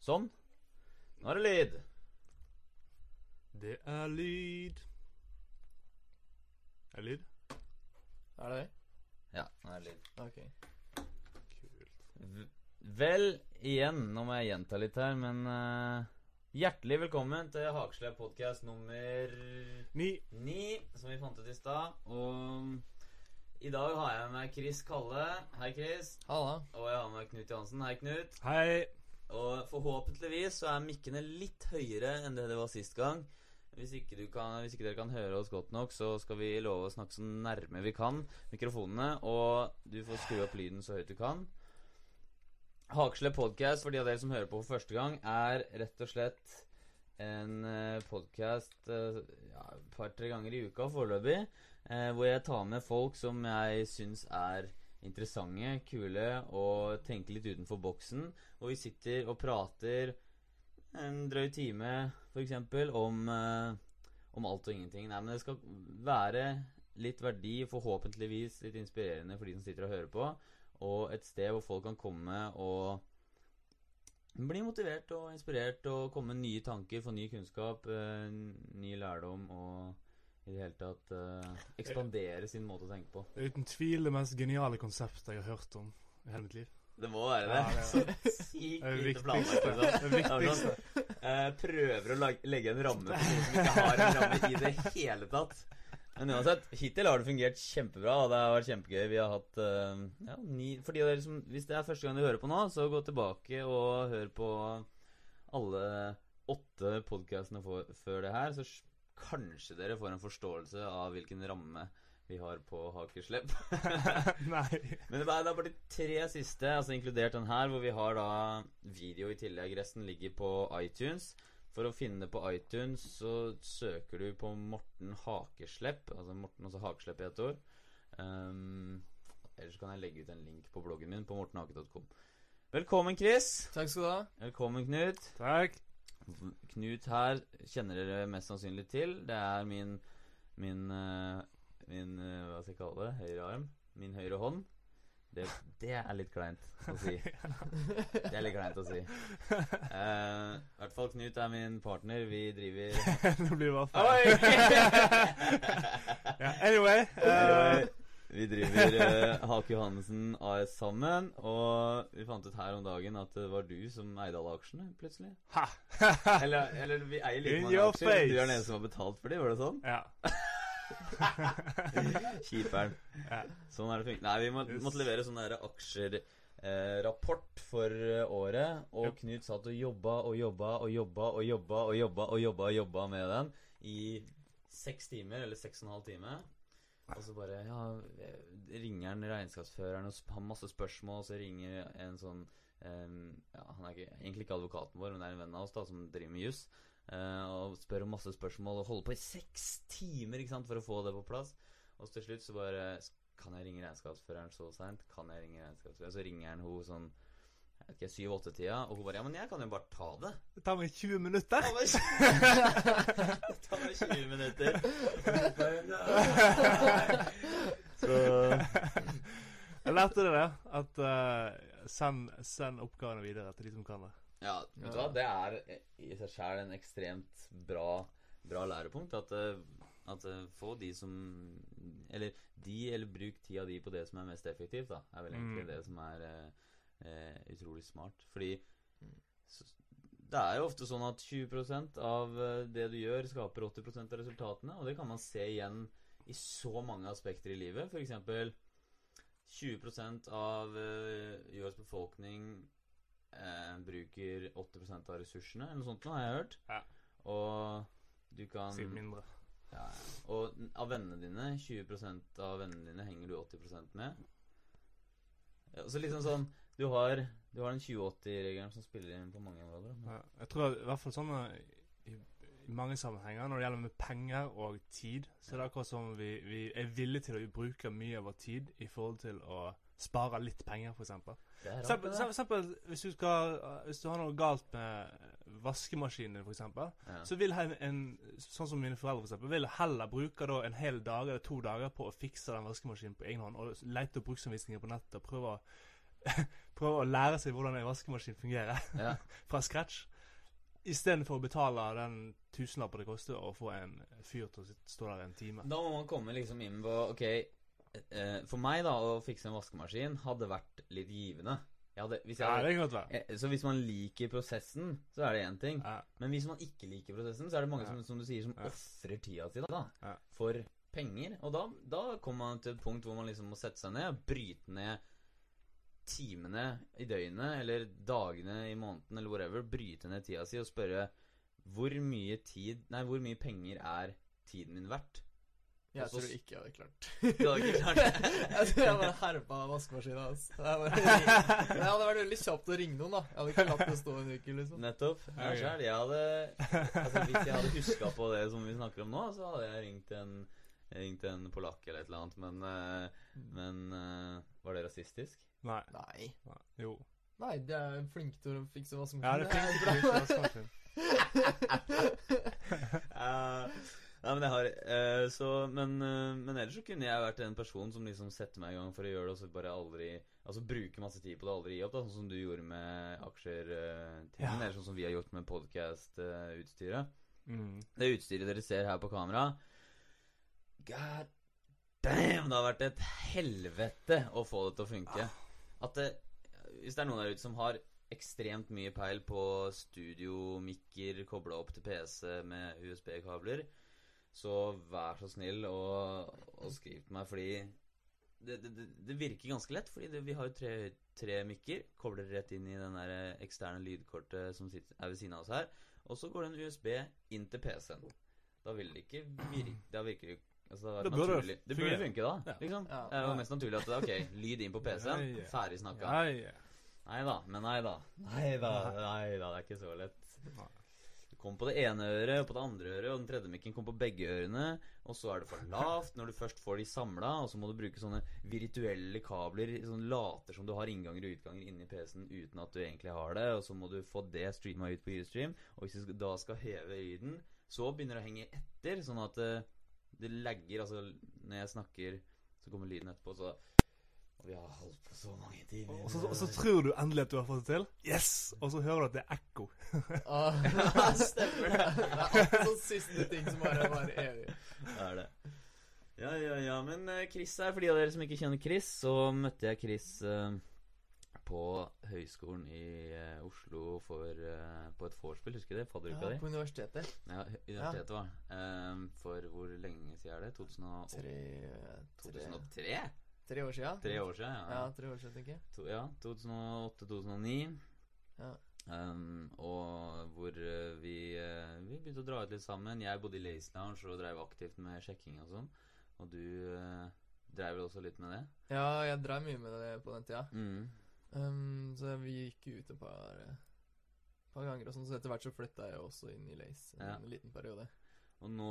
Sånn. Nå er det lyd. Det er lyd. Er det lyd? Er det det? Ja, nå er det lyd. Ok. Kult. V vel, igjen, nå må jeg gjenta litt her, men uh, Hjertelig velkommen til Hakeslepp podkast nummer Ni. ni, som vi fant ut i stad. Og i dag har jeg med Chris Kalle. Hei, Chris. Halla. Og jeg har med Knut Johansen. Hei, Knut. Hei. Og forhåpentligvis så er mikkene litt høyere enn det det var sist gang. Hvis ikke, kan, hvis ikke dere kan høre oss godt nok, så skal vi love å snakke så nærme vi kan mikrofonene. Og du får skru opp lyden så høyt du kan. Hakeslepp podcast, for de av dere som hører på for første gang, er rett og slett en podkast ja, et par-tre ganger i uka foreløpig, eh, hvor jeg tar med folk som jeg syns er interessante, kule og tenke litt utenfor boksen. Og vi sitter og prater en drøy time, f.eks., om, eh, om alt og ingenting. Nei, men det skal være litt verdi, forhåpentligvis litt inspirerende for de som sitter og hører på. Og et sted hvor folk kan komme og bli motivert og inspirert og komme med nye tanker, få ny kunnskap, eh, ny lærdom og i det hele tatt uh, ekspandere sin måte å tenke på. Det er uten tvil det mest geniale konseptet jeg har hørt om i hele mitt liv. Det må være det. Ja, det Så er sykt Det lite planlagt. jeg Liksom. Viktigste. Eh, prøver å legge en ramme for noe som ikke har en ramme i det hele tatt. Men uansett, hittil har det fungert kjempebra, og det har vært kjempegøy. Vi har hatt uh, ja, ni For de av dere som Hvis det er første gang du hører på nå, så gå tilbake og hør på alle åtte podkastene før det her, så kanskje dere får en forståelse av hvilken ramme vi har på Hakeslepp. Nei. Men det er, bare de tre siste, altså inkludert den her, hvor vi har da video i tillegg. Resten ligger på iTunes. For å finne det på iTunes så søker du på Morten Hakeslepp. Altså Morten også Hakeslepp i ett ord. Um, ellers kan jeg legge ut en link på bloggen min på mortenhake.com. Velkommen, Chris. Takk skal du ha. Velkommen, Knut. Takk. Knut her kjenner dere mest sannsynlig til. Det er min Min, eh, min eh, Hva skal jeg kalle det? Høyre arm. Min høyre hånd. Det, det er litt kleint å si. Det er litt kleint å si. Eh, I hvert fall Knut er min partner. Vi driver Nå blir det bare feil. Oi! ja, Anyway. Eh, vi driver eh, Hake Johannessen AS sammen, og vi fant ut her om dagen at det var du som eide alle aksjene, plutselig. ha. Eller, eller vi eier like In mange your aksjer. Du er den eneste som har betalt for dem, var det sånn? ja. Kjiperen. ja. Sånn er det funket. Nei, vi må, måtte levere sånn der rapport for eh, året. Og Yep. Knut satt og jobba og jobba og jobba og jobba og jobba og jobba og jobba med den i seks timer, eller seks og en halv time. Og så bare ja, ringer han regnskapsføreren og har masse spørsmål, og så ringer en sånn um, ja, Han er ikke, egentlig ikke advokaten vår, men det er en venn av oss da som driver med juss. Uh, og spør om masse spørsmål og holder på i seks timer ikke sant, for å få det på plass. Og så til slutt så bare Kan jeg ringe regnskapsføreren så seint? Kan jeg ringe regnskapsføreren? Så ringer han hun sånn jeg vet ikke, syv-åtte-tida, og hun bare Ja, men jeg kan jo bare ta det. Det tar meg 20 minutter. Det tar meg 20 minutter. Så Jeg lærte det der. At uh, send, send oppgavene videre til de som kan det. Ja, vet du hva, det er i seg sjæl en ekstremt bra, bra lærepunkt. At, eh, at eh, få de som Eller de, eller bruk tida di på det som er mest effektivt, da. Er vel egentlig Mm. det som er eh, eh, utrolig smart. Fordi så, det er jo ofte sånn at 20 av eh, det du gjør, skaper 80% av resultatene. Og det kan man se igjen i så mange aspekter i livet. Eksempel 20 av eh, jordas befolkning eh, bruker 80% av ressursene, eller noe sånt nå, har jeg hørt. Ja. Og du kan Si mindre. ja. Og av vennene dine, 20 av vennene dine henger du 80 med. Ja, så liksom sånn Du har, du har den 20-80-regelen som spiller inn på mange områder. Ja, jeg tror i hvert fall sånn i, i mange sammenhenger, når det gjelder med penger og tid, så er det akkurat som vi, vi er villige til å bruke mye av vår tid i forhold til å spare litt penger, f.eks. Er Eksempel, eksempel, hvis, du skal, hvis du har noe galt med vaskemaskinen din, f.eks., Ja. så vil en, en, sånn som mine foreldre for eksempel, vil heller bruke da en hel dag eller to dager på å fikse den vaskemaskinen på egen hånd, og lete opp bruksanvisninger på nettet og prøve å prøve å lære seg hvordan en vaskemaskin fungerer Ja. fra scratch. Istedenfor å betale den tusenlappen det koster å få en fyr til å stå der en time. Da må man komme liksom inn på Ok, eh, for meg da å fikse en vaskemaskin hadde vært litt givende. Hadde, hvis jeg Ja, det kan godt være. eh, så hvis man liker prosessen, så er det én ting. Ja. Men hvis man ikke liker prosessen, så er det mange som, som du sier, som Ja. ofrer tida si da, Ja. for penger. Og da, da kommer man til et punkt hvor man liksom må sette seg ned og bryte ned timene i døgnet, eller dagene i måneden, eller whatever. Bryte ned tida si og spørre hvor mye tid Nei, hvor mye penger er tiden min verdt? Jeg Og tror ikke jeg hadde klart Du hadde ikke klart det? Jeg tror jeg bare herpa vaskemaskina hans. Det Jeg hadde vært veldig kjapt å ringe noen, da. Jeg hadde ikke latt det stå en uke, liksom. Nettopp. Jeg, selv, jeg hadde Altså Hvis jeg hadde huska på det som vi snakker om nå, så hadde jeg ringt en Ringt en polakk eller et eller annet, men eh, Men eh, Var det rasistisk? Nei. Nei. Nei. Jo. Nei, de er flinke til å fikse vaskemaskiner. Ja, det er fint. bra. fint vaskemaskin. Eh, Nei, men jeg har uh, Så Men, uh, men ellers så kunne jeg vært en person som liksom setter meg i gang for å gjøre det, og så bare aldri Altså bruke masse tid på det, aldri gi opp, da, sånn som du gjorde med aksjer uh, Ja. Eller sånn som vi har gjort med podkast-utstyret. Mm. Det utstyret dere ser her på kamera God damn, det har vært et helvete å få det til å funke. At det, Hvis det er noen der ute som har ekstremt mye peil på studiomikker kobla opp til PC med USB-kabler, så vær så snill og, og skriv til meg, fordi det, det, det, virker ganske lett. Fordi vi har jo tre, tre mikker. Kobler rett inn i den der eksterne lydkortet som sitter, er ved siden av oss her. Og så går det en USB inn til PC-en. Da vil det ikke Da virker det altså, det, Det burde naturlig. det burde funke, da. Ja. Liksom. Ja. Det er jo mest naturlig at det, er Ok, lyd inn på PC-en. Ja, ja. Ferdig snakka. Ja, ja. Nei da, men nei da. Nei da, nei da, det er ikke så lett. Du kom på det ene øret, og på det andre øret, og den tredje mikken kom på begge ørene. Og så er det for lavt når du først får de samla, og så må du bruke sånne virtuelle kabler. Sånn later som du har innganger og utganger inni PC-en uten at du egentlig har det. Og så må du få det streama ut på Ustream. Og hvis du da skal heve lyden, så begynner det å henge etter, sånn at det, lagger. Altså når jeg snakker, så kommer lyden etterpå, så Og vi har holdt på så mange timer. Og så, og så tror du endelig at du har fått det til. Yes! Og så hører du at det er ekko. Ah, stemmer det. Det er alltid sånn siste ting som bare varer evig. Det er det. Ja, ja, ja. Men eh, Chris her, for de av dere som ikke kjenner Chris, så møtte jeg Chris eh, på Høgskolen i uh, Oslo for, uh, på et vorspiel. Husker du det? Fadderuka Ja, di? på universitetet. Ja, universitetet var um, For hvor lenge siden er det? 2008? Tre, tre, 2003? tre år siden. Tre år siden, Ja, ja. tre år siden, tenker jeg. To, ja 2008-2009. Ja. Um, og hvor uh, vi, uh, vi begynte å dra ut litt sammen. Jeg bodde i Lace Lounge og drev aktivt med sjekking og sånn. Og du uh, drev vel også litt med det? Ja, jeg drev mye med det på den tida. Mm. Um, så vi gikk ut et par, par ganger og sånn, så etter hvert så flytta jeg også inn i Lace en Ja. liten periode. Og nå,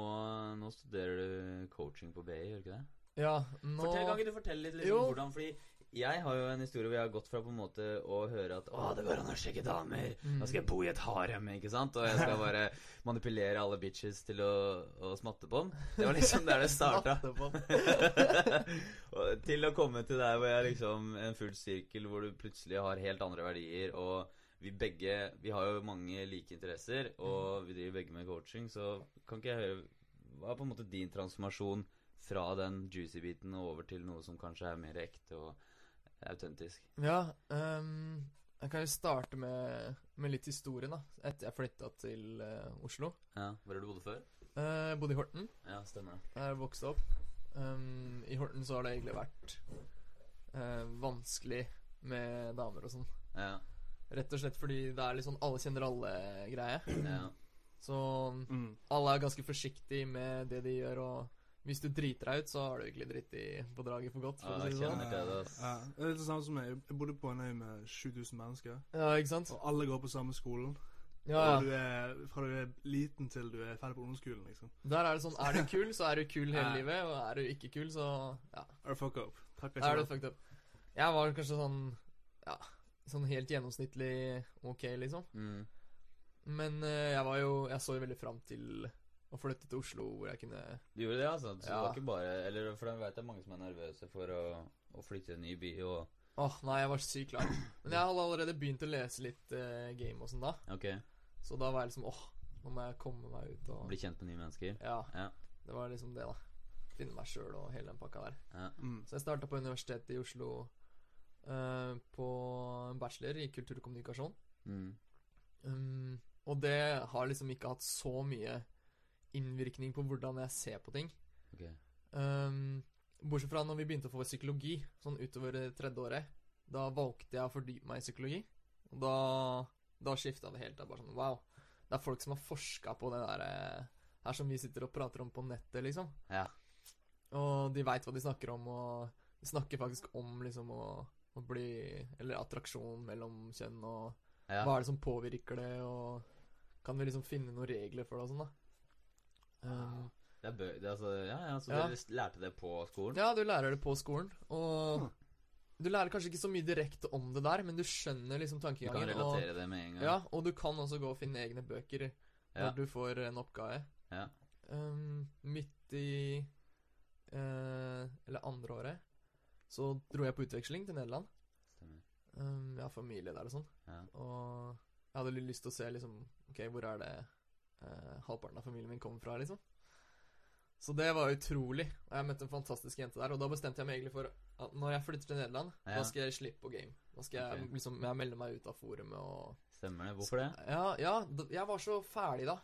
nå studerer du coaching på BI, gjør du ikke det? Ja, nå Fortell, kan ikke du fortelle litt liksom, hvordan Fordi jeg har jo en historie hvor jeg har gått fra på en måte å høre at Å, det går an å sjekke damer. Mm. Nå skal jeg bo i et harem, ikke sant? Og jeg skal bare manipulere alle bitches til å, å smatte på dem. Det var liksom der det starta. Til å komme til der hvor jeg liksom En full sirkel hvor du plutselig har helt andre verdier, og vi begge Vi har jo mange like interesser, og vi driver begge med coaching, så kan ikke jeg høre Hva er på en måte din transformasjon fra den juicy biten og over til noe som kanskje er mer ekte og autentisk? Ja, um, jeg kan jo starte med, med litt historien, da. Etter jeg flytta til uh, Oslo. Ja, Hvor har du bodd før? Uh, bodde i Horten. Ja, stemmer det. Jeg vokste opp. Um, I Horten så har det egentlig vært uh, vanskelig med damer og sånn. Ja. Rett og slett fordi det er litt sånn alle kjenner alle-greie. ja. Så Mm. alle er ganske forsiktige med det de gjør, og hvis du driter deg ut, så har du egentlig dritt i på draget for godt. For Ja, si jeg det sånn. det. Ja, det er litt det samme som meg. Jeg bodde på en øy med 7000 mennesker. Ja, ikke sant? Og alle går på samme skolen. Ja, Og du er, fra du er liten til du er ferdig på ungdomsskolen, liksom. Der er det sånn Er du kul, så er du kul hele Ja. livet, og er du ikke kul, så ja. Er du fuck up? Takk Da er du fucked up. Jeg var kanskje sånn Ja, sånn helt gjennomsnittlig ok, liksom. Mm. Men eh, jeg var jo Jeg så jo veldig fram til å flytte til Oslo, hvor jeg kunne Du gjorde det, altså? Så det var ikke bare Eller for jeg vet det er mange som er nervøse for å, å flytte til en ny by og Åh, nei, jeg var sykt klar. Men jeg hadde allerede begynt å lese litt uh, game og sånn da. Ok. Så da var jeg liksom åh, nå må jeg komme meg ut og Bli kjent med nye mennesker. Ja. Ja. Det var liksom det, da. Finne meg sjøl og hele den pakka der. Ja. Mm. Så jeg starta på Universitetet i Oslo uh, på en bachelor i kultur og kommunikasjon. Mm. Um, og det har liksom ikke hatt så mye innvirkning på hvordan jeg ser på ting. Ok. Um, bortsett fra når vi begynte å få psykologi, sånn utover det tredje året. Da valgte jeg å fordype meg i psykologi. Og da, da skifta det helt. Det er bare sånn wow. Det er folk som har forska på det der eh, her som vi sitter og prater om på nettet, liksom. Ja. Og de veit hva de snakker om, og de snakker faktisk om liksom å, å bli Eller attraksjon mellom kjønn, og Ja. hva er det som påvirker det, og kan vi liksom finne noen regler for det og sånn, da. Um, Det er bø det er altså, ja, ja, så Ja. dere lærte det på skolen? ja, du lærer det på skolen, og du lærer kanskje ikke så mye direkte om det der, men du skjønner liksom Du kan relatere relatere det med en gang? Ja, og du kan også gå og finne egne bøker når du får en oppgave. Ja. Um, midt i uh, Eller andre året så dro jeg på utveksling til Nederland. Stemmer. Um, jeg har familie der og sånn. Ja. Og jeg hadde lyst til å se liksom Ok, hvor er det eh, halvparten av familien min kommer fra, liksom. Så det var utrolig. Og jeg møtte en fantastisk jente der. Og da bestemte jeg meg egentlig for at når jeg flytter til Nederland, Ja. da skal jeg slippe på game. Da skal jeg liksom Jeg melde meg ut av forumet og Stemmer det. Hvorfor det? Ja, ja. Jeg var så ferdig da.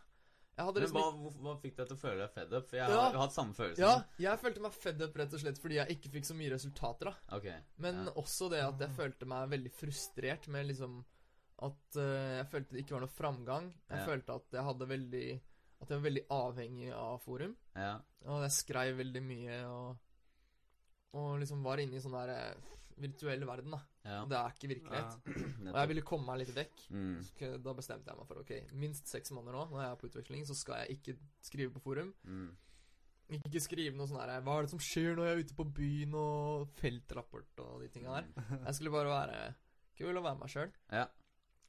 Men liksom hva, hva fikk deg til å føle deg fed up? For jeg Ja. har, hatt samme følelse. Ja, jeg følte meg fed up rett og slett fordi jeg ikke fikk så mye resultater, da. okay, Men ja. også det at jeg følte meg veldig frustrert med liksom At uh, jeg følte det ikke var noe framgang. Jeg Ja. følte at jeg hadde veldig At jeg var veldig avhengig av forum. ja. Og jeg skrev veldig mye og Og liksom var inne i sånn der eh, virtuell verden, da. ja. Det er ikke virkelighet. Og jeg ville komme meg litt vekk. Mm. Så da bestemte jeg meg for ok, minst seks måneder nå, når jeg er på utveksling, så skal jeg ikke skrive på forum. Mm. Ikke skrive noe sånn her Hva er det som skjer når jeg er ute på byen, og feltrapport og de tinga der. Mm. Jeg skulle bare være kul og være meg sjøl. Ja.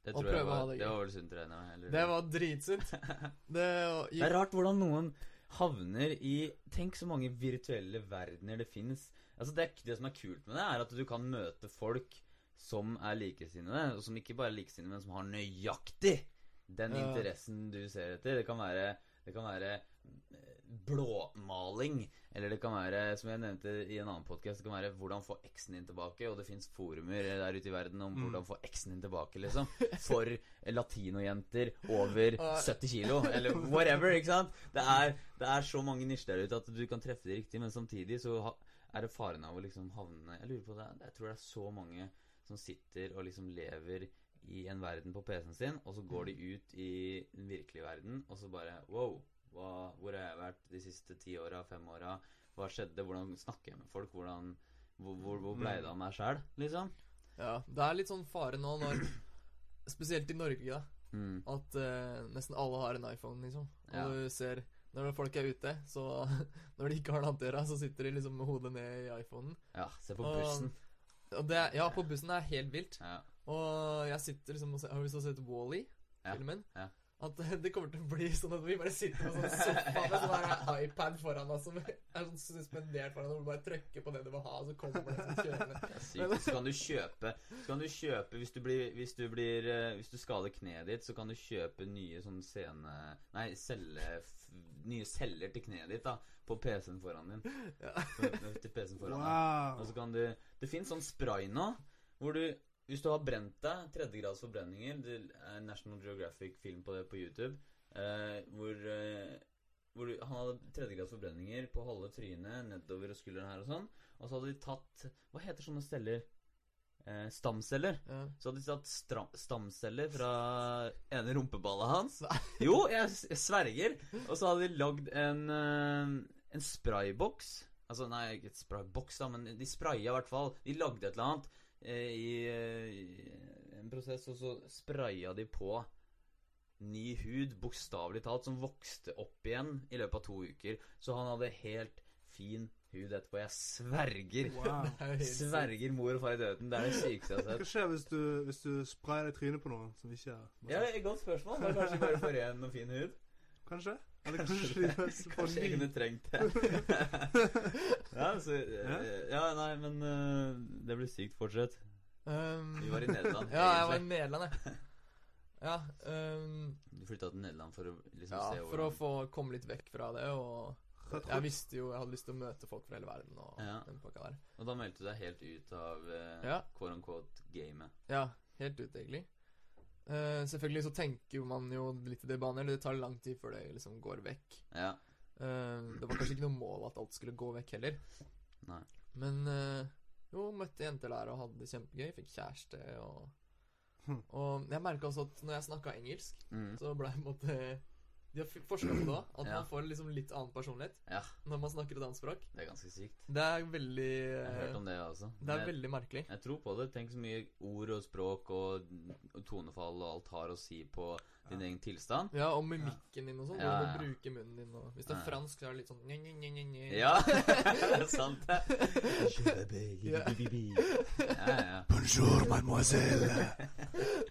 Det Og tror jeg prøve å var, ha det det var vel sunt å regne med? eller? Det var dritsunt. Det, Det er rart hvordan noen havner i Tenk så mange virtuelle verdener det fins. Altså det, er- det som er kult med det, er at du kan møte folk som er likesinnede, og som ikke bare er likesinnede, men som har nøyaktig den Ja. interessen du ser etter. Det kan være, det kan være blåmaling, eller det kan være, som jeg nevnte i en annen podkast, det kan være hvordan få eksen din tilbake, og det fins forumer der ute i verden om Mm. hvordan få eksen din tilbake, liksom. For latinojenter over 70 kilo, eller whatever, ikke sant? Det er, det er så mange nisjer der ute at du kan treffe det riktig, men samtidig så er det faren av å liksom havne Jeg lurer på det, jeg tror det er så mange som sitter og liksom lever i en verden på PC-en sin, og så går de ut i den virkelige verden, og så bare Wow, hva, hvor har jeg vært de siste ti åra, fem åra? Hva skjedde? Hvordan snakker jeg med folk? Hvordan Hvor, hvor, hvor det av meg sjæl, liksom? Ja, det er litt sånn fare nå når Spesielt i Norge, da. Mm. At uh, nesten alle har en iPhone, liksom. Og Ja. du ser Når folk er ute, så Når de ikke har å gjøre, så sitter de liksom med hodet ned i iPhonen. Ja, se på bussen. Og det, er- ja, på bussen er helt vilt. Ja. Og jeg sitter liksom og ser, Har du lyst til å se Wall-E-filmen? Ja, ja. At det kommer til å bli sånn at vi bare sitter på sånn sofa med sånn iPad foran oss som er sånn suspendert foran og du bare trykker på det du vil ha, og så kommer det sånn kjørende. Det er sykt. Så kan du kjøpe kan du kjøpe Hvis du blir Hvis du blir eh, Hvis du skader kneet ditt, så kan du kjøpe nye sånn scene... Nei, celle... Nye celler til kneet ditt, da. På PC-en foran din. Ja. Til PC-en foran deg. Wow. Og så kan du Det fins sånn spray nå, hvor du Hvis du har brent deg, tredjegrads forbrenninger Det er National Geographic-film på det på YouTube, eh, hvor eh, hvor han hadde tredjegrads forbrenninger på halve trynet, nedover og skulderen her og sånn. Og så hadde de tatt Hva heter sånne steller? Eh, stamceller. Ja. Så hadde de tatt stamceller fra ene rumpeballet hans. Jo, jeg, jeg sverger. Og så hadde de lagd en, eh, en sprayboks. Altså, nei, ikke et sprayboks, da, men de spraya i hvert fall. De lagde et eller annet i, eh, en prosess, og så spraya de på ny hud, bokstavelig talt, som vokste opp igjen i løpet av to uker. Så han hadde helt fin hud etterpå. Jeg sverger. wow. Er. Sverger mor og far i døden. Det er det sykeste jeg har sett. Hva skjer hvis du, hvis du sprayer deg i trynet på noen som ikke er Ja, Godt spørsmål. Da kanskje bare får igjen og fin hud. kanskje? Kanskje Kanskje jeg kunne trengt det. ja, så, eh, ja, nei, men uh, det blir sykt. fortsatt. Um, Vi var i Nederland. ja, jeg var i. Nederland, jeg. Ja, um, Du flytta til Nederland for å liksom ja, se for å få komme litt vekk fra det, og jeg visste jo jeg hadde lyst til å møte folk fra hele verden og Ja. den pakka der. Og da meldte du deg helt ut av uh, Ja. quote unquote gamet. Ja, helt ut, egentlig. Eh, selvfølgelig så tenker man jo litt i det baner, eller det tar lang tid før det liksom går vekk. Ja. Uh, det var kanskje ikke noe mål at alt skulle gå vekk heller. Nei. Men uh, jo, møtte jenter der og hadde det kjempegøy. Fikk kjæreste og Hm. Og jeg merka også at når jeg snakka engelsk, Mm. så ble jeg på en måte De har forska på det at man får liksom litt annen personlighet Ja, når man snakker et annet språk. det er ganske sykt. Det er veldig Jeg har hørt eh, om det også. Det er jeg, veldig merkelig. jeg tror på det. Tenk så mye ord og språk og, og tonefall og alt har å si på din egen tilstand. Ja, og mimikken din og sånn. Hvordan du bruker munnen din og Hvis det er fransk, så er det litt sånn nye, nye, nye, nye. Ja, sant, det. Ja. Ja, ja. Bonjour, mademoiselle.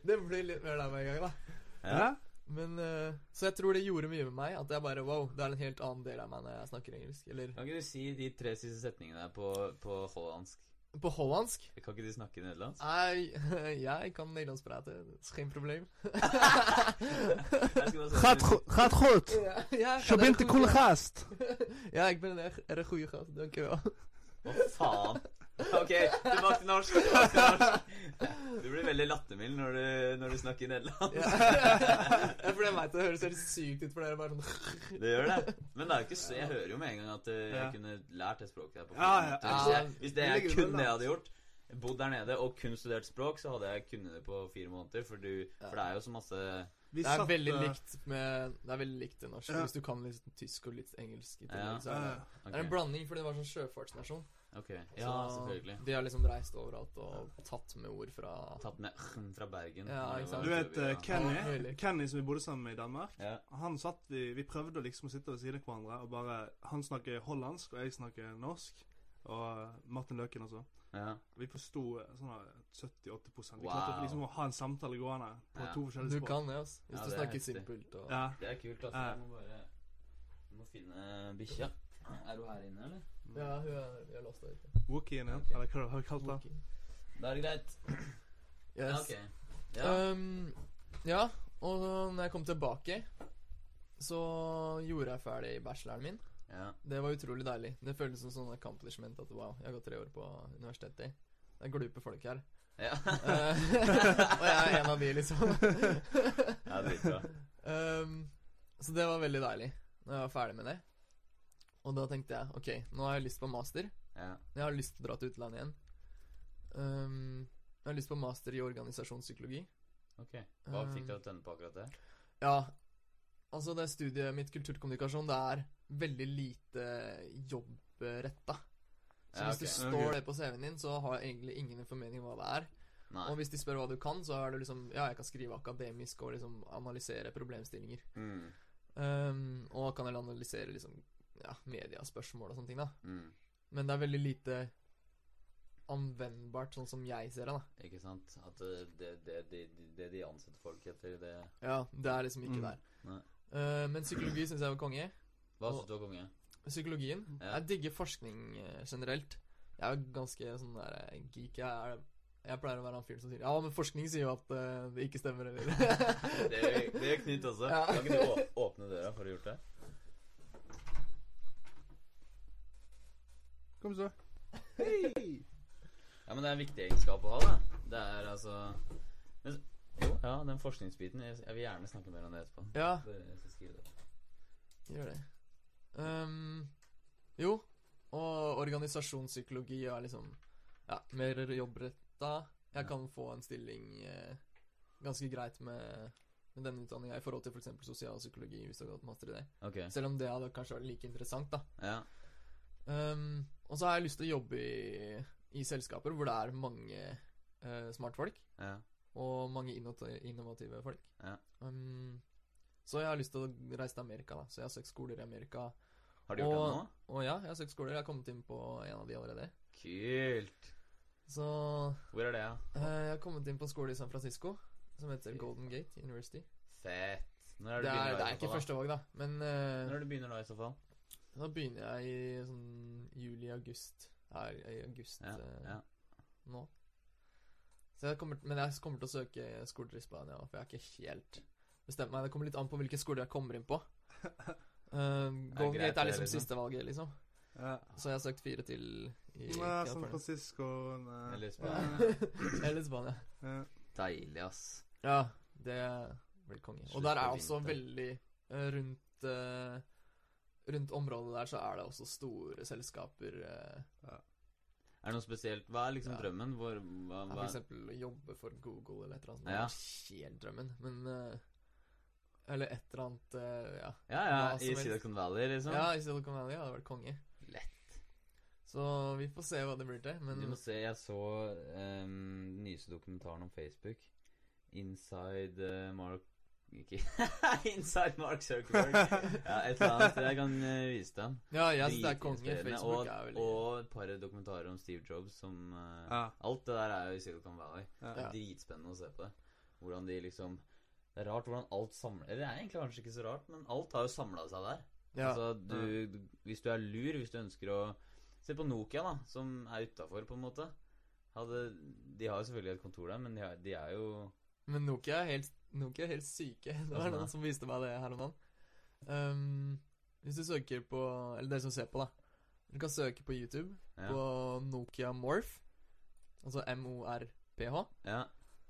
Det blir litt mer der med en gang, da. ja. Men uh, Så jeg tror det gjorde mye med meg. At jeg bare Wow, det er en helt annen del av meg når jeg snakker engelsk. Eller Kan ikke du si de tre siste setningene på, på hollandsk? på hollandsk. Kan ikke du snakke nederlandsk? Nei, jeg kan nederlandsk prate. Det er geen. Jeg se- Gaat, goed. Ja, ja, Je bent een coole gast. Ja, ik ben een erg, erg goede gast. Dankjewel. Hva faen? Ok, tilbake til norsk. Tilbake til norsk. Du blir veldig lattermild når du, når du snakker nederlandsk. Ja. for jeg vet det høres helt sykt ut, for dere er bare sånn Det gjør det. Men det er jo ikke så, jeg hører jo med en gang at eh, jeg kunne lært det språket der på Ja, ja. Hvis, det Det er kun det jeg hadde gjort, bodd der nede og kun studert språk, så hadde jeg kunnet det på fire måneder. For, du, for det er jo så masse Vi Det er satte... veldig likt med Det er veldig likt det norske. Ja. Hvis du kan litt tysk og litt engelsk i Ja. så er det ja. Det er en blanding, fordi det var sånn sjøfartsnasjon. Ok. Ja, selvfølgelig. De har liksom reist overalt og tatt med ord fra Tatt med fra Bergen. Ja, ikke sant. Du vet uh, Kenny, ja. Kenny som vi bodde sammen med i Danmark? Ja. Han satt vi, vi prøvde liksom å sitte ved siden av hverandre og bare Han snakker hollandsk, og jeg snakker norsk. Og Martin Løken også. ja. Vi forsto eh, sånn her 70-80 Vi Wow. klarte liksom å ha en samtale gående på Ja. to forskjellige Du kan det, altså. Hvis Ja, du er snakker simpelt og Ja. Det er kult, altså. Ja. Jeg må bare jeg må finne bikkja. Er du her inne, eller? Ja, hun er, vi har låst deg ute. Wookien, ja. Eller hva har vi kalt det? Da er det greit. Ja, Yes. ok. Ja. Um, ja, og når jeg kom tilbake, så gjorde jeg ferdig bacheloren min. ja. Det var utrolig deilig. Det føltes som sånn accomplishment at wow, jeg har gått tre år på universitetet. Det er glupe folk her. Ja. Eh, og jeg er en av de, liksom. ja, det dritbra. um, så det var veldig deilig når jeg var ferdig med det. Og da tenkte jeg ok, nå har jeg lyst på master. Ja. Jeg har lyst til å dra til utlandet igjen. Um, jeg har lyst på master i organisasjonspsykologi. Ok. Hva Um, fikk deg til å tenne på akkurat det? Ja, altså det studiet mitt, kulturkommunikasjon, det er veldig lite jobbretta. Så Ja, hvis det står det på CV-en din, så har jeg egentlig ingen formening om hva det er. Nei. Og hvis de spør hva du kan, så er det liksom Ja, jeg kan skrive akademisk og liksom analysere problemstillinger. Mm. Um, og kan jeg analysere liksom ja, mediaspørsmål og sånne ting, da. Mm. Men det er veldig lite anvendbart, sånn som jeg ser det, da. Ikke sant? At det, det, det, det, det de ansetter folk etter, det Ja, det er liksom ikke Mm. der. Uh, men psykologi syns jeg var konge. Hva syns du var konge? Psykologien. Ja. Jeg digger forskning eh, generelt. Jeg er ganske sånn der eh, geek. Jeg, er, jeg pleier å være han fyren som sier Ja, men forskning sier jo at uh, det ikke stemmer, eller Det gjør- det gjør Knut også. Ja. Kan ikke du åpne døra for å ha gjort det? Kom så. Hei! Ja, men det er en viktig egenskap å ha, da. Det er altså men, Jo, ja, den forskningsbiten. Jeg, jeg vil gjerne snakke mer om det etterpå. Ja, Jeg det. gjør det. Um, jo, og organisasjonspsykologi er liksom ja, mer jobbretta. Jeg kan få en stilling eh, ganske greit med, med denne utdanninga i forhold til f.eks. sosialpsykologi, hvis du har gått master i det. Ok. Selv om det hadde kanskje vært like interessant, da. Ja. Um, og så har jeg lyst til å jobbe i, i selskaper hvor det er mange uh, smartfolk. Ja. Og mange innovative folk. Ja. Um, så jeg har lyst til å reise til Amerika, da. Så jeg har søkt skoler i Amerika. Har du gjort det nå? Og ja, jeg har søkt skoler. Jeg har kommet inn på en av de allerede. Kult. Så Hvor er det, ja? eh, jeg har kommet inn på en skole i San Francisco som heter Fett. Golden Gate University. Fett. Når er Det det du er, det da, er ikke førstevalg, første valg, da. Men da? eh, Når er det du begynner da, i så fall? Da begynner jeg i sånn juli-august. Her i august Ja, eh, ja. nå. Så jeg kommer, men jeg kommer til å søke skoler i Spania, for jeg har ikke helt bestemt meg. Det kommer litt an på hvilke skoler jeg kommer inn på. Uh, Golden greit, er liksom liksom. siste valget, liksom. Ja. Så jeg har søkt fire til i Ja, San. Francisco nei. Eller Spania. Eller Spania. Ja. Deilig, ass. Ja, det blir konge. Og der er også veldig eh, Rundt eh, Rundt området der så er det også store selskaper. Ja. Er det noe spesielt? Hva er liksom Ja. drømmen? Hvor, hva, hva? for eksempel å jobbe for Google eller et eller annet. Ja. Det er helt drømmen. Men eh, Eller et eller annet eh, Ja. Ja, ja, i. Silicon Valley, liksom? Ja, i Silicon Valley hadde det vært konge. Lett. Så vi får se hva det blir til. Men Du må se, jeg så um, den nyeste dokumentaren om Facebook. Inside uh, Mark Ikke Inside Mark Zuckerberg. ja, et eller annet. Jeg kan eh, vise dem. ja, yes, det er konge. Facebook og, er veldig Og et par dokumentarer om Steve Jobs som uh, Ja. Alt det der er jo i Silicon Valley. Ja. Ja. Dritspennende å se på det. Hvordan de liksom Det er rart hvordan alt samler Eller det er egentlig kanskje ikke så rart, men alt har jo samla seg der. ja. Altså, du, du, hvis du er lur, hvis du ønsker å Se på Nokia, da, som er utafor, på en måte. Hadde, de har jo selvfølgelig et kontor der, men de, har, de er jo Men Nokia er helt, Nokia er helt syke. Det var noen som viste meg det her om dagen. Um, hvis du søker på Eller dere som ser på, da. Du kan søke på YouTube Ja. på Nokia Morph. Altså M-O-R-P-H. ja.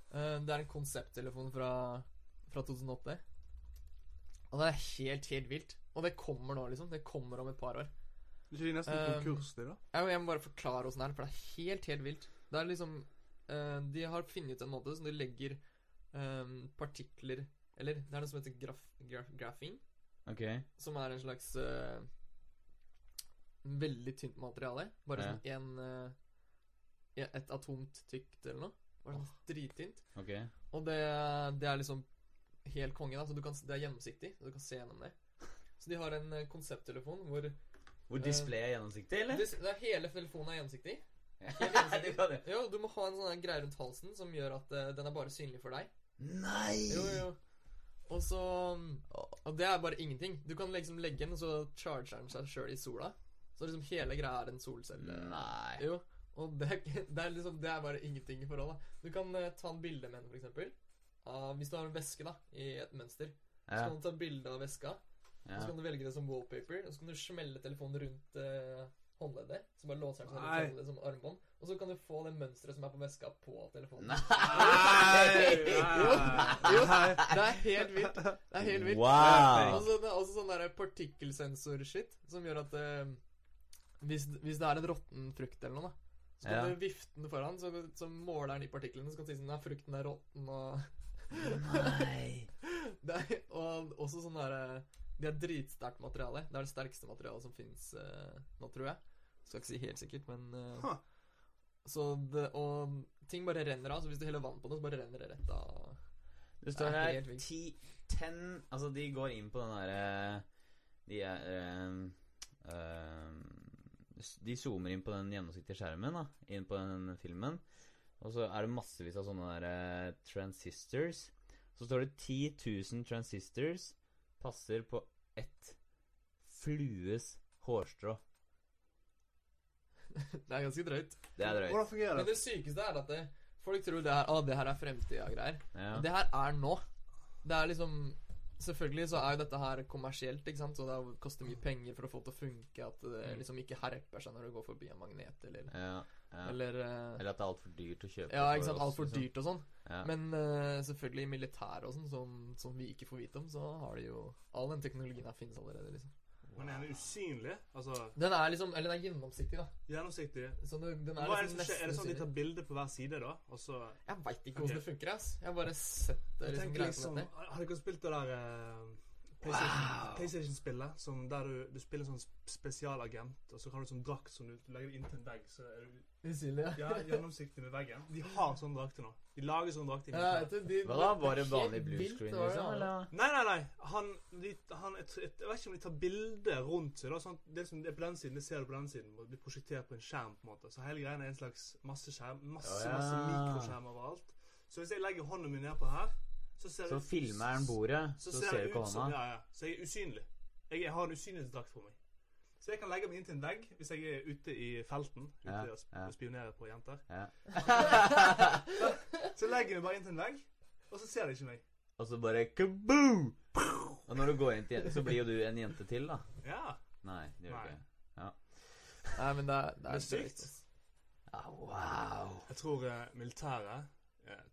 Uh, det er en konsepttelefon fra, fra 2008. Og det er helt, helt vilt. Og det kommer nå, liksom. Det kommer om et par år. Du sier nesten Um, konkurs, da? Jeg, jeg må bare forklare åssen det er, for det er helt, helt vilt. Det er liksom uh, De har funnet ut en måte som de legger eh, partikler Eller det er noe som heter graf, graf, grafin, Ok. som er en slags uh, veldig tynt materiale. Bare Ja. sånn en uh, Et atomt tykt eller noe. Bare sånn drittynt. ok Og det, det er liksom helt konge, da. Så du kan, det er gjennomsiktig, så du kan se gjennom det. Så de har en uh, konsepttelefon hvor Hvor displayet display er gjennomsiktig, eller? Dis, det er Hele telefonen er gjennomsiktig. Ja, Helt gjennomsiktig. det. Jo, du må ha en sånn greie rundt halsen som gjør at uh, den er bare synlig for deg. Nei! Jo, jo. Og så Og det er bare ingenting. Du kan liksom legge den, og så charger den seg sjøl i sola. Så liksom hele greia er en solcelle. Nei. Jo. Og det er, det er liksom Det er bare ingenting i forhold, da. Du kan eh, ta en bilde med den, for eksempel. Av- hvis du har en veske, da i et mønster, så Ja. kan du ta bilde av veska. Og ja. så kan du velge det som wallpaper, og så kan du smelle telefonen rundt eh, håndleddet. Så bare låser den seg rundt håndleddet som armbånd. Og så kan du få det mønsteret som er på veska, på telefonen. Nei! Jo, jo, det er helt vilt. Det er helt vilt. Wow! Og så det er også sånn der partikkelsensor-shit som gjør at eh, hvis, hvis det er en råtten frukt eller noe, da, så kan Ja. du vifte den foran, så, så måler den de partiklene. Så kan du si sånn Ja, frukten er råtten, og Nei. det er, Og også sånn derre De er dritsterkt materiale. Det er det sterkeste materialet som fins nå, tror jeg. Skal ikke si helt sikkert, men uh, Huh. Så det Og ting bare renner av. Så hvis du heller vann på det, så bare renner det rett av. Det står Det er her ti, ten 10 10 Altså, de går inn på den derre De er uh, ehm, De zoomer inn på den gjennomsiktige skjermen, da, inn på den filmen. Og så er det massevis av sånne der, uh, transistors. Så står det 10 000 transistors passer på ett flues hårstrå. Det er ganske drøyt. Det er drøyt. Hvordan fungerer Men det? det sykeste er at det, folk tror det her, ah, det her er fremtida greier. Ja. Det her er nå. Det er liksom Selvfølgelig så er jo dette her kommersielt, ikke sant? så det er- koster mye penger for å få det til å funke. At det Mm. liksom ikke herper seg når du går forbi en magnet, eller Ja, ja. Eller, eh, Eller at det er altfor dyrt å kjøpe. Ja, ikke sant. Altfor liksom. dyrt og sånn. Ja. Men uh, selvfølgelig i militæret og sånn, som, som vi ikke får vite om, så har de jo All den teknologien her finnes allerede, liksom. Men er den usynlig? Altså Den er liksom Eller den er gjennomsiktig, da. gjennomsiktig? Så den, den er Hva er det liksom skjer? Er det sånn at de tar bilde på hver side, da? Og så Jeg veit ikke okay. hvordan det funker, ass. Jeg har bare sett det liksom liksom. Har dere spilt det der eh, PlayStation- PlayStation-spillet? PlayStation der du, du spiller sånn spesialagent, og så har du sånn drakt som du legger inntil en vegg, så er du ja, gjennomsiktig med veggen. De har sånne drakter nå. De lager sånne drakter. Ja, de, Hva da? det Var det vanlig blue screen, det liksom? Eller? Nei, nei, nei. Han, de, han jeg, et, jeg vet ikke om de tar bilder rundt seg. Da, sånn, det som er på den siden, det ser du på den siden. Det blir prosjektert på en skjerm. på en måte Så hele greia er en slags masse skjerm Masse, Ja. masse mikroskjerm overalt. Så hvis jeg legger hånden min nedpå her, så ser Så jeg, filmer han bordet, så, ser du ikke hånda. Ja, ja. Så jeg er usynlig. Jeg, jeg har en usynlighetsdrakt på meg. Så jeg kan legge meg inntil en vegg hvis jeg er ute i felten ute Ja, og ja. og spionerer på jenter. Ja. Så legger jeg meg bare inntil en vegg, og så ser de ikke meg. Og så bare kaboo! Og når du går inn til jenter, så blir jo du en jente til, da. Ja. Nei, det gjør du ikke. ikke. Nei, men det er, det er sykt. Ah. Ja, wow. Jeg tror uh, militæret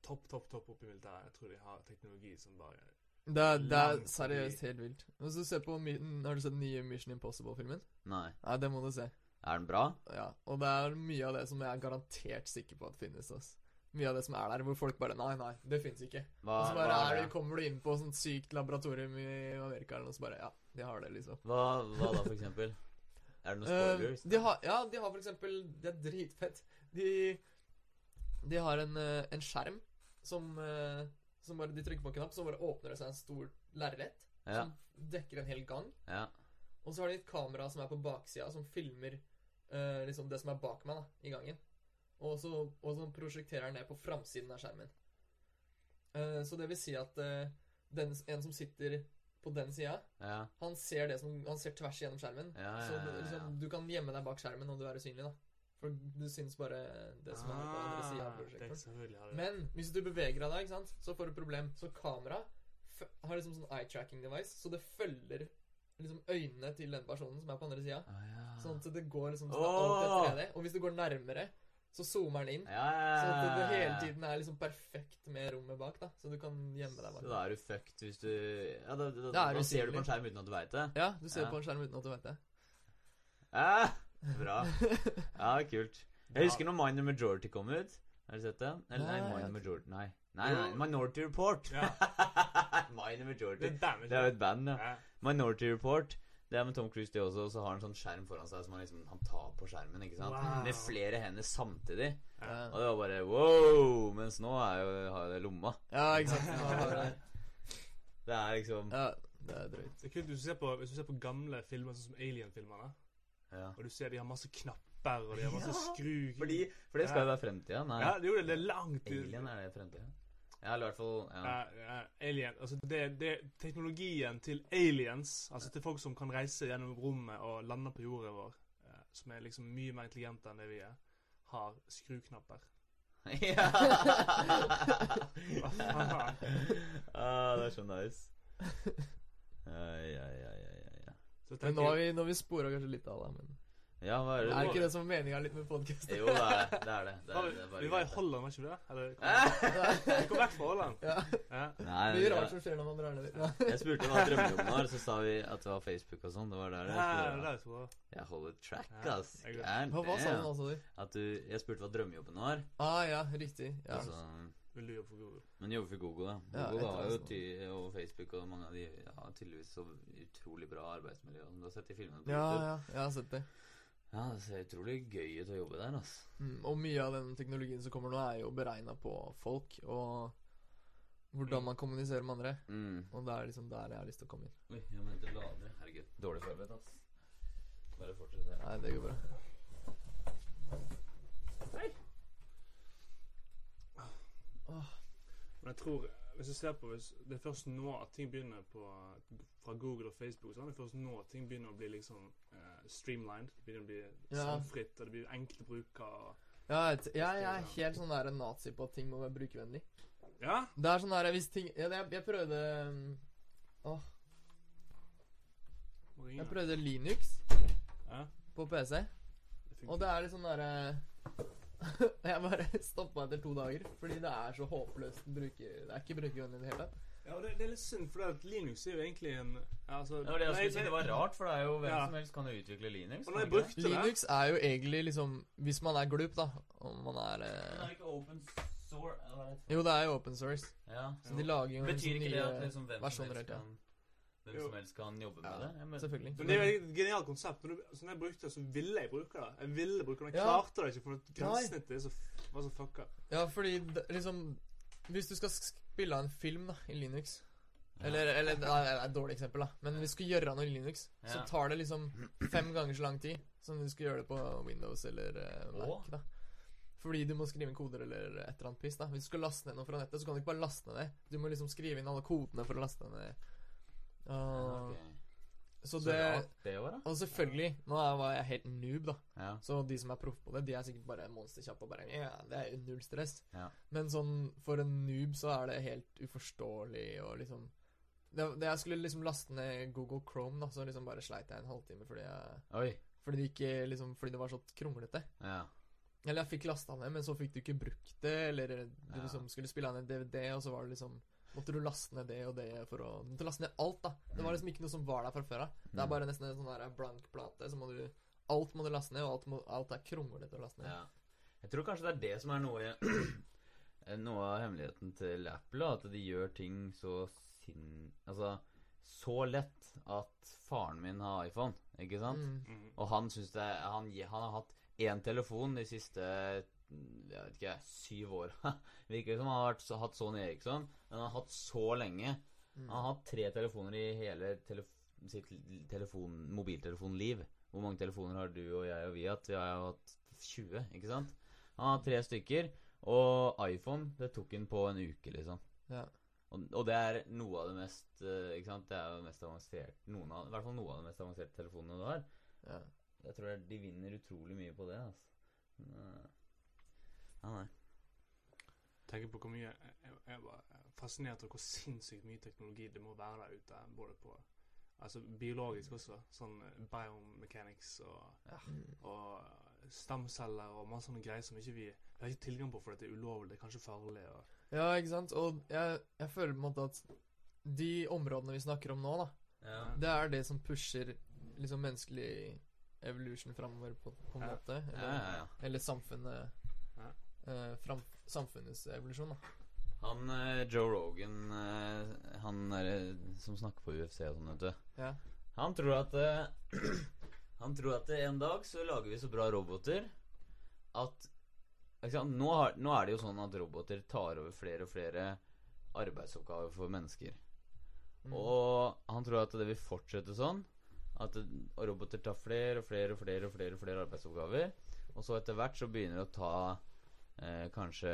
Topp, topp, topp opp i militæret. Jeg tror de har teknologi som bare Det er, det er seriøst helt vilt. Hvis du ser på, Har du sett den nye Mission Impossible-filmen? Nei. Nei, det må du se. Er den bra? Ja, Og det er mye av det som jeg er garantert sikker på at finnes. ass. Mye av det som er der, hvor folk bare Nei, nei, det fins ikke. Hva, og så bare hva, er det, kommer du inn på sånt sykt laboratorium i Amerika, eller noe, så bare Ja, de har det, liksom. hva, hva da, for eksempel? Er det noen spoilers? Uh, de har, ja, de har for eksempel Det er dritfett. De, de har en, eh, en skjerm som, eh, som bare De trykker på en knapp, så bare åpner det seg en stor lerret ja, som dekker en hel gang. ja. Og så har de et kamera som er på baksida, som filmer uh, liksom det som er bak meg da, i gangen. Og så, og så prosjekterer den ned på framsiden av skjermen. Uh, så det vil si at uh, den, en som sitter på den sida, ja. han ser det som Han ser tvers igjennom skjermen. Så liksom, du kan gjemme deg bak skjermen om du er usynlig, da. For du syns bare det som er på andre sida av Ah, prosjektoren. Men hvis du beveger deg ikke sant, så får du problem. Så kamera har liksom sånn eye tracking device, så det følger liksom øynene til den personen som er på andre sida. Ah, ja. Sånn at det går liksom sånn Åh! 3D. Og hvis du går nærmere, så zoomer den inn. Ja, ja, Så at det hele tiden er liksom perfekt med rommet bak, da. Så du kan gjemme deg Så da er du fucked hvis du Ja, da, da, Da da, ser du på en skjerm uten at du veit det. Ja, du ser Ja. på en skjerm uten at du vet det. Ja, bra. Ja, kult. Jeg husker når Minor Majority kom ut. Har du sett det? Eller nei, Nei, Minor jeg- Majority Nei, nei, nei Minority Report. Ja. Minor the Majority. er Det er jo et band, ja. ja. Minority Report. Det er med Tom Cruise, det også. Og så har han sånn skjerm foran seg som han liksom Han tar på skjermen, ikke sant? Wow. Med flere hender samtidig. Ja, Og det var bare wow! Mens nå er jo, har jeg det i lomma. ja ikke sant. Det Det er liksom ja, det er drøyt. Det er kult hvis du ser på, hvis du ser på gamle filmer, sånn som Alien-filmene, Ja. og du ser de har masse knapper, og de har masse Ja, skru... Fordi, for det skal jo være fremtida. Ja, det, jo, det er langt Alien er det fremtida? Ja, eller i hvert fall ja. Ja, ja, alien, altså det, det Teknologien til aliens, altså til folk som kan reise gjennom rommet og lande på jorda vår, eh, som er liksom mye mer intelligente enn det vi er, har skruknapper. ja. Hva faen? ah, det er så nice. Ai, ai, ja, ja. Men nå har vi, nå har vi spora kanskje litt av det, men Ja, hva er er det det ikke det som er meninga litt med podkast? Jo, det er det. Det er det. det, er, vi, det er vi var i. Holland, var ikke vi det? Eller? Vi kom vekk fra Holland. Ja. Ja. Nei, Mye rart som skjer når man drar ned dit. Ja. jeg spurte hva drømmejobben var, så sa vi at det var Facebook og sånn. Det var der det det det tror jeg. Jeg holder track, ass. jeg Hva, hva sa du nå, sa du? At du Jeg spurte hva drømmejobben var. Ah, ja, riktig. Ja. Altså, Vil du jobbe for Google? men jobbe for Google. Ja, Google ja, har jo ty og Facebook og mange av de har tydeligvis så utrolig bra arbeidsmiljø. Du har sett de filmene på ja, YouTube? ja, jeg har sett det. Ja, det ser utrolig gøy ut å jobbe der, ass. Mm, og mye av den teknologien som kommer nå, er jo beregna på folk og hvordan Mm. man kommuniserer med andre. Mm. Og det er liksom der jeg har lyst til å komme inn. Oi, jeg mente lader. Herregud. Dårlig forberedt, ass. Bare fortsett. Nei, det går bra. Men jeg tror, hvis du ser på hvis Det er først nå at ting begynner på fra Google og Facebook sånn, det er først nå at ting begynner å bli liksom uh, streamlined. Det begynner å bli Ja. samfritt, og det blir bruke. og- Ja, jeg, jeg, jeg er helt sånn der nazi på at ting må være brukervennlig. Ja? Det er sånn der hvis ting ja, Jeg, jeg prøvde Åh, jeg prøvde Linux Ja, på PC, det og det er litt sånn derre Jeg bare stoppa etter to dager, fordi det er så håpløst bruker... Det er ikke brukervennlig i det hele tatt. Ja, og det, det er litt synd, for det at Linux er jo egentlig en altså, Det var det nei, si. Det var rart, for det er jo hvem Ja. som helst kan jo utvikle Linux. Og når jeg ikke det? Linux er jo egentlig liksom Hvis man er glup, da, om man er eh, ikke open source eller hva? Jo, det er jo open source, Ja. så de lager jo Betyr liksom ikke det at nye liksom hvem versjoner helst hele tida. Hvem Jo. som helst kan jobbe med Ja, det? Ja, men- Selvfølgelig. Men det er jo et genialt konsept. Men som jeg brukte så ville jeg bruke det. Jeg ville bruke det, men jeg Ja. klarte det ikke, for at grensesnittet var så fucka. Ja, fordi liksom Hvis du skal spille en film da, i Linux Ja. Eller, eller det er et dårlig eksempel, da. Men hvis du skal gjøre noe i Linux, så tar det liksom fem ganger så lang tid som du skal gjøre det på Windows eller eh, Mac. Da Fordi du må skrive inn koder eller et eller annet piss. da Hvis du skal laste ned noe fra nettet, så kan du ikke bare laste ned det. Du må liksom skrive inn alle kodene for å laste ned det. Ja, Uh, ok. Så Så det rart det var, da. Og selvfølgelig, nå var jeg helt noob, da. Ja. Så de som er proff på det, de er sikkert bare monsterkjappe og bare Ja, det er null stress. Ja. Men sånn for en noob så er det helt uforståelig og liksom det, det Jeg skulle liksom laste ned Google Chrome, da, så liksom bare sleit jeg en halvtime fordi jeg. Fordi det ikke liksom Fordi det var så kronglete. Ja. Eller jeg fikk lasta ned, men så fikk du ikke brukt det, eller du liksom skulle spille av en DVD, og så var det liksom Måtte du laste ned det og det for å Du måtte laste ned alt, da. Det var liksom ikke noe som var der fra før av. Det er Mm. bare nesten en sånn blank plate, så må du Alt må du laste ned, og alt, må, alt er kronglete å laste ned. Ja. Jeg tror kanskje det er det som er noe Noe av hemmeligheten til Apple, at de gjør ting så sin... Altså så lett at faren min har iPhone, ikke sant? Mm. Mm. Og han syns det han, han har hatt én telefon de siste jeg vet ikke, syv år. Virker som han har vært, hatt Sony Eriksson, men han har hatt så lenge. Mm. Han har hatt tre telefoner i hele telef sitt telefon, mobiltelefonliv. Hvor mange telefoner har du og jeg og vi hatt? Vi har hatt 20, ikke sant? Han har tre stykker. Og iPhone, det tok han på en uke, liksom. Ja. Og, og det er noe av det mest eh, Ikke sant? Det er jo mest avansert noen av, I hvert fall noe av de mest avanserte telefonene du har. Ja. Jeg tror de vinner utrolig mye på det, altså. Eh, Ja, nei. tenker på hvor mye Jeg, jeg, jeg var fascinert av hvor sinnssykt mye teknologi det må være der ute. Både på Altså biologisk også. Sånn eh, biomechanics og, ja. og stamceller og masse sånne greier som ikke vi Vi har ikke tilgang på fordi det er ulovlig, det er kanskje farlig. Og, ja, ikke sant? Og jeg, jeg føler på en måte at de områdene vi snakker om nå, da, Ja. det er det som pusher liksom menneskelig evolution framover, på, på en Ja. måte. Ja, Eller, ja, ja. eller samfunnet Eh, fram, Samfunnets evolusjon, da. Han eh, Joe Rogan, eh, han er, som snakker på UFC og sånn, vet du. Ja. Han tror at Han tror at en dag så lager vi så bra roboter at? Nå, har, nå er det jo sånn at roboter tar over flere og flere arbeidsoppgaver for mennesker. Mm. Og han tror at det vil fortsette sånn. At roboter tar flere og flere og flere og flere, og flere arbeidsoppgaver. Og så etter hvert så begynner det å ta eh, Kanskje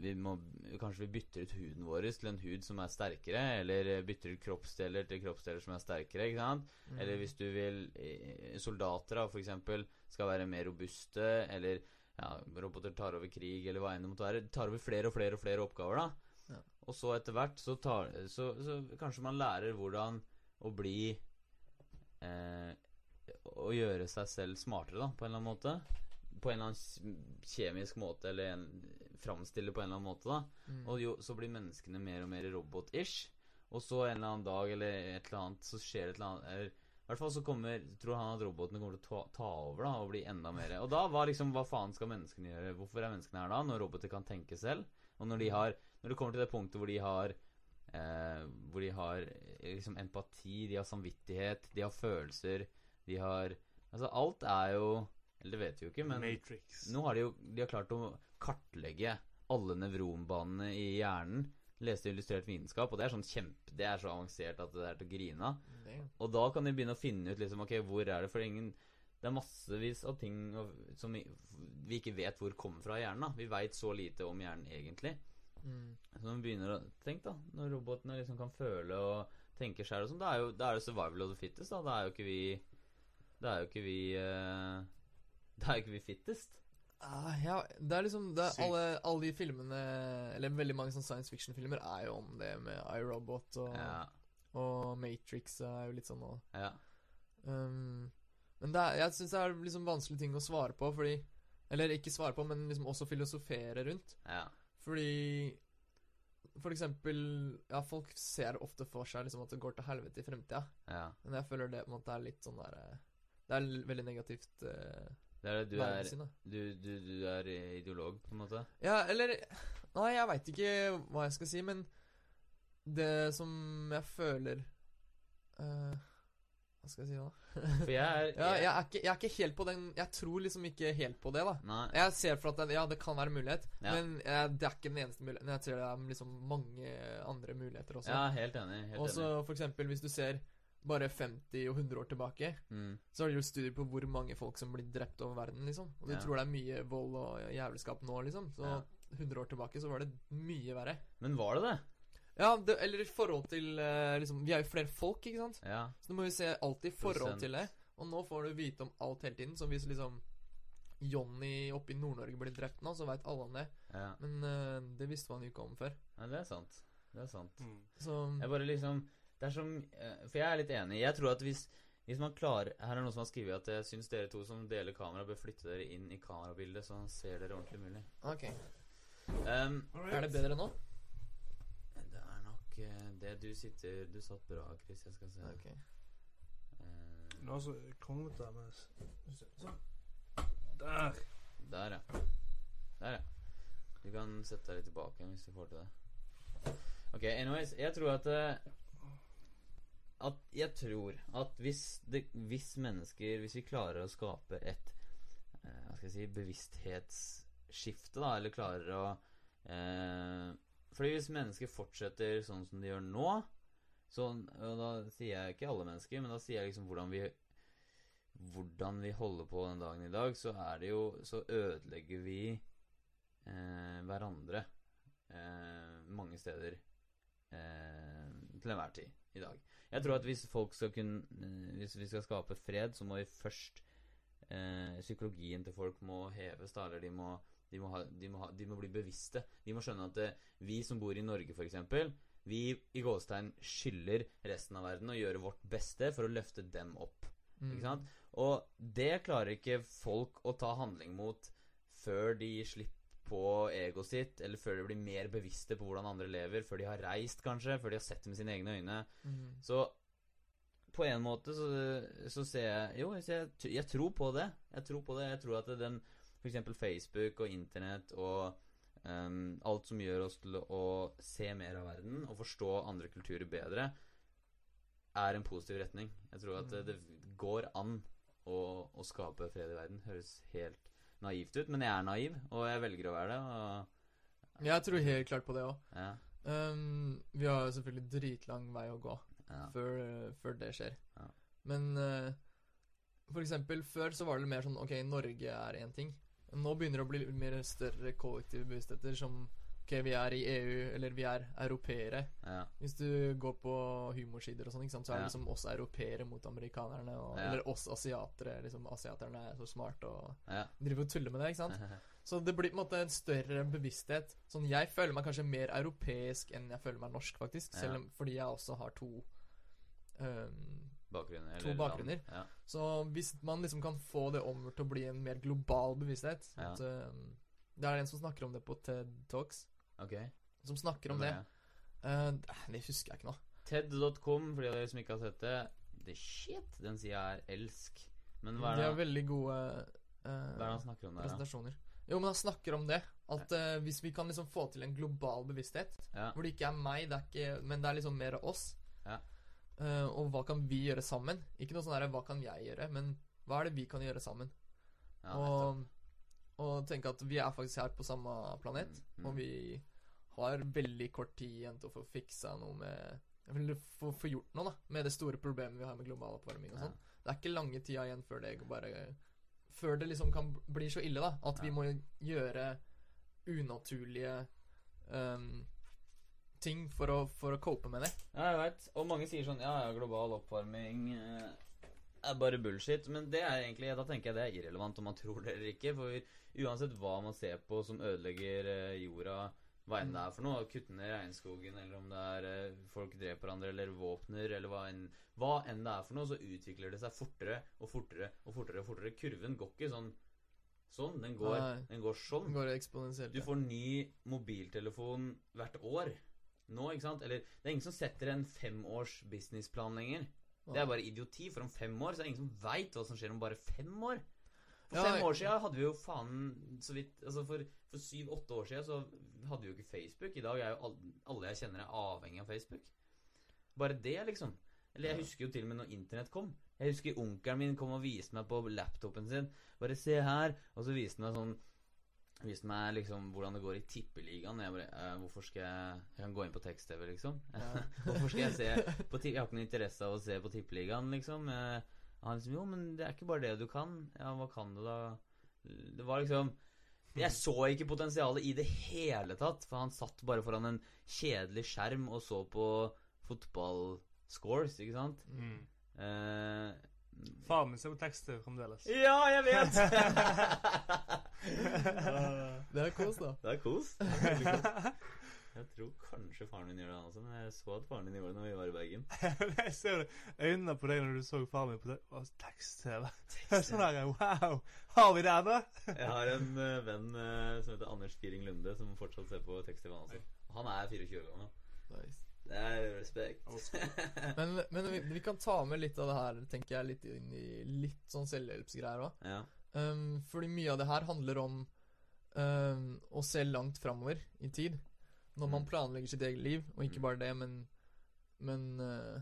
vi må, Kanskje vi bytter ut huden vår til en hud som er sterkere, eller bytter ut kroppsdeler til kroppsdeler som er sterkere. ikke sant? Mm. Eller hvis du vil eh, Soldater da, for eksempel skal være mer robuste, eller ja, roboter tar over krig, eller hva enn det måtte være. Tar over flere og flere og flere oppgaver, da. Ja. Og så etter hvert så, tar, så, så kanskje man lærer hvordan å bli eh, Å gjøre seg selv smartere, da, på en eller annen måte. På en eller annen kjemisk måte, eller en, framstille på en eller annen måte, da. Mm. Og jo, så blir menneskene mer og mer robot-ish. Og så en eller annen dag eller et eller annet så skjer det et eller annet eller, I hvert fall så kommer tror han at robotene kommer til å ta, ta over da og bli enda mer Og da var liksom Hva faen skal menneskene gjøre? Hvorfor er menneskene her da, når roboter kan tenke selv? Og når de har Når det kommer til det punktet hvor de har eh, Hvor de har eh, liksom empati, de har samvittighet, de har følelser, de har Altså alt er jo Eller det vet vi jo ikke, men Matrix. nå har de jo de har klart å kartlegge alle nevronbanene i hjernen. Leste illustrert vitenskap, og det er sånn kjempe Det er så avansert at det er til å grine av. Og da kan de begynne å finne ut liksom Ok, hvor er det For ingen Det er massevis av ting som vi, vi ikke vet hvor kommer fra i hjernen. da Vi veit så lite om hjernen egentlig. mm. Så når vi begynner å Tenk, da. Når robotene liksom kan føle og tenke sjøl og sånn. Da er jo da er det survival of the fittest, da. Da er jo ikke vi Da er jo ikke vi eh, Da er jo ikke vi fittest. Ah, ja, det er liksom det er alle, alle de filmene Eller veldig mange sånne science fiction-filmer er jo om det med iRobot og, Ja. og Matrix er jo litt sånn òg. ja. Um, men det er, jeg syns det er liksom vanskelige ting å svare på, fordi Eller ikke svare på, men liksom også filosofere rundt. ja. Fordi For eksempel Ja, folk ser ofte for seg liksom at det går til helvete i fremtida. ja. Men jeg føler det på en måte er litt sånn der eh, Det er veldig negativt uh, Det er det du er du, du, du er ideolog, på en måte? Ja, eller Nei, jeg veit ikke hva jeg skal si, men det som jeg føler uh, Hva skal jeg si da? For jeg er Ja, jeg er, ikke, jeg er ikke helt på den Jeg tror liksom ikke helt på det, da. Nei. Jeg ser for at det, ja, det kan være en mulighet, Ja. men jeg, det er ikke den eneste muligheten. Jeg ser det er liksom mange andre muligheter også. Ja, helt enig. Helt Også enig. for eksempel hvis du ser bare 50 og 100 år tilbake, Mm. så har de gjort studier på hvor mange folk som blir drept over verden, liksom. Og du Ja. tror det er mye vold og jævelskap nå, liksom. Så Ja. 100 år tilbake så var det mye verre. Men var det det? Ja, det, eller i forhold til eh, liksom Vi er jo flere folk, ikke sant? Ja. Så du må jo se alltid i forhold Prosent. til det. Og nå får du vite om alt hele tiden. Så hvis liksom Johnny oppe i Nord-Norge blir drept nå, så veit alle om det. ja. Men uh, det visste man jo ikke om før. Ja, det er sant. Det er sant. Mm. Så Jeg bare liksom Det er som eh, For jeg er litt enig. Jeg tror at hvis hvis man klarer Her er noen som har skrevet at jeg syns dere to som deler kamera, bør flytte dere inn i kamerabildet, så ser dere ordentlig mulig. OK. Um, Er det bedre nå? det er nok eh, det du sitter Du satt bra, Chris. Jeg skal se. Ok. Eh, Nå så kronglete med Sånn. Der. der, ja. Der, ja. Du kan sette deg litt tilbake hvis du får til det. Ok, anyways. Jeg tror at eh, At jeg tror at hvis, det, hvis mennesker Hvis vi klarer å skape et eh, Hva skal jeg si Bevissthetsskifte, da, eller klarer å eh, Fordi hvis mennesker fortsetter sånn som de gjør nå så, da sier jeg ikke alle mennesker, men da sier jeg liksom hvordan vi hvordan vi holder på den dagen i dag, så er det jo Så ødelegger vi eh, hverandre eh, mange steder eh, til enhver tid i dag. Jeg tror at hvis folk skal kunne eh, Hvis vi skal skape fred, så må vi først eh, Psykologien til folk må heves, da, eller de må de må, ha, de, må ha, de må bli bevisste. De må skjønne at eh, vi som bor i Norge, f.eks., vi i gåstegn skylder resten av verden å gjøre vårt beste for å løfte dem opp. Mm. Ikke sant? Og det klarer ikke folk å ta handling mot før de slipper på egoet sitt, eller før de blir mer bevisste på hvordan andre lever, før de har reist, kanskje, før de har sett det med sine egne øyne. Mm. Så på en måte så, så ser jeg Jo, jeg, jeg tror på det. Jeg tror på det. Jeg tror at den f.eks. Facebook og Internett og um, alt som gjør oss til å se mer av verden og forstå andre kulturer bedre, er en positiv retning. Jeg tror at det, det går an å, å skape fred i verden. Høres helt naivt ut, men jeg er naiv, og jeg velger å være det. Og, Jeg tror helt klart på det òg. ja, Um, vi har jo selvfølgelig dritlang vei å gå ja, før, før det skjer. Ja. Men uh, for eksempel før så var det mer sånn Ok, Norge er én ting. Nå begynner det å bli mer større kollektive bevisstheter som Ok, vi er i EU, eller vi er europeere. ja, Hvis du går på humorsider og sånn, så er det liksom oss europeere mot amerikanerne. Og. Eller oss asiatere. Liksom Asiaterne er så smarte og driver og tuller med det. ikke sant? Så det blir på en måte en større bevissthet. Sånn, Jeg føler meg kanskje mer europeisk enn jeg føler meg norsk, faktisk. Selv om, fordi jeg også har to um, Bakgrunner. To bakgrunner. Ja. Så hvis man liksom kan få det om til å bli en mer global bevissthet Ja. at, um, Det er en som snakker om det på TED Talks. Ok. Som snakker om det. er Eh, det husker jeg ikke nå. TED.com, for de av dere som ikke har sett det. The shit! Den sida er elsk. Men hva er De det, har veldig gode uh, hva er det han snakker om der, da? presentasjoner. Jo, men han snakker om det. At uh, hvis vi kan liksom få til en global bevissthet, Ja. hvor det ikke er meg, det er ikke, men det er liksom mer oss. Ja. Og hva kan vi gjøre sammen? Ikke noe sånn her 'hva kan jeg gjøre', men hva er det vi kan gjøre sammen? Ja, og, og tenke at vi er faktisk her på samme planet, Mm, mm. og vi har veldig kort tid igjen til å få fiksa noe med Eller få, få gjort noe da med det store problemet vi har med global oppvarming og Ja. sånn. Det er ikke lange tida igjen før det bare Før det liksom kan bli så ille, da. At vi må gjøre unaturlige um, ting for å, for å cope med det. Ja, jeg veit. Og mange sier sånn Ja, ja, global oppvarming eh, er bare bullshit. Men det er egentlig Da tenker jeg det er irrelevant om man tror det eller ikke. For uansett hva man ser på som ødelegger eh, jorda, hva enn det er for noe, kutte ned regnskogen, eller om det er eh, folk dreper hverandre, eller våpner, eller hva enn Hva enn det er for noe, så utvikler det seg fortere og fortere og fortere. og fortere Kurven går ikke sånn sånn. Den går, Nei. den går sånn. Den går eksponentielt. Du får ny mobiltelefon hvert år nå, ikke sant? Eller det er ingen som setter en femårs businessplan lenger. Det er bare idioti, for om fem år så er det ingen som veit hva som skjer om bare fem år. For fem år siden hadde vi jo faen så vidt Altså for, for syv-åtte år siden så hadde vi jo ikke Facebook. I dag er jo alle, alle jeg kjenner, er avhengig av Facebook. Bare det, liksom. Eller jeg husker jo til og med når internett kom. Jeg husker onkelen min kom og viste meg på laptopen sin. Bare se her. Og så viste han meg sånn Viste meg liksom hvordan det går i tippeligaen. Jeg bare eh, Hvorfor skal jeg Jeg kan gå inn på tekst-TV, liksom. Ja. hvorfor skal jeg se på Jeg har ikke noe interesse av å se på tippeligaen, liksom. Eh, Han liksom Jo, men det er ikke bare det du kan. Ja, hva kan du, da? Det var liksom Jeg så ikke potensialet i det hele tatt, for han satt bare foran en kjedelig skjerm og så på fotballscores, ikke sant? Mm. Eh, Faren min ser på tekster fremdeles. ja, jeg vet! Det er kos, da. det er kos. Jeg tror kanskje faren min gjør det, altså, men jeg så at faren din gjorde det når vi var i Bergen. jeg ser øynene på deg når du så faren min på tekst-TV. Sånn der, wow! Har vi det ennå? Jeg har en uh, venn uh, som heter Anders Firing Lunde, som fortsatt ser på tekst-TV. Altså. Han er 24 år gammel. Nice. Det er respekt. Men, men vi, vi kan ta med litt av det her, tenker jeg, litt inn i litt sånn selvhjelpsgreier òg. ja. Um, fordi mye av det her handler om um, å se langt framover i tid. Når man Mm. planlegger sitt eget liv, og ikke Mm. bare det, men, men uh,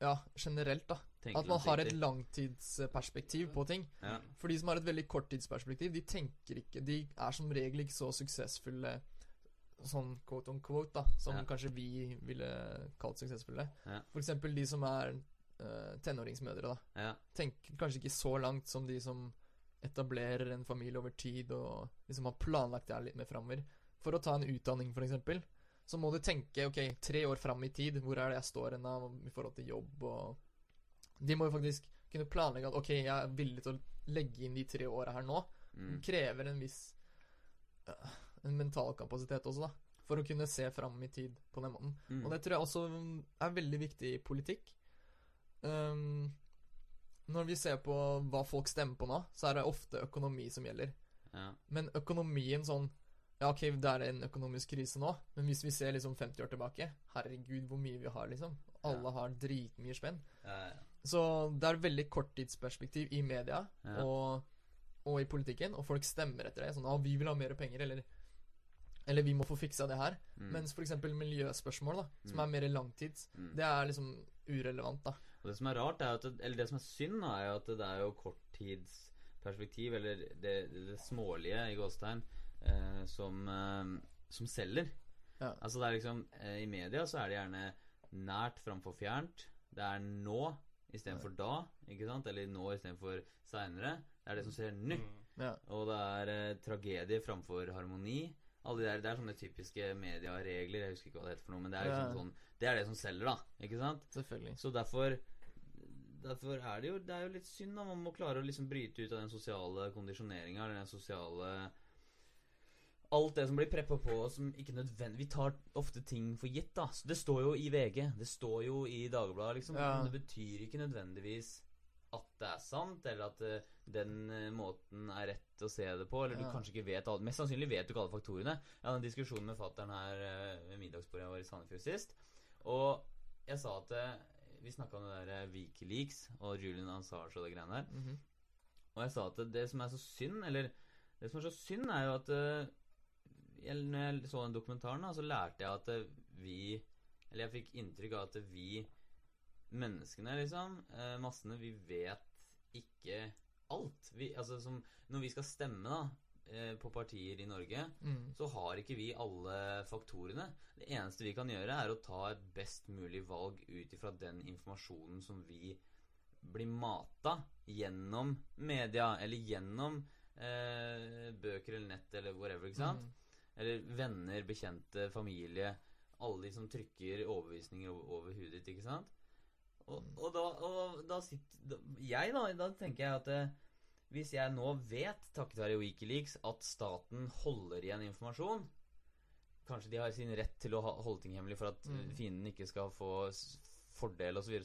Ja, generelt, da. Tenker At man har et langtidsperspektiv på ting. ja. For de som har et veldig korttidsperspektiv, de tenker ikke De er som regel ikke så suksessfulle sånn quote on quote, da, som Ja. kanskje vi ville kalt suksessfulle. Ja. For eksempel de som er uh, tenåringsmødre, da. ja. Tenker kanskje ikke så langt som de som etablerer en familie over tid og liksom har planlagt det her litt mer framover. For å ta en utdanning, eksempel, så må du tenke ok, tre år fram i tid, hvor er det jeg står hen i forhold til jobb og De må jo faktisk kunne planlegge at ok, jeg er villig til å legge inn de tre åra her nå. Mm. Krever en viss uh, En mental kapasitet også, da. For å kunne se fram i tid på den måten. Mm. Og det tror jeg også er veldig viktig i politikk. Um, når vi ser på hva folk stemmer på nå, så er det ofte økonomi som gjelder. ja. Men økonomien sånn Ja, ok, det er en økonomisk krise nå, men hvis vi ser liksom 50 år tilbake Herregud, hvor mye vi har, liksom. Alle Ja. har dritmye spenn. Ja, ja. Så det er veldig korttidsperspektiv i media og, og i politikken, og folk stemmer etter det. Sånn 'Å, vi vil ha mer penger', eller eller vi må få fiksa det her. Mm. Mens f.eks. miljøspørsmål, da, som Mm. er mer langtids, Mm. det er liksom urelevant, da. Og det som er rart, er at eller det som er synd, da, er jo at det er jo korttidsperspektiv, eller det, det, det smålige i gåstegn, eh, som, eh, som selger. Ja. Altså det er liksom eh, I media så er det gjerne nært framfor fjernt. Det er nå istedenfor da, ikke sant? Eller nå istedenfor seinere. Det er det som skjer nå. Mm. Ja. Og det er eh, tragedie framfor harmoni. Alle de der, Det er sånne typiske medieregler. Jeg husker ikke hva det heter for noe, men det er liksom Ja. sånn Det er det som selger, da. Ikke sant? Selvfølgelig. Så derfor Derfor er det jo Det er jo litt synd, da. Man må klare å liksom bryte ut av den sosiale kondisjoneringa, eller den sosiale Alt det som blir preppa på som ikke nødvendig Vi tar ofte ting for gitt, da. Så det står jo i VG, det står jo i Dagbladet, liksom. Ja. Men det betyr ikke nødvendigvis at det er sant, eller at uh, den uh, måten er rett å se det på, eller du kanskje ikke vet alle Mest sannsynlig vet du ikke alle faktorene. Jeg hadde en diskusjon med fattern her eh, ved middagsbordet jeg var i Sandefjord sist, og jeg sa at Vi snakka om det der Wikileaks og Julian Assange og det greiene der. Mhm. Og jeg sa at det som er så synd, eller Det som er så synd, er jo at jeg, Når jeg så den dokumentaren, da, så lærte jeg at eh, vi Eller jeg fikk inntrykk av at vi menneskene, liksom, eh, massene, vi vet ikke alt. Vi, altså som Når vi skal stemme, da, eh, på partier i Norge, Mm. så har ikke vi alle faktorene. Det eneste vi kan gjøre, er å ta et best mulig valg ut ifra den informasjonen som vi blir mata gjennom media, eller gjennom eh, bøker eller nett eller whatever, ikke sant? Mm. Eller venner, bekjente, familie. Alle de som trykker overbevisninger over, over hudet ditt, ikke sant? Og, og da, og da sitter Jeg, da, da tenker jeg at eh, hvis jeg nå vet, takket være Wikileaks, at staten holder igjen informasjon Kanskje de har sin rett til å ha, holde ting hemmelig for at Mm. fienden ikke skal få fordel osv.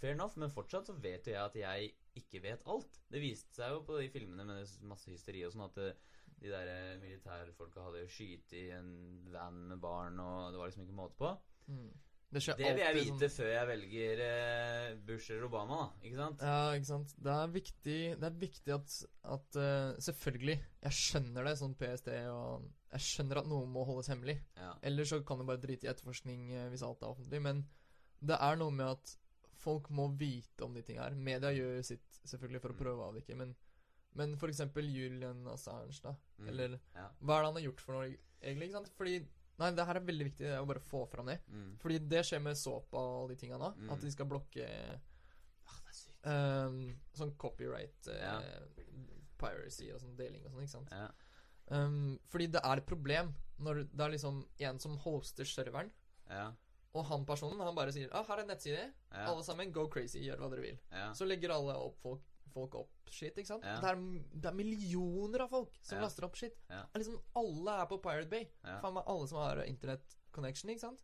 Fair enough, men fortsatt så vet jo jeg at jeg ikke vet alt. Det viste seg jo på de filmene med masse hysteri og sånn at eh, de der eh, militærfolka hadde skyte i en van med barn, og det var liksom ikke måte på. Mm. Det Det vil jeg vite sånn- før jeg velger eh, Bush eller Obama, da. Ikke sant? Ja, ikke sant. Det er viktig, det er viktig at, at uh, Selvfølgelig, jeg skjønner det, sånn PST, og jeg skjønner at noe må holdes hemmelig. Ja. Eller så kan du bare drite i etterforskning uh, hvis alt er offentlig. Men det er noe med at folk må vite om de tingene her. Media gjør jo sitt selvfølgelig for å Mm. prøve å avdekke, men Men for eksempel Julian Assange, da. Mm. Eller Ja. hva er det han har gjort for noe, egentlig? ikke sant? Fordi Nei, det her er veldig viktig å bare få fram det. Mm. Fordi det skjer med såpa og de tinga nå. Mm. At de skal blokke Ah, det er sykt. Um, sånn copyright Ja. Piracy og sånn deling og sånn, ikke sant. Ja. Um, fordi det er et problem når det er liksom en som hoster serveren, Ja. og han personen han bare sier ah, 'Her er en nettside. Alle sammen, go crazy. Gjør hva dere vil.' Så legger alle opp folk, folk opp shit, ikke sant? Ja. Det, er, det er millioner av folk som Ja. laster opp shit. Ja. Liksom Alle er på Pirate Bay. Faen meg alle som har internet connection, ikke sant?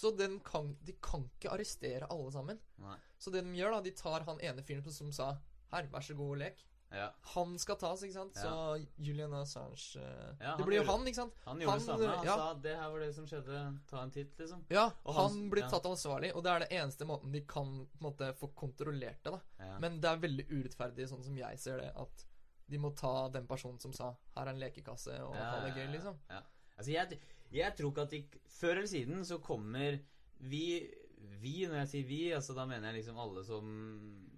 Så den kan, de kan ikke arrestere alle sammen. Nei. Så det de gjør, da, de tar han ene fyren som sa 'Her, vær så god, lek'. Ja. Han skal tas, ikke sant? Ja. Så Julian Assange eh, Ja, Det blir jo han, ikke sant? Han gjorde Han, det samme. Han ja. sa det her var det som skjedde. Ta en titt, liksom. Ja, Og han, han- blir tatt ansvarlig, og det er det eneste måten de kan på en måte få kontrollert det. da. Men det er veldig urettferdig, sånn som jeg ser det, at de må ta den personen som sa 'her er en lekekasse', og ha det gøy, liksom. Ja. Altså, jeg, jeg tror ikke at de Før eller siden så kommer vi Vi, når jeg sier vi, altså da mener jeg liksom alle som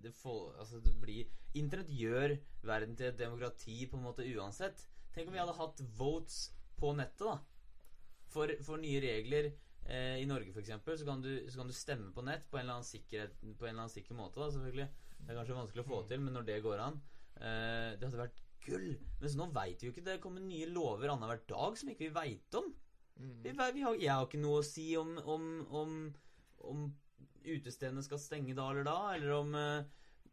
det får, altså det blir Internett gjør verden til et demokrati på en måte uansett. Tenk om vi hadde hatt votes på nettet, da. For, for nye regler eh, i Norge, f.eks., så, kan du- så kan du stemme på nett på en eller annen sikkerhet På en eller annen sikker måte, da, selvfølgelig. Det er kanskje vanskelig å få til, men når det går an eh, Det hadde vært gull. Mens nå veit vi jo ikke. Det kommer nye lover annenhver dag som ikke vi veit om. Mm. Vi, vi har, jeg har ikke noe å si om, om, om, om utestedene skal stenge da eller da, eller om, eh,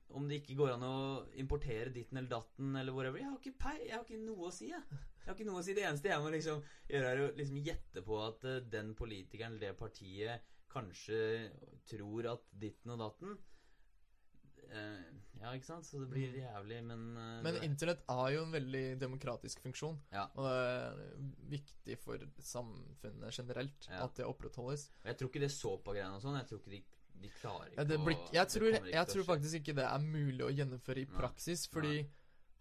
om det ikke går an å importere ditten eller datten eller whatever. Jeg har ikke, pei, jeg har ikke noe å si, jeg. Jeg har ikke noe å si. Det eneste jeg må liksom gjøre, er å liksom gjette på at eh, den politikeren eller det partiet kanskje tror at ditten og datten eh, Ja, ikke sant? Så det blir Mm. jævlig, men Men internett er jo en veldig demokratisk funksjon. Ja. Og det er viktig for samfunnet generelt Ja. at det opprettholdes. Og Jeg tror ikke det Sopa-greiene og sånn. Jeg tror ikke de, de klarer Ja, ikke det blir, jeg tror, det ikke jeg tror faktisk ikke det er mulig å gjennomføre i Nei. praksis, fordi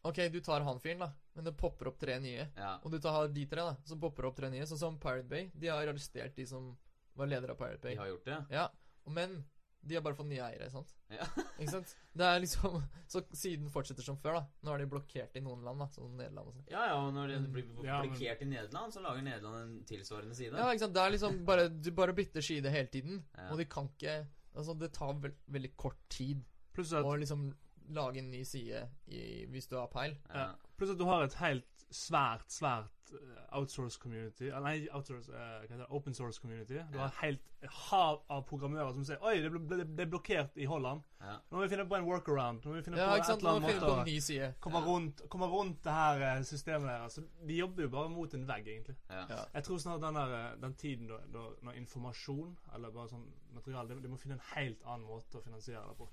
Ok, du tar han fyren, da, men det popper opp tre nye. Ja. Og du tar de tre, da, så popper opp tre nye. Sånn som Pirate Bay. De har arrestert de som var ledere av Pirate Bay. De har gjort det? Ja, Men de har bare fått nye eiere, sant? Ja. Ikke sant? Det er liksom Så siden fortsetter som før, da. Nå er de blokkert i noen land, da, som Nederland og sånn. Ja, ja, og når det Mm. blir Ja, men- blokkert i Nederland, så lager Nederland en tilsvarende side. Ja, ikke sant. Det er liksom bare Du bare bytter side hele tiden. Ja. Og de kan ikke Altså, det tar vel, veldig kort tid å liksom lage en ny side i, hvis du har peil. Ja. pluss at du har et helt svært, svært eh, outsource community eh, Nei, outsource, eh, hva heter det? open source community. Du har helt hav av programmører som sier Oi, det ble, ble, det er blokkert i Holland. Ja. Nå må vi finne på en workaround. Nå må vi finne Ja, på et eller annet måte å komme, Ja. rundt, komme rundt det her eh, systemet der. Altså, de jobber jo bare mot en vegg, egentlig. Ja. Jeg tror snart den, der, den tiden da, da når informasjon, eller bare sånn materiale de, må finne en helt annen måte å finansiere det på.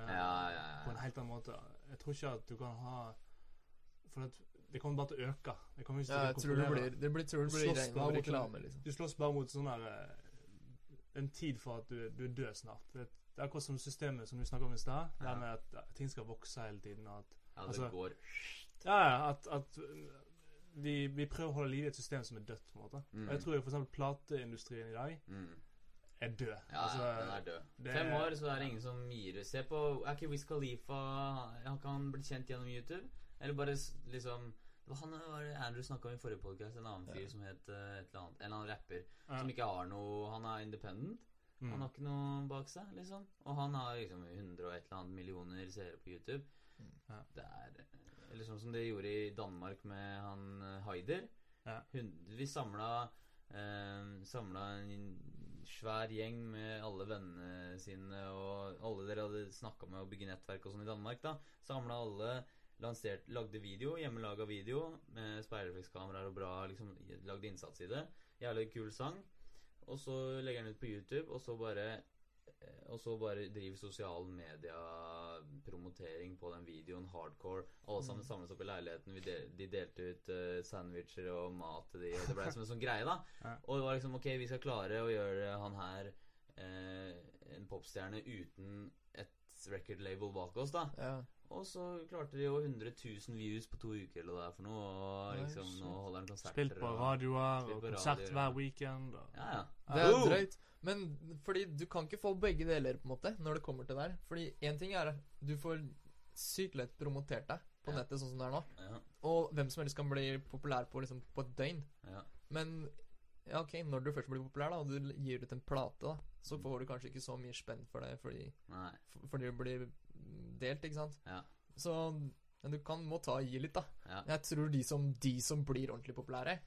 Eh, Ja, ja, ja. På en helt annen måte. Jeg tror ikke at du kan ha For at det kommer bare til å øke. Det kommer ikke Ja, jeg tror det blir Det blir, tror det blir ren reklame, liksom. Du slåss bare mot sånn der eh, En tid for at du, du er død snart. Det, det er akkurat som systemet som vi snakket om i stad. Det Ja. det med at ting skal vokse hele tiden. At, ja, det Altså- går ja, ja, at, at uh, vi, vi prøver å holde liv i et system som er dødt. på en måte Mm. Og Jeg tror f.eks. plateindustrien i dag mm. er død. Ja, altså, den er død. det- Fem år, så er det ingen som gir Se på Er ikke Wiz Khalifa Han kan bli kjent gjennom YouTube? Eller bare liksom det var han Andrew snakka om i forrige podcast, en annen fyr Ja. som het eh, et eller annet, en eller annen rapper. ja. Som ikke har noe Han er independent. Mm. Han har ikke noe bak seg, liksom. Og han har liksom 100 og et eller annet millioner seere på YouTube. Mm. Ja. Det er Eller sånn som de gjorde i Danmark med han eh, Haider. Ja. Hun, vi samla eh, Samla en svær gjeng med alle vennene sine, og alle dere hadde snakka med å bygge nettverk og sånn i Danmark, da. Samla alle. Lansert, lagde video, hjemmelaga video med speilreflekskameraer og bra. liksom Lagde innsats i det. Jævlig kul sang. Og så legger han ut på YouTube, og så bare eh, Og så bare driver sosiale media-promotering på den videoen hardcore. Alle sammen Mm. samles opp i leiligheten. Vi del, de delte ut uh, sandwicher og mat til de, og det ble som en sånn greie, da. Ja. Og det var liksom ok, vi skal klare å gjøre han her eh, en popstjerne uten et record label bak oss, da. Ja. Og så klarte de jo 100 000 views på to uker eller hva det er for noe. Og liksom, nå holder han konserter. Spilt på radioer og, og konsert radio. hver weekend. Og. Ja, ja. Det er drøyt. Men fordi du kan ikke få begge deler, på en måte, når det kommer til det her. Fordi én ting er at du får sykt lett promotert deg på Ja. nettet sånn som det er nå. Ja, Og hvem som helst kan bli populær på, liksom, på et døgn. ja. Men ja, ok, når du først blir populær, da, og du gir ut en plate, da, så får du kanskje ikke så mye spenn for det fordi, fordi du blir delt, ikke sant? Ja. Så men du kan, må ta og gi litt, da. Ja. Jeg tror de som, de som blir ordentlig populære,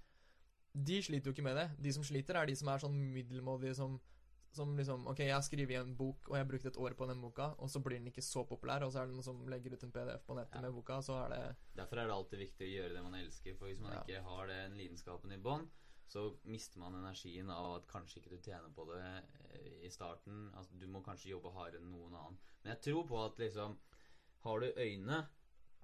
de sliter jo ikke med det. De som sliter, er de som er sånn middelmådige som som liksom Ok, jeg har skrevet en bok, og jeg har brukt et år på den boka, og så blir den ikke så populær, og så er det noen som legger ut en PDF på nettet Ja. med boka, så er det Derfor er det alltid viktig å gjøre det man elsker. For hvis man Ja. ikke har den lidenskapen i bånn, så mister man energien av at kanskje ikke du tjener på det eh, i starten. Altså, du må kanskje jobbe hardere enn noen annen. Men jeg tror på at liksom Har du øyne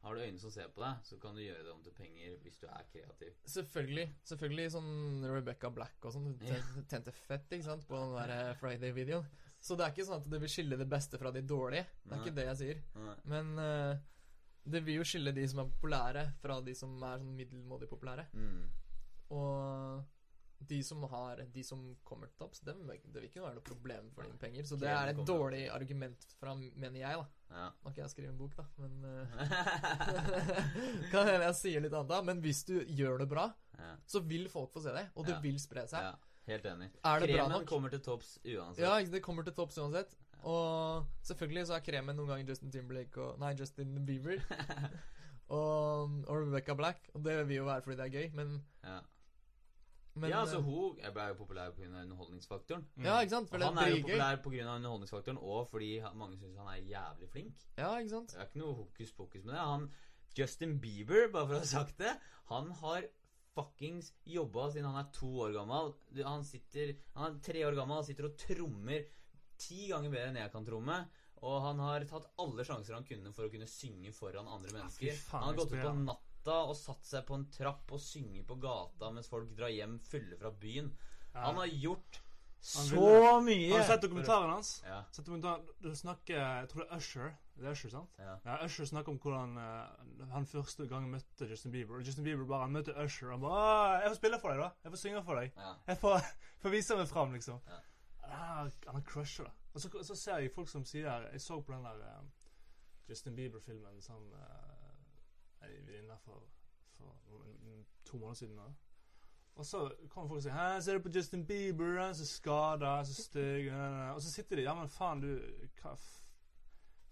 Har du øyne som ser på deg, så kan du gjøre det om til penger hvis du er kreativ. Selvfølgelig. Selvfølgelig sånn Rebecca Black og sånn. Ja. Tente, tente fett, ikke sant, på den der eh, Friday-videoen. Så det er ikke sånn at det vil skille det beste fra de dårlige. Det er Nei. ikke det jeg sier. Nei. Men uh, det vil jo skille de som er populære, fra de som er sånn middelmådig populære. Mm. Og de som har De som kommer til topps, det vil ikke være noe problem for dine penger. Så det er et dårlig argument fra, mener jeg, da. Ja. Nå har ikke jeg skrevet en bok, da, men uh, Kan hende jeg sier litt annet da. Men hvis du gjør det bra, ja. så vil folk få se det, og det Ja. vil spre seg. ja. Helt enig. Er det bra Kremen kommer til topps uansett. Ja, det kommer til topps uansett. Og selvfølgelig så er kremen noen ganger Justin Timberlake og Nei, Justin Bieber. og, og Rebecca Black. Og det vil jo være fordi det er gøy, men, Ja. Men ja, altså hun ble jo populær pga. underholdningsfaktoren. Ja, ikke sant? For og han er jo populær pga. underholdningsfaktoren, og fordi mange syns han er jævlig flink. Ja, ikke sant? Det er ikke noe hokus pokus med det. Han, Justin Bieber, bare for å ha sagt det, han har fuckings jobba siden han er to år gammel. Han sitter Han er tre år gammel og sitter og trommer ti ganger bedre enn jeg kan tromme. Og han har tatt alle sjanser han kunne for å kunne synge foran andre mennesker. Ja, faen, han har gått ut på inspirerende. Natta og satt seg på en trapp og synger på gata mens folk drar hjem fulle fra byen. Ja. Han har gjort Han så ville- mye! Har du sett dokumentaren hans? Ja. Sett dokumentaren, du snakker Jeg tror det er Usher. Det er Usher, sant? ja. Ja, Usher snakker om hvordan uh, han første gang møtte Justin Bieber. Og Justin Bieber bare han møtte Usher han bare 'Jeg får spille for deg, da. Jeg får synge for deg. ja. Jeg får, får vise meg fram', liksom. Ja. Han, har crusher det. Og så, så ser jeg folk som sier Jeg så på den der uh, Justin Bieber-filmen sånn uh, Ei venninne for, for to måneder siden. Da. Og så kommer folk og sier 'Hæ, ser du på Justin Bieber? Han er så skada, så stygg' Og så sitter de 'Ja, men faen, du hva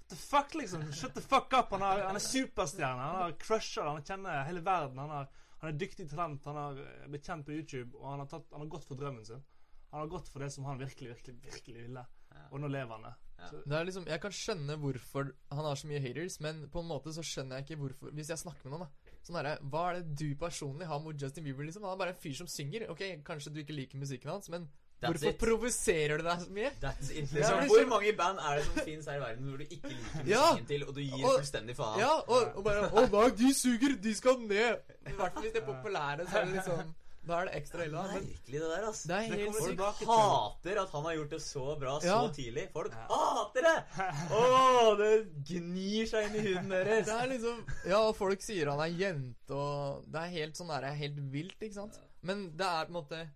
What the fuck, liksom? Shut the fuck up! Han, har, han er superstjerne. Han har crusher, han kjenner hele verden. Han, har, han er dyktig talent. Han har eh, blitt kjent på YouTube, og han har, tatt, han har gått for drømmen sin. Han har gått for det som han virkelig, virkelig, virkelig ville. Og nå lever han det. Ja. Det liksom, Jeg kan skjønne hvorfor han har så mye haters, men på en måte så skjønner jeg ikke hvorfor Hvis jeg snakker med noen, da. Sånn herre Hva er det du personlig har mot Justin Bieber, liksom? Han er bare en fyr som synger. Ok, kanskje du ikke liker musikken hans, men That's hvorfor it. provoserer du deg så mye? That's. Ja, Liksom, hvor mange band er det som finnes her i verden hvor du ikke liker Ja. musikken til, og du gir Og- fullstendig faen? Ja, og, og bare Å nei, de suger! De skal ned! I hvert fall hvis de er populære, så er det liksom Da er det ekstra ille. Det er Merkelig det der, Altså. det er Det helt kommer sykt. Hater at han har gjort det så bra så Ja. tidlig. Folk Ja. hater det! Å, det gnir seg inn i huden deres. Det er liksom Ja, og folk sier han er jente, og Det er helt sånn der, helt vilt, ikke sant? Men det er på en måte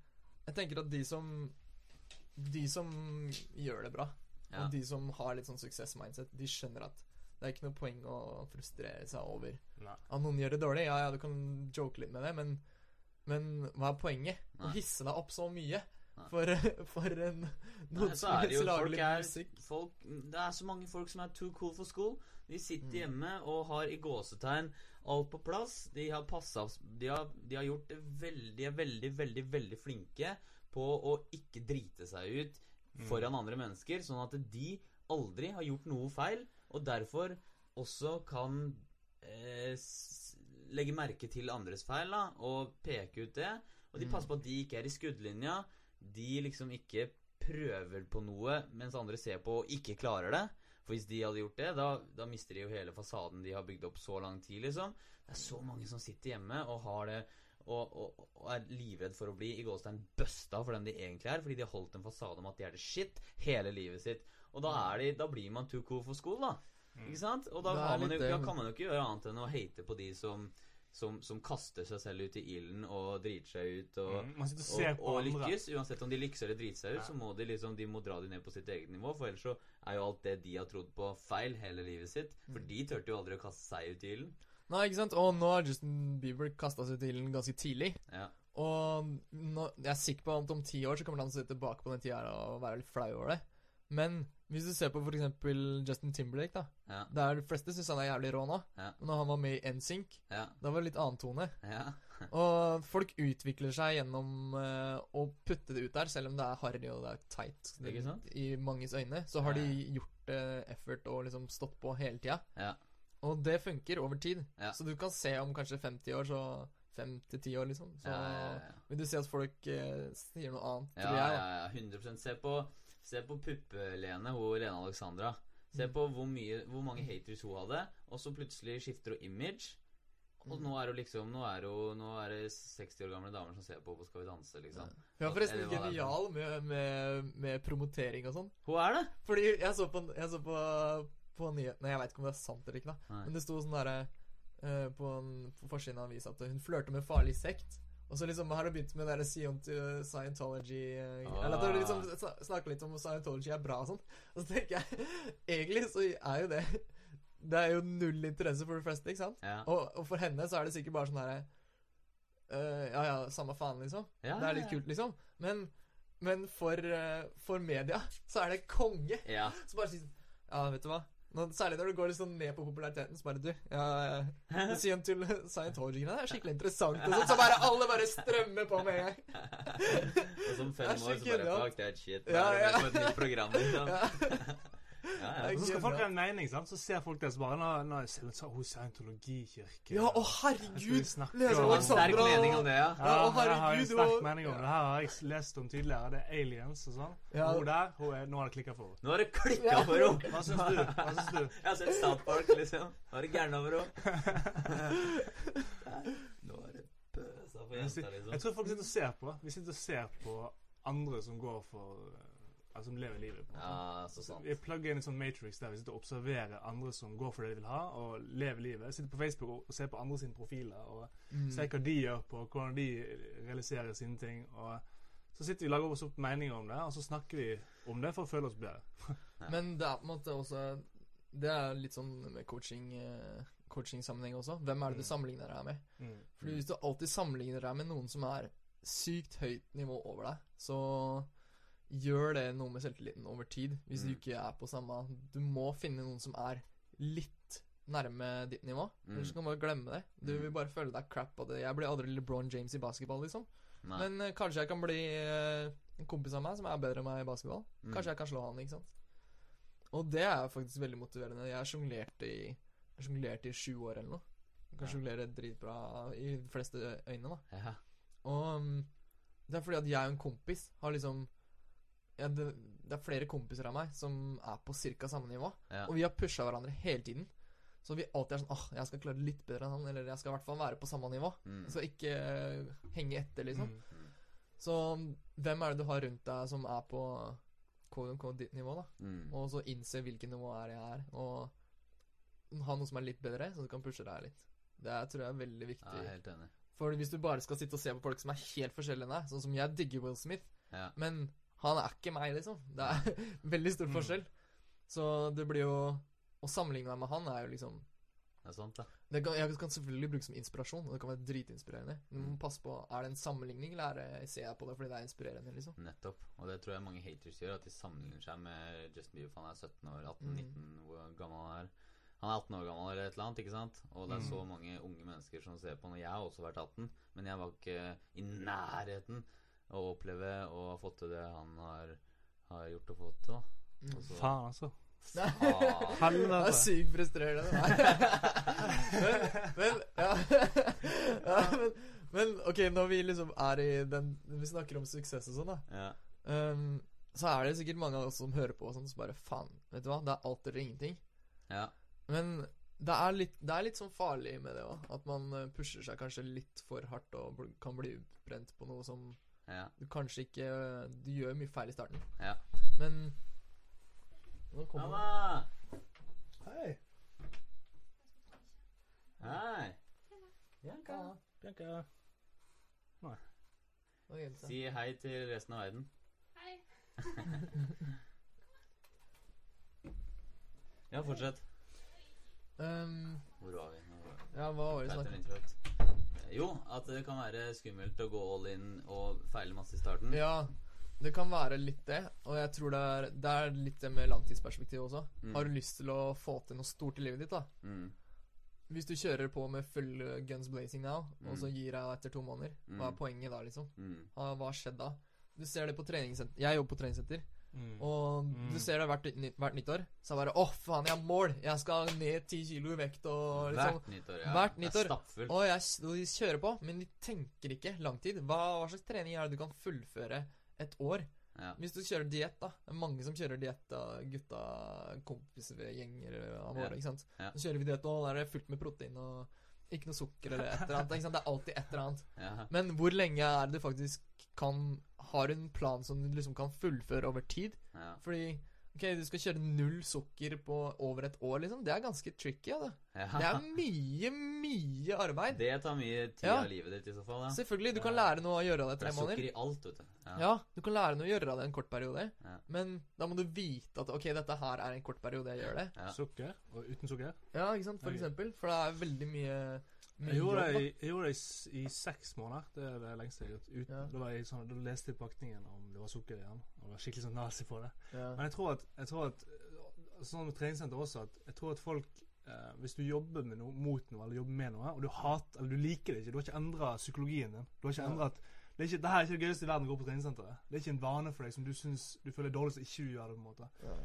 Jeg tenker at de som De som gjør det bra, Ja. og de som har litt sånn suksess-mindset, de skjønner at det er ikke noe poeng å frustrere seg over nei. at noen gjør det dårlig. Ja, ja, du kan joke litt med det, men, men hva er poenget? Å hisse deg opp så mye Nei. for, for en Nei, så er det jo folk er, folk, Det er så mange folk som er too cool for school. De sitter Mm. hjemme og har i gåsetegn alt på plass. De har passa de, har- de har gjort det veldig, de er veldig, veldig, veldig flinke på å ikke drite seg ut foran andre mennesker, sånn at de aldri har gjort noe feil, og derfor også kan eh, legge merke til andres feil da, og peke ut det. Og de Mm. passer på at de ikke er i skuddlinja. De liksom ikke prøver på noe mens andre ser på og ikke klarer det. For hvis de hadde gjort det, da, da mister de jo hele fasaden de har bygd opp så lang tid, liksom. Det er så mange som sitter hjemme og har det og, og, og er livredd for å bli i gåstein busta for den de egentlig er, fordi de har holdt en fasade om at de er det shit hele livet sitt. Og da, er de, da blir man too cool for school, da. Ikke sant? Og da, har man jo, da kan man jo ikke gjøre annet enn å hate på de som som, som kaster seg selv ut i ilden og driter seg ut og, Mm, og og, og lykkes. Uansett om de lykkes eller driter seg ut, Ja. så må de liksom De må dra de ned på sitt eget nivå, for ellers så er jo alt det de har trodd på, feil hele livet sitt. For Mm. de turte jo aldri å kaste seg ut i ilden. Nei, ikke sant? Og nå har Justin Bieber kasta seg ut i ilden ganske tidlig. Ja. Og nå, jeg er sikker på at om ti år så kommer han til å se tilbake på den tida og være litt flau over det. Men hvis du ser på for eksempel Justin Timberlake, da. Ja. Der de fleste syns han er jævlig rå nå. Ja. Men når han var med i NSYNC, Ja. da var det litt annen tone. Ja. Og folk utvikler seg gjennom uh, å putte det ut der, selv om det er harry og det er teit Ikke sant? i manges øyne. Så har de gjort uh, effort og liksom stått på hele tida. Ja. Og det funker over tid. Så du kan se om kanskje 50 år, så fem til ti år, liksom. Så Ja, ja, ja. vil du si at folk eh, sier noe annet, Ja, ja, ja, 100 Se på, se på Puppe-Lene, hun Lene Alexandra. Se Mm. på hvor, mye, hvor mange haters hun hadde, og så plutselig skifter hun image. Og Mm. nå er hun liksom Nå er, hun, nå er det 60 år gamle damer som ser på på Skal vi danse, liksom. Hun er forresten Eller genial med, med, med promotering og sånn. Hun er det! Fordi jeg så på, jeg så på, på nyhetene Jeg veit ikke om det er sant eller ikke, da. Nei. Men det sto sånn derre eh, på, en- på forsiden av avisa at hun flørter med farlig sekt. Og så liksom har det begynt med det der Scientology Ah. Eller at du liksom snakker litt om Scientology er bra og sånn. Og så tenker jeg Egentlig så er jo det Det er jo null interesse for de fleste, ikke sant? Ja. Og, og for henne så er det sikkert bare sånn herre uh, Ja ja, samme faen, liksom. Ja, Det er litt kult, liksom. Men, men for, uh, for media så er det konge. Ja. Så bare si sånn Ja, vet du hva? Nå, særlig når du går litt sånn ned på populariteten, så bare du Ja, til Scientology det er skikkelig interessant. Og sånn, så bare alle bare strømmer på med en gang. Og som fem år så bare. Fuck that shit. Ja, Ja, Det er På et nytt program, liksom. Ja. Ja, ja. Så skal folk ha en mening, sant? så ser folk det som bare Nå, nå det sånn, hos scientologikirke Ja, å herregud! Leser om- sterk Alexandra og- mening om det, ja. Ja, å, her har jeg en sterk mening om det. Her har jeg lest om tidligere. Det er aliens og sånn. Ja. Hun der, hun er, nå har det klikka for henne. Nå har det klikka Ja. for henne! Hva syns du? Hva syns du? Jeg har sett South Park, liksom. Nå er det gærne over henne. Nå er det pøsa for jenta, liksom. Jeg tror folk sitter og ser på. Vi sitter og ser på andre som går for eh, Altså som lever livet. på en måte. Ja, så sant. Vi plugger inn en sånn matrix der vi sitter og observerer andre som går for det de vil ha, og lever livet. Sitter på Facebook og, ser på andre sine profiler og Mm. ser hva de gjør på, hvordan de realiserer sine ting. Og så sitter vi og lager oss opp meninger om det, og så snakker vi om det for å føle oss bedre. Men det er på en måte også Det er litt sånn med coaching eh, coaching-sammenheng også. Hvem er det du Mm. sammenligner deg med? Mm. Fordi hvis du alltid sammenligner deg med noen som er sykt høyt nivå over deg, så gjør det noe med selvtilliten over tid. Hvis du Mm. ikke er på samme Du må finne noen som er litt nærme ditt nivå. Mm. Ellers kan du bare glemme det. Du Mm. vil bare føle deg crap av det. Jeg blir aldri LeBron James i basketball, liksom. Nei. Men uh, kanskje jeg kan bli uh, en kompis av meg som er bedre enn meg i basketball. Mm. Kanskje jeg kan slå han, ikke sant. Og det er faktisk veldig motiverende. Jeg har sjonglert i i sju år eller noe. Jeg kan Ja. sjonglere dritbra i de fleste øyne, da. Ja. Og um, det er fordi at jeg og en kompis har liksom ja, det, det er flere kompiser av meg som er på ca. samme nivå. Ja. Og vi har pusha hverandre hele tiden. Så vi alltid er sånn åh, jeg skal klare litt bedre enn han. Eller jeg skal i hvert fall være på samme nivå. Mm. Så ikke uh, henge etter, liksom. Mm. Så um, hvem er det du har rundt deg som er på KMK ditt nivå, da? Mm. Og så innse hvilket nivå er jeg er, og ha noe som er litt bedre, så du kan pushe deg litt. Det er, tror jeg er veldig viktig. er helt enig. For hvis du bare skal sitte og se på folk som er helt forskjellige enn deg, sånn som jeg digger Will Smith, Ja. men han er ikke meg, liksom. Det er veldig stor Mm. forskjell. Så det blir jo Å sammenligne meg med han er jo liksom Det er sant, da. det kan, Jeg kan selvfølgelig bruke som inspirasjon, og det kan være dritinspirerende. Men Mm. pass på Er det en sammenligning, eller er det, ser jeg på det fordi det er inspirerende, liksom? Nettopp. Og det tror jeg mange haters gjør, at de sammenligner seg med Justin Bieber. for Han er 17 år, 18, Mm. 19, hvor gammel han er. Han er 18 år gammel eller et eller annet, ikke sant? Og det er Mm. så mange unge mennesker som ser på. han. Og jeg har også vært 18, men jeg var ikke i nærheten å oppleve og ha fått til det han har, har gjort og fått til. Mm. Og så- Faen, altså. Faen, Det er sykt frustrerende. men, men, ja. ja men, men ok, når vi liksom er i den vi snakker om suksess og sånn, da, ja. um, så er det sikkert mange av oss som hører på og sånn, som bare faen, vet du hva, det er alt eller ingenting. ja. Men det er litt, det er litt sånn farlig med det òg. At man eh, pusher seg kanskje litt for hardt og kan bli utbrent på noe som Ja. du kanskje ikke Du gjør mye feil i starten. Ja. Men Nå kommer Mamma! Hei. Hei! Bianca. Bianca. det? Si hei til resten av verden. Hei. Ja, fortsett. Um, Hvor var vi? Nå ja, hva var det Vet snakk om? Jo, at det kan være skummelt å gå all in og feile masse i starten. Ja, det kan være litt det. Og jeg tror det er, det er litt det med langtidsperspektiv også. Mm. Har du lyst til å få til noe stort i livet ditt, da? Mm. Hvis du kjører på med full uh, guns blazing now, og Mm. så gir deg etter to måneder, hva er Mm. poenget da, liksom? Mm. Hva har skjedd da? Du ser det på treningssenter. Jeg jobber på treningssenter, mm. og Mm. du ser det hvert, hvert nyttår. Så er det bare Å, faen, jeg har mål! Jeg skal ned ti kilo i vekt, og liksom Hvert nyttår. Ja. Hvert Det er nyttår. Og jeg de kjører på, men de tenker ikke langtid. Hva, hva slags trening er det du kan fullføre et år? Ja. Hvis du kjører diett, da. Det er mange som kjører diett, av Gutta, kompiser, gjenger av våre, Ja. ikke sant. Ja. Så kjører vi diett, og da er det fullt med protein og ikke noe sukker eller et eller annet. Ikke sant? Det er alltid et eller annet. Ja. Men hvor lenge er det du faktisk kan Har en plan som du liksom kan fullføre over tid? Ja. Fordi Ok, du skal kjøre null sukker på over et år, liksom. Det er ganske tricky. Ja, det. Ja. det er mye, mye arbeid. Det tar mye tid Ja. av livet ditt i så fall. Ja. Selvfølgelig, du kan lære noe å gjøre av det tre det er sukker i alt, vet du. Ja. Ja, du kan lære noe å gjøre av det en kort periode. Ja. Men da må du vite at ok, dette her er en kort periode jeg gjør det. Ja. Sukker og uten sukker. Ja, ikke sant, for eksempel. For det er veldig mye Jeg gjorde det, i, jeg gjorde det i, i seks måneder. Det er det lengste jeg har gjort. Uten, Ja. da, var jeg sånn, da leste jeg pakningen om det var sukker i den, og var skikkelig sånn nazi på det. Ja. Men jeg tror at, jeg tror at sånn med treningssenter også, at jeg tror at folk eh, Hvis du jobber med noe, mot noe, eller jobber med noe, og du hater, eller du liker det ikke, du har ikke endra psykologien din Du har ikke Ja. endret det, er ikke, det her er ikke det gøyeste i verden å gå på treningssenteret. Det er ikke en vane for deg som du syns du føler dårlig hvis ikke du gjør det. på en måte Ja.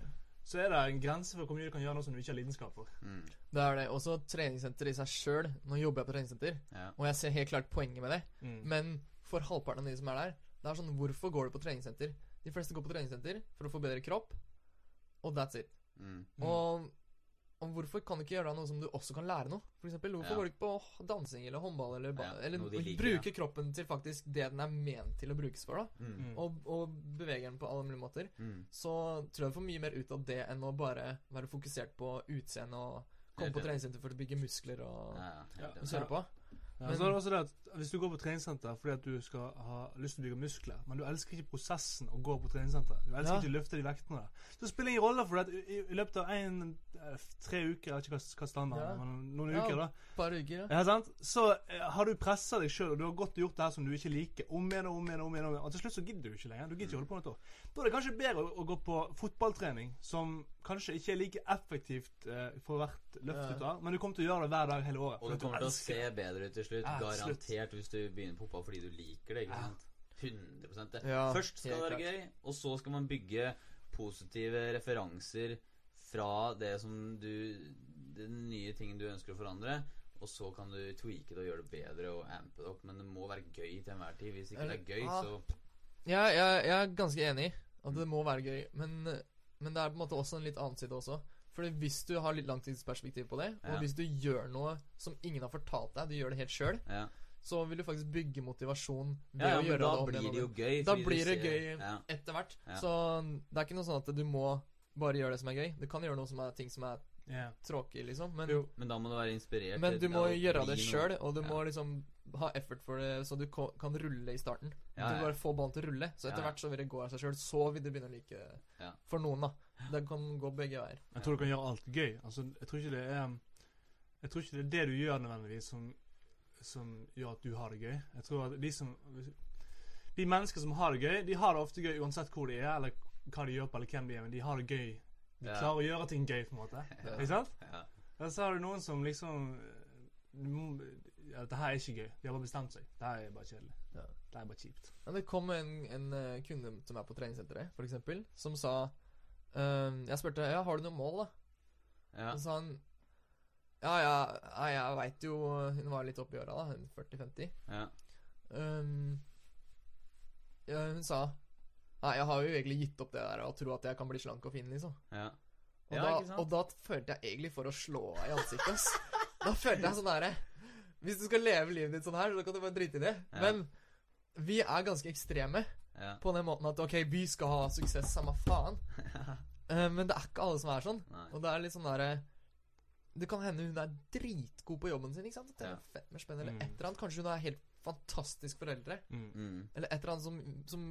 Så er det en grense for hvor mye du kan gjøre noe som du ikke har lidenskap for. Mm. Det er det. Også treningssenter i seg sjøl. Nå jobber jeg på treningssenter, Ja. og jeg ser helt klart poenget med det. Mm. Men for halvparten av de som er der, det er sånn Hvorfor går du på treningssenter? De fleste går på treningssenter for å få bedre kropp, og that's it. Mm. Mm. Og, og hvorfor kan du ikke gjøre noe som du også kan lære noe? For eksempel, hvorfor Ja. går du ikke på dansing eller håndball eller, Ja, eller liker, bruke kroppen til faktisk det den er ment til å brukes for, da? Mm. Mm. Og, og bevege den på alle mulige måter. Mm. Så tror jeg du får mye mer ut av det enn å bare være fokusert på utseende og komme på treningssenter for å bygge muskler og, Ja, ja, og kjøre på. Ja, Men- så er det også det at Hvis du går på treningssenter fordi at du skal ha lyst til å bygge muskler, men du elsker ikke prosessen å gå på treningssenter Du elsker Ja. ikke å løfte de vektene der. Så spiller det ingen rolle, for at i, i, løpet av en, eh, tre uker Jeg vet ikke hva, standard, standarden Ja. men noen Ja. uker, da. Par uker, ja. Ja, sant? Så eh, har du pressa deg sjøl, og du har godt gjort det her som du ikke liker, om igjen og om igjen, og om igjen, og om igjen. Og til slutt så gidder du ikke lenger. Du gidder ikke holde på med et år. Da er det kanskje bedre å, å gå på fotballtrening, som kanskje ikke er like effektivt uh, for hvert løft Ja. du tar, men du kommer til å gjøre det hver dag hele året. Og du kommer til å se bedre ut til slutt. Ja, garantert, slutt. Hvis du begynner på fotball fordi du liker det. ikke Ja. sant? 100 det. Ja, Først skal det være klart. gøy, og så skal man bygge positive referanser fra det som du Den nye tingen du ønsker å forandre. Og så kan du tweake det og gjøre det bedre og ampe det opp. Men det må være gøy til enhver tid. Hvis ikke det er gøy, Ah. så Ja, jeg, jeg er ganske enig at det må være gøy, men, men det er på en måte også en litt annen side også. Fordi hvis du har litt langtidsperspektiv på det, Ja. og hvis du gjør noe som ingen har fortalt deg, du gjør det helt sjøl, Ja, så vil du faktisk bygge motivasjon ved ja, ja å gjøre da det om blir det jo gøy. Da blir det gøy. Ja. etter hvert. Ja. Så det er ikke noe sånn at du må bare gjøre det som er gøy. Du kan gjøre noe som er ting som er yeah. tråkig, liksom. Men, Jo. Men da må du være inspirert. men du må gjøre det sjøl, og du Ja. må liksom ha effort for det, så du kan rulle i starten. Ja, Du ja. bare får ballen til å rulle. Så etter Ja, hvert så vil det gå av seg sjøl. Så vil du begynne å like det. Ja. For noen, da. Det kan gå begge veier. Jeg tror du kan gjøre alt gøy. Altså, jeg tror ikke det er Jeg tror ikke det er det du gjør nødvendigvis som, som gjør at du har det gøy. Jeg tror at de som De mennesker som har det gøy, de har det ofte gøy uansett hvor de er, eller hva de gjør på, eller hvem de er, men de har det gøy. De Ja. klarer å gjøre ting gøy, på en måte. Ja. Ikke sant? Ja. Og så har du noen som liksom du ja, Dette her er ikke gøy. De har bare bestemt seg. Det her er bare kjedelig. Ja. Det er bare kjipt. Men det kom en, en eh, kunde som er på treningssenteret, eksempel, som sa um, Jeg spurte ja, har du noe mål, da. Ja. Og så sa han Ja, ja, ja jeg veit jo Hun var litt oppi åra, da. hun 40-50. Ja. Um, ja, hun sa Nei, jeg har jo egentlig gitt opp det der å tro at jeg kan bli slank og fin, liksom. ja. Og, Ja, da, ikke sant? og da følte jeg egentlig for å slå henne i ansiktet, ass. Da følte jeg sånn derre Hvis du skal leve livet ditt sånn her, så kan du bare drite i det. Ja. Men vi er ganske ekstreme ja. på den måten at OK, vi skal ha suksess, samme faen. Eh, men det er ikke alle som er sånn. Nei. Og det er litt sånn derre Det kan hende hun er dritgod på jobben sin, ikke sant? Det er Ja. fett mer spennende. Eller Mm. et eller annet. Kanskje hun er helt fantastisk foreldre. Mm. Mm, Eller et eller annet som, som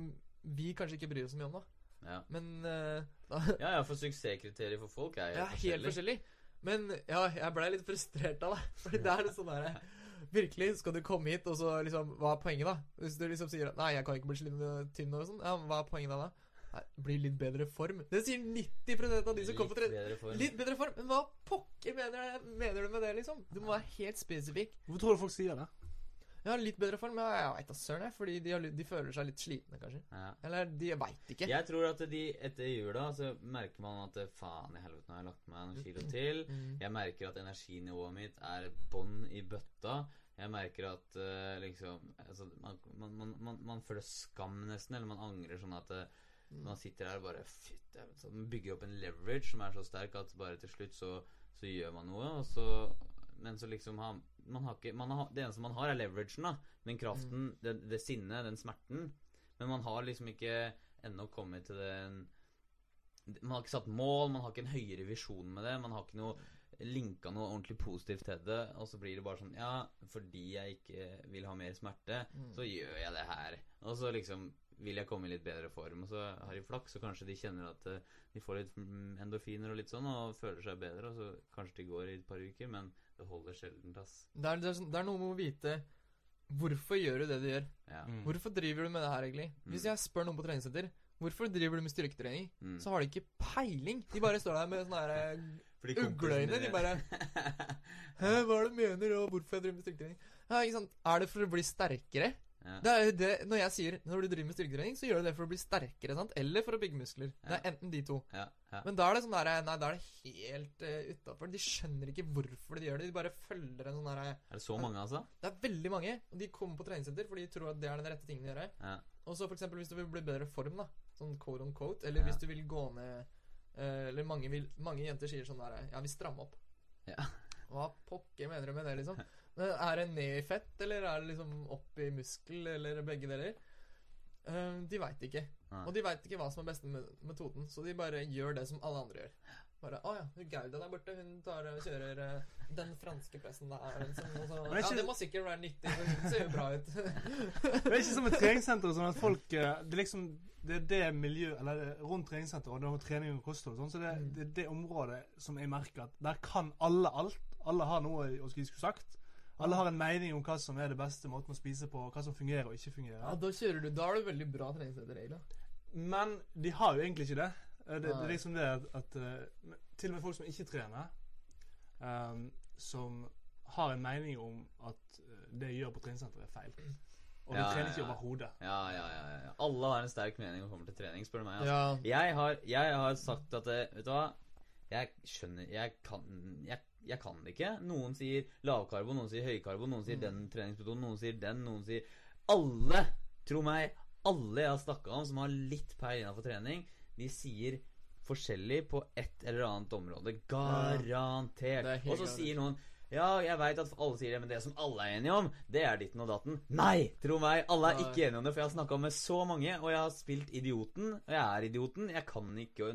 vi kanskje ikke bryr oss så mye om, da. ja. Men uh, da, ja, ja, for suksesskriterier for folk er Ja, helt forskjellig. Men ja, jeg ble litt frustrert av det. Fordi det er sånn derre Virkelig, skal du komme hit, og så liksom Hva er poenget, da? Hvis du liksom sier at 'Nei, jeg kan ikke bli slim og tynn', og sånn, ja, hva er poenget da? da? Nei, bli litt bedre form. Det sier 90% av de som kommer på trening. Litt bedre form? Men hva pokker mener, mener du med det, liksom? Du må være helt spesifikk. Hvorfor tror du folk sier det? Ja, litt bedre form? men jeg veit da søren, jeg. Fordi de, har, de føler seg litt slitne, kanskje. Ja. Eller de veit ikke. Jeg tror at de etter jula så merker man at faen i helvete, nå har jeg lagt meg noen kilo til. Mm. Jeg merker at energinivået mitt er bånn i bøtta. Jeg merker at uh, liksom altså, man, man, man, man, føler skam nesten, eller man angrer sånn at Mm. man sitter her og bare fyt, jeg Man bygger opp en leverage som er så sterk at bare til slutt så, så gjør man noe, så Men så liksom har man har ikke man har, Det eneste man har, er leveragen, da. Den kraften, det, det sinnet, den smerten. Men man har liksom ikke ennå kommet til den Man har ikke satt mål, man har ikke en høyere visjon med det. Man har ikke noe linka noe ordentlig positivt til det. Og så blir det bare sånn Ja, fordi jeg ikke vil ha mer smerte, Mm. så gjør jeg det her. Og så liksom vil jeg komme i litt bedre form. Og så har de flaks, og kanskje de kjenner at eh, de får litt mm, endorfiner og litt sånn, og føler seg bedre. Og så kanskje de går i et par uker, men det holder sjelden, ass. Det, er, det, er, sånn- det er noe med å vite Hvorfor gjør du det du gjør? Ja. Mm. Hvorfor driver du med det her, egentlig? Hvis Mm. jeg spør noen på treningssenter Hvorfor driver du med styrketrening? Mm. Så har de ikke peiling. De bare står der med sånne her eh, ugleøyne. De bare Hæ, hva er det du mener, og hvorfor jeg driver med styrketrening? Ja, ikke sant? Er det for å bli sterkere? Ja. Det er jo det Når jeg sier når du driver med styrketrening, så gjør du det for å bli sterkere, sant? Eller for å bygge muskler. Det er enten de to. Ja, ja. Men da er det sånn der Nei, da er det helt uh, utafor. De skjønner ikke hvorfor de gjør det. De bare følger en sånn derre Er det så mange, altså? Det er veldig mange, og de kommer på treningssenter fordi de tror at det er den rette tingen å gjøre. Ja. Og så eksempel hvis du vil bli bedre form, da. Sånn quote on quote. Eller Ja. hvis du vil gå ned uh, Eller mange, vil, mange jenter sier sånn der Ja, vi strammer opp. Ja. Hva pokker mener du med det, liksom? Men Er det ned i fett, eller er det liksom opp i muskel, eller begge deler? Eh, de veit ikke. Nei. Og de veit ikke hva som er beste me- metoden, så de bare gjør det som alle andre gjør. Bare 'Å ja, hun Gauda der borte, hun tar og kjører eh, den franske pressen der'. Liksom, det ja, det må sikkert være nyttig, for hun ser jo bra ut. Det er ikke som et treningssenter, sånn at folk eh, Det er liksom Det er det miljøet Eller er rundt treningssenter og det er trening og kosthold og sånn, så det, Mm. det er det området som jeg merker at der kan alle alt. Alle har noe å skulle sagt. Alle har en mening om hva som er det beste måten å spise på, hva som fungerer og ikke fungerer. Ja, da kjører du Da har du veldig bra treningssenter, egentlig. Men de har jo egentlig ikke det. Eh, Det, det er liksom det at, at eh, Til og med folk som ikke trener, um, som har en mening om at det jeg gjør på treningssenteret, er feil. Og de Ja, trener ikke ja. overhodet. Ja, ja, ja, ja. Alle har en sterk mening om kommer til trening, spør du meg. Altså. Ja. Jeg, har, jeg har sagt at Vet du hva? Jeg skjønner Jeg kan, jeg, jeg kan det ikke. Noen sier lavkarbo, noen sier høykarbo, noen sier Mm. den treningsmetoden, noen sier den, noen sier Alle, tro meg, alle jeg har snakka om som har litt peil innafor trening, de sier forskjellig på et eller annet område. Garantert. Er Og så sier noen ja, jeg veit at alle sier det, men det som alle er enige om, det er ditten og datten. Nei! Tro meg, alle er ikke enige om det, for jeg har snakka med så mange, og jeg har spilt idioten, og jeg er idioten. Jeg kan ikke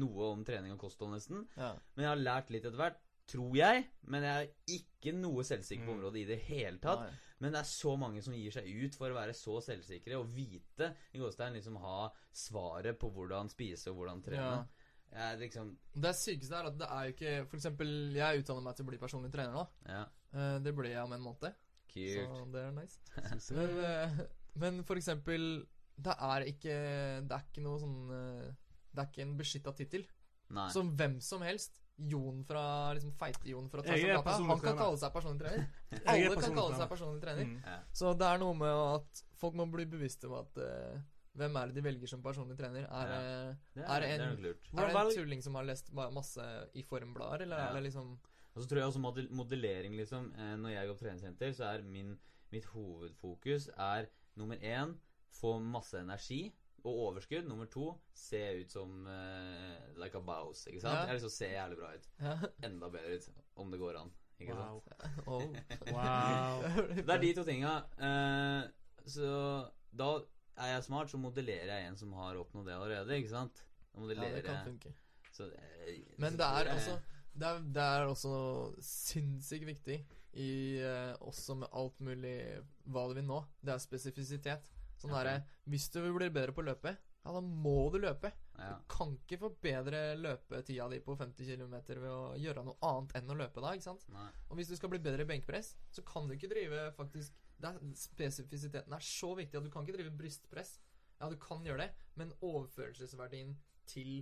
noe om trening og kosthold, nesten. ja. Men jeg har lært litt etter hvert, tror jeg. Men jeg er ikke noe selvsikker på Mm. området i det hele tatt. Nei. Men det er så mange som gir seg ut for å være så selvsikre og vite i gåstein liksom ha svaret på hvordan spise og hvordan trene. Ja. Jeg liksom Det sykeste er at det er jo ikke For eksempel, jeg utdanner meg til å bli personlig trener nå. Ja, Eh, det ble jeg om en måned, kult. så det er nice. Men, eh, men for eksempel Det er ikke Det er ikke noe sånn eh, Det er ikke en beskytta tittel. Som hvem som helst. Jon fra liksom Feite-Jon fra Jeg er Tarzan Gata, han kan kalle seg personlig trener. Er Alle kan kalle seg personlig trener. Mm. Så det er noe med at folk må bli bevisste om at uh, hvem er det de velger som personlig trener? Er, Ja. det- Det er er, det det er en- lurt. er det en tulling som har lest masse i formblader, eller Ja. er det liksom Og så tror jeg også modellering, liksom. Eh, når jeg går på treningssenter, så er min, mitt hovedfokus er nummer én få masse energi og overskudd. Nummer to se ut som uh, like a bouse. Ikke sant? Ja. Jeg har lyst til å se jævlig bra ut. ja. Enda bedre ut, om det går an. Ikke Wow. sant? oh. Wow. Det er de to tinga. Uh, så da er jeg smart, så modellerer jeg en som har oppnådd det allerede. Ikke sant? Ja, det kan funke. så, uh, Men det er altså Det er, det er også sinnssykt viktig i uh, også med alt mulig hva du vil nå. Det er spesifisitet. Sånn okay. derre Hvis du blir bedre på å løpe, ja, da må du løpe. Ja. Du kan ikke forbedre løpetida di på 50 km ved å gjøre noe annet enn å løpe da, ikke sant? Nei. Og hvis du skal bli bedre i benkpress, så kan du ikke drive faktisk det er, Spesifisiteten er så viktig at du kan ikke drive brystpress. Ja, du kan gjøre det, men overførelsesverdien til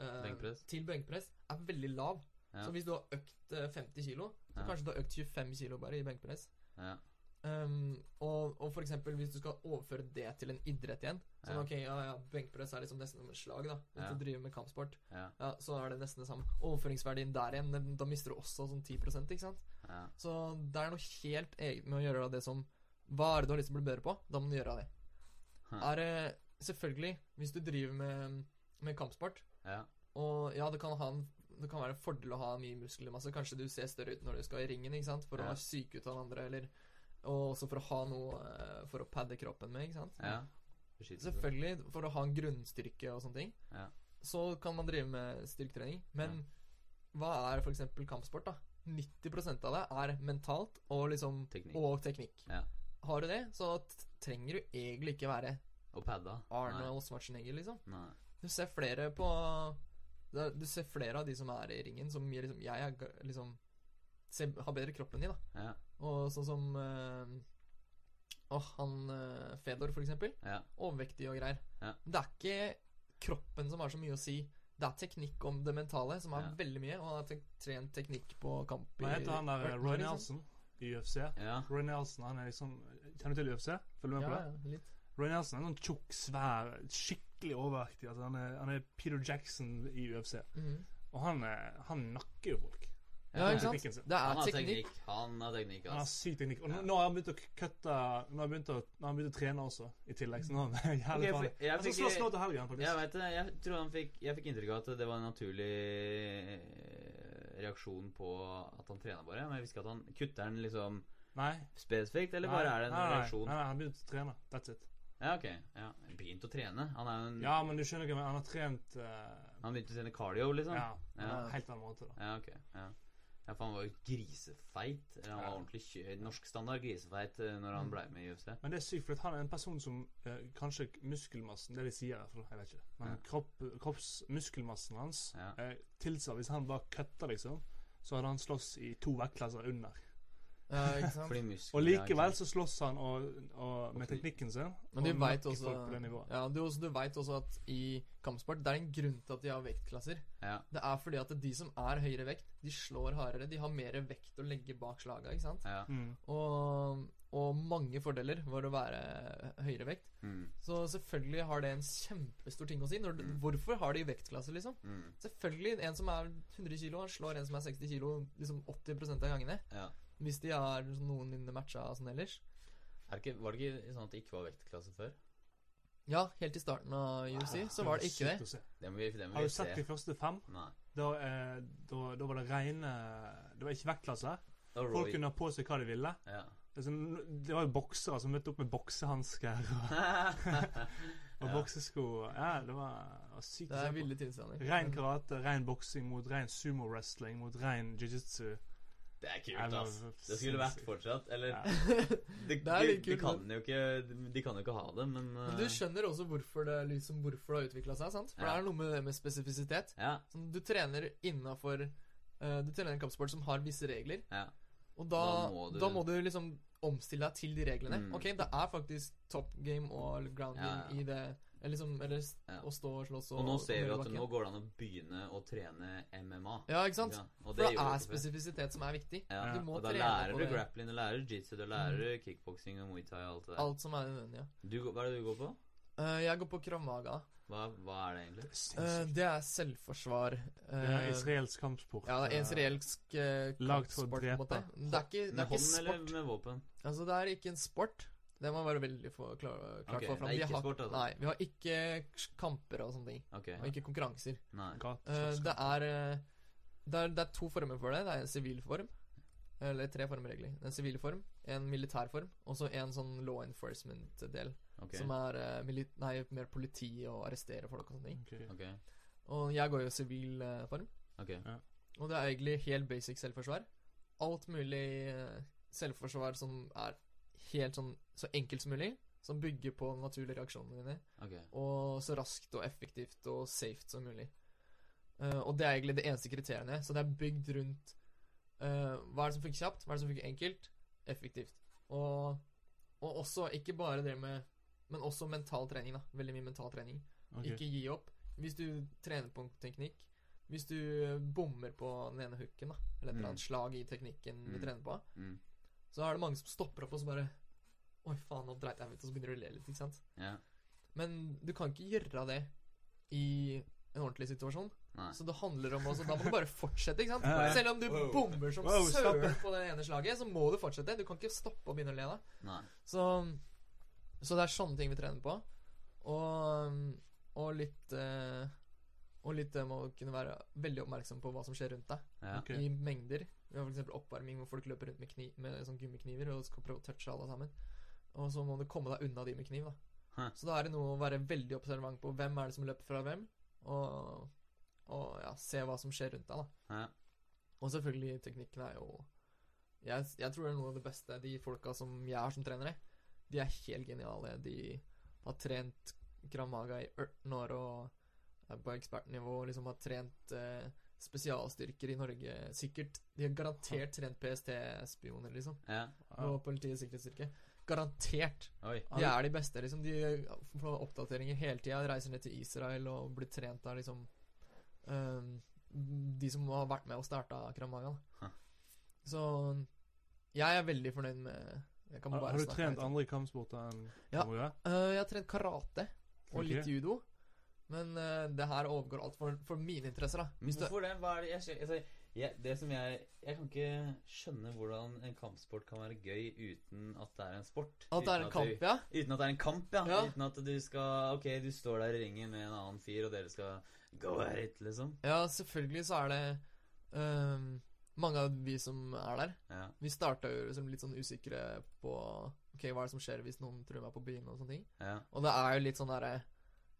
uh, Benkpress? til benkpress er veldig lav. Ja. Så hvis du har økt eh, 50 kilo, så Ja. kanskje du har økt 25 kilo bare i benkpress. Ja. Um, og, og for eksempel hvis du skal overføre det til en idrett igjen Sånn Ja. ok, ja, ja, benkpress er liksom nesten som et slag, da. Hvis Ja. du driver med kampsport. Ja. Så er det nesten det samme. Overføringsverdien der igjen, da mister du også sånn 10 ikke sant? Ja. Så det er noe helt eget med å gjøre det som Hva er det du har lyst til å bli bedre på? Da må du gjøre det. Hm. Er det Selvfølgelig, hvis du driver med, med kampsport, Ja. og ja, det kan, ha en, det kan være en fordel å ha mye muskelmasse. Kanskje du ser større ut når du skal i ringen, ikke sant? For å syk ut av den andre, eller Og også for å ha noe eh, For å padde kroppen med, ikke sant? ja. Selvfølgelig, for å ha en grunnstyrke og sånne ting. Ja. Så kan man drive med styrketrening. Men hva er f.eks. kampsport, da? 90 av det er mentalt og liksom Teknikk. Og teknikk. Ja. Har du det, så trenger du egentlig ikke være Og padda. Arnold Schwarzenegger, liksom. Nei. Nei. Du ser flere på Du ser flere av de som er i ringen, som liksom Jeg er liksom ser, Har bedre kropp enn de, da. Ja. Og sånn som eh, Åh, han eh, Fedor, for eksempel. Ja. Overvektig og greier. Ja. Det er ikke kroppen som har så mye å si. Det er teknikk om det mentale som er Ja. veldig mye. Og han har te trent teknikk på kamp i Hva heter han der Roy. Nelson i UFC? Ja. Roy Nelson, han er liksom Kjenner du til UFC? Følger du med på det? ja, litt. Roy Nelson er en sånn tjukk, svær, skikkelig overvektig. Altså, han, er, han er Peter Jackson i UFC. Mhm. Og han, er, han nakker jo folk. Ja, ikke sant? teknikken sin. Det Han er har teknikk. teknikk. Han har teknikk, Han har ass. syk teknikk. Og nå, nå har han begynt å kutte Nå har han begynt å, nå har han begynt å trene også, i tillegg. Så nå er han jævlig Ok, for farlig. jeg Han skal fikk- slåss nå til helgen, faktisk. Jeg vet det. Jeg tror han fikk Jeg fikk inntrykk av at det var en naturlig eh, reaksjon på at han trener bare. Men jeg visste ikke at han kutter den liksom Nei. spesifikt, eller Nei, bare er det en nei, nei, reaksjon? Nei, nei, han begynte å trene. That's it. Ja, ok. Ja. Begynt å trene. Han er jo en Ja, men du skjønner ikke, men han har trent eh, Han begynte å trene cardio, liksom? Ja, på Ja. en helt annen måte, da. Ja, ok. Ja. Ja, for han var jo grisefeit. Han var ordentlig kjø norsk standard grisefeit eh, når han Mm. ble med i UFC. Men det er sykt, for han er en person som eh, kanskje muskelmassen Det de sier, i hvert fall. Jeg vet ikke. Men Ja. kropp, kroppsmuskelmassen hans Ja. eh, tilsa Hvis han bare kutta, liksom, så hadde han slåss i to vektklasser under. Ja, ikke sant? Og likevel så slåss han og, og med teknikken sin. Men du veit også. Ja, du, også- du vet også at i kampsport Det er en grunn til at de har vektklasser. Ja. Det er fordi at de som er høyere vekt, de slår hardere. De har mer vekt å legge bak slaga, ikke sant? ja. Mm. Og, og mange fordeler ved å være høyere vekt. Mm. Så selvfølgelig har det en kjempestor ting å si. Når, Mm. Hvorfor har de vektklasser, liksom? Mm. Selvfølgelig, en som er 100 kilo, slår en som er 60 kilo liksom 80% av gangene. ja. Hvis de har noenlunde matcha sånn ellers. Er det ikke, var det ikke sånn at det ikke var vektklasse før? Ja, helt i starten av UFC så var det ikke det. Det må vi, det må Har vi du sett de første fem? Da, eh, da, da var det rene Det var ikke vektklasse. Da Folk kunne ha på seg hva de ville. Ja. Det, sånn- det var jo boksere som møtte opp med boksehansker og, og Ja. boksesko. Ja, det var, var sykt Det er ville tilstander. Rein karate, rein boksing mot rein sumo-wrestling mot rein jiu-jitsu. Det er kult, ass. Det skulle vært fortsatt. Eller Ja. de, de, de, kan jo ikke De kan jo ikke ha det, men, Men du eh, skjønner også hvorfor det, liksom, hvorfor det har utvikla seg, sant? For Ja. det er noe med det med spesifisitet. Ja. Sånn, du trener innafor Du trener en kampsport som har visse regler, ja. og da, Da må du- da må du liksom omstille deg til de reglene. Mm. Ok, det er faktisk top game og ground Ja, game ja. i det. Eller liksom Eller Ja. å stå og slåss og Og nå ser vi at bakken. nå går det an å begynne å trene MMA. Ja, ikke sant? Ja, og For det det er spesifisitet som er viktig. Ja, Du må og da trene lærer på du det. grappling, du lærer jitsu, du lærer kickboksing og muay thai og alt det der. Alt som er nødvendig. Ja. Du, hva er det du går på? Uh, jeg går på kravmaga. Hva, hva er det egentlig? Det er Eh, det er selvforsvar. Det eh, er israelsk kampsport. Ja, det er Eh, israelsk uh, Lagd for å kampsport, på en måte. drepe. Det er ikke, det Med er ikke hånd eller sport. med våpen? Altså, det er ikke en sport. Det må være veldig for, klar, klart okay, få fram. det er Vi ikke har- sport, altså? Nei, vi har ikke kamper og sånne ting. Ok. Og ikke konkurranser. Nei. gat- Eh, det, er, eh, det er Det er to former for det. Det er en sivil form. Eller tre former, egentlig. En sivil form, en militær form, og så en sånn law enforcement-del. Okay. Som er eh, nei, mer politi og arrestere folk og sånne ting. Og jeg går jo sivil uh, form. Ja. Og det er egentlig helt basic selvforsvar. Alt mulig selvforsvar som er helt sånn så enkelt som mulig. Som bygger på naturlige reaksjonene dine. Ok. Og så raskt og effektivt og safe som mulig. Uh, og det er egentlig det eneste kriteriene. Så det er bygd rundt uh, hva er det som funker kjapt, hva er det som funker enkelt, effektivt. Og, og også ikke bare det med Men også mental trening, da. Veldig mye mental trening. Ok. Ikke gi opp. Hvis du trener på en teknikk Hvis du bommer på den ene hooken, da, eller et eller Mm. slag i teknikken du Mm. trener på, Mm. så er det mange som stopper opp og så bare Oi, faen, nå dreit jeg meg ut, og så begynner du å le litt, ikke sant? Ja. Men du kan ikke gjøre det i en ordentlig situasjon. Nei. Så det handler om også Da må du bare fortsette, ikke sant? Ja, ja. Selv om du Wow. bommer som Wow, søren på det ene slaget, så må du fortsette. Du kan ikke stoppe og begynne å le da. Så, så det er sånne ting vi trener på. Og, og litt eh, Og litt det med å kunne være veldig oppmerksom på hva som skjer rundt deg. Ja. Okay. I mengder. Vi har f.eks. oppvarming hvor folk løper rundt med, kni, med sånn gummikniver og skal prøve å touche alle sammen. Og så må du komme deg unna de med kniv. da Hæ. Så da er det noe å være veldig observant på hvem er det som løper fra hvem, og, og ja, se hva som skjer rundt deg. da Hæ. Og selvfølgelig, teknikken er jo jeg, jeg tror det er noe av det beste. De folka som jeg har som trenere, de er helt geniale. De har trent Kramaga i 18 år og er på ekspertnivå og liksom har trent eh, spesialstyrker i Norge. Sikkert. De har garantert trent PST-spioner, liksom. ja. Og Politiets sikkerhetsstyrke. Garantert. Oi. De er de beste, liksom. De får oppdateringer hele tida. Reiser ned til Israel og blir trent av liksom um, De som har vært med og starta Krav Huh. Så jeg er veldig fornøyd med jeg kan Har, bare har du snakke trent andre kampsporter enn Ja. Eh, jeg har trent karate og Ok. litt judo. Men uh, det her overgår alt for, for mine interesser, da. Men Hvis du, hvorfor det? Hva er det jeg, altså, jeg, Det som jeg Jeg kan ikke skjønne hvordan en kampsport kan være gøy uten at det er en sport. at det er en kamp, du, ja? Uten at det er en kamp, ja. Ja. Uten at du skal Ok, du står der i ringen med en annen fyr, og dere skal go at it, liksom. Ja, selvfølgelig så er det um, mange av vi som er der. Ja. Vi starta jo liksom litt sånn usikre på Ok, hva er det som skjer hvis noen tror meg på byen og sånne ting. Ja. Og det er jo litt sånn derre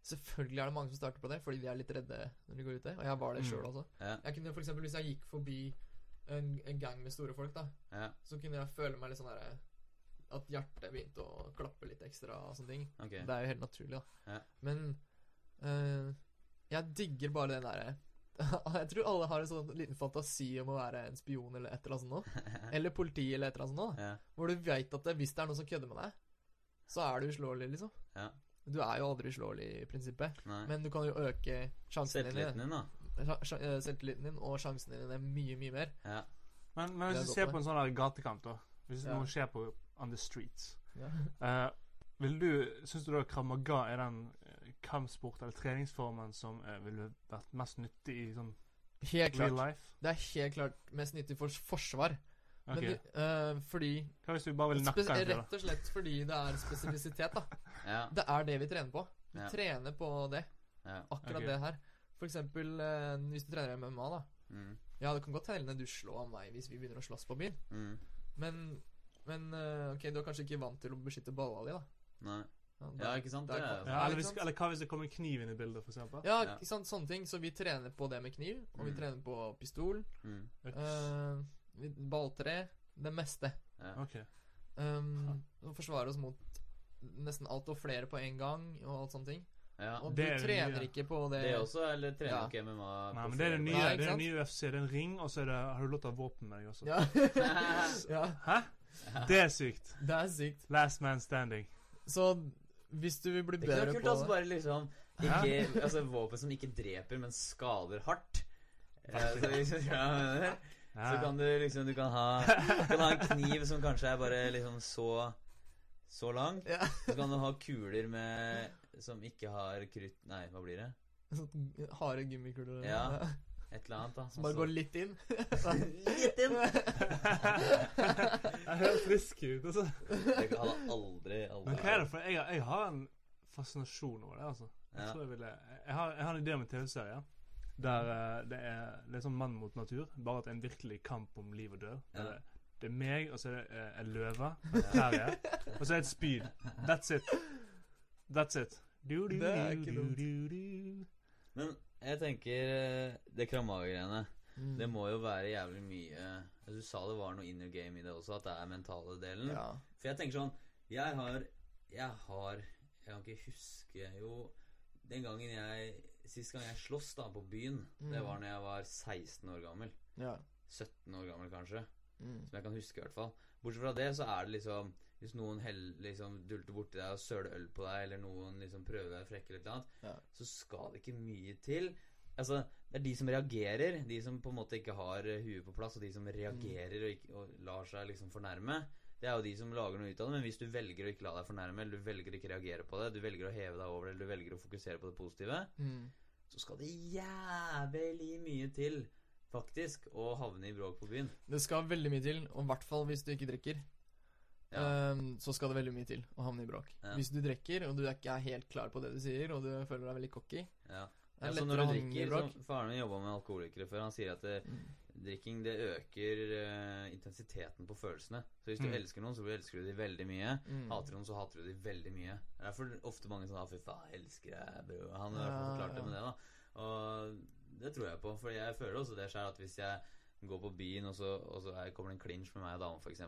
Selvfølgelig er det mange som starter på det fordi de er litt redde når de går ute. Og jeg var det Mm. sjøl også. Ja. Jeg kunne for eksempel, Hvis jeg gikk forbi en, en gang med store folk, da Ja. så kunne jeg føle meg litt sånn derre At hjertet begynte å klappe litt ekstra og sånne ting. Okay. Det er jo helt naturlig, da. Ja. Men eh, jeg digger bare den derre Jeg tror alle har en sånn liten fantasi om å være en spion eller et eller annet sånt noe. Eller politi eller et eller annet sånt noe. Hvor du veit at hvis det er noen som kødder med deg, så er du uslåelig, liksom. Ja. Du er jo aldri slåelig i prinsippet, Nei. men du kan jo øke sjansen Selvtilliten din, da. Eh, Selvtilliten din og sjansen din er mye, mye mer. Ja. Men, men hvis du ser på en sånn der gatekamp, da Hvis Ja. noe skjer på on the streets Ja. uh, Vil du Syns du da kramaga er den eh, kampsport eller treningsformen som uh, ville vært mest nyttig i sånn Helt real klart. life? Det er helt klart mest nyttig for forsvar. Ok. Men det, eh, fordi Hva hvis du bare vil nakke spes- en fyr, da? Rett og slett fordi det er spesifisitet, da. Ja. Det er det vi trener på. Vi Ja. trener på det. ja. Akkurat okay. det her. For eksempel uh, hvis du trener MMA, da. Mm. Ja, det kan godt hende du slår meg hvis vi begynner å slåss på byen. Mm. Men, men uh, ok, du er kanskje ikke vant til å beskytte balla di, da. Nei. da- Ja, ikke sant? der er Ja, Ja, eller, hvis, eller hva hvis det kommer en kniv inn i bildet, eksempel? Ja, Ja. ikke sant, sånne ting. Så vi trener på det med kniv, og vi Mm. trener på pistol, Mm. Øks. Eh, tre, det meste. Ja. Ok. Um, og forsvare oss mot nesten alt og flere på en gang, og alt sånne ting. ja. Og du er trener nye. ikke på det Det også, eller trener Ja. ikke MMA Nei, men det er det nye. Nei, det er nye UFC. Det er en ring, og så er det, har du lov til å ha våpen med deg også. Ja. ja, Hæ? Det er sykt. det er sykt. Last man standing. Så hvis du vil bli bedre på Det kunne bedre vært kult, på altså. Bare liksom ikke, altså, Våpen som ikke dreper, men skader hardt. Eh, så, ja, men, Ja. Så kan du liksom Du kan ha, du kan ha en kniv som kanskje er bare liksom så Så lang. Ja. Så kan du ha kuler med som ikke har krutt Nei, hva blir det? Sånn Harde gummikuler. Ja. Et eller annet, da. Som bare går litt inn. Litt inn! jeg høres frisk ut. Altså. Jeg hadde aldri, aldri Men hva er det for Jeg, jeg har en fascinasjon over det, altså. Jeg, Ja. tror jeg, ville, jeg, har, jeg har en idé om en TV-serie der uh, det er det er sånn mann mot natur. Bare at det er en virkelig kamp om liv og død. Ja. Det, det er meg, og så er det uh, en løve. Her er Og så er det et spyd. That's it. That's it. Du, du, Det er ikke dumt. du, du. Men jeg tenker eh, det Kramaga-greiene Mm. Det må jo være jævlig mye Du sa det var noe inner game i det også, at det er mentale delen. Ja. For jeg tenker sånn Jeg har Jeg har Jeg kan ikke huske Jo Den gangen jeg Sist gang jeg sloss da på byen, det Mm. var når jeg var 16 år gammel. ja. 17 år gammel, kanskje. Mm. Som jeg kan huske, i hvert fall. Bortsett fra det, så er det liksom Hvis noen hell, liksom dulter borti deg og søler øl på deg, eller noen liksom prøver deg frekke eller noe annet, Ja. så skal det ikke mye til. Altså, Det er de som reagerer, de som på en måte ikke har eh, huet på plass, og de som reagerer og, ikke, og lar seg liksom fornærme. Det er jo de som lager noe ut av det, men hvis du velger å ikke la deg fornærme, eller du velger å ikke reagere på det, du velger å heve deg over det, eller du velger å fokusere på det positive, Mm. så skal det jævlig mye til, faktisk, å havne i bråk på byen. Det skal veldig mye til, og i hvert fall hvis du ikke drikker. Ja. Um, så skal det veldig mye til å havne i bråk. Ja. Hvis du drikker, og du ikke er helt klar på det du sier, og du føler deg veldig cocky Ja. Ja, så når du drikker så Faren min jobba med alkoholikere før. Han sier at det, Mm. Drikking det øker uh, intensiteten på følelsene. Så hvis du Mm. elsker noen, så elsker du dem veldig mye. Mm. Hater du noen, så hater du dem veldig mye. Det er derfor ofte mange sånn ah, 'Fy faen, elsker deg, bro'. Han har Ja, forklart det med det, da. Og det tror jeg på. For jeg føler også det skjer at hvis jeg går på byen, og så, og så er, kommer det en clinch med meg og dama, f.eks.,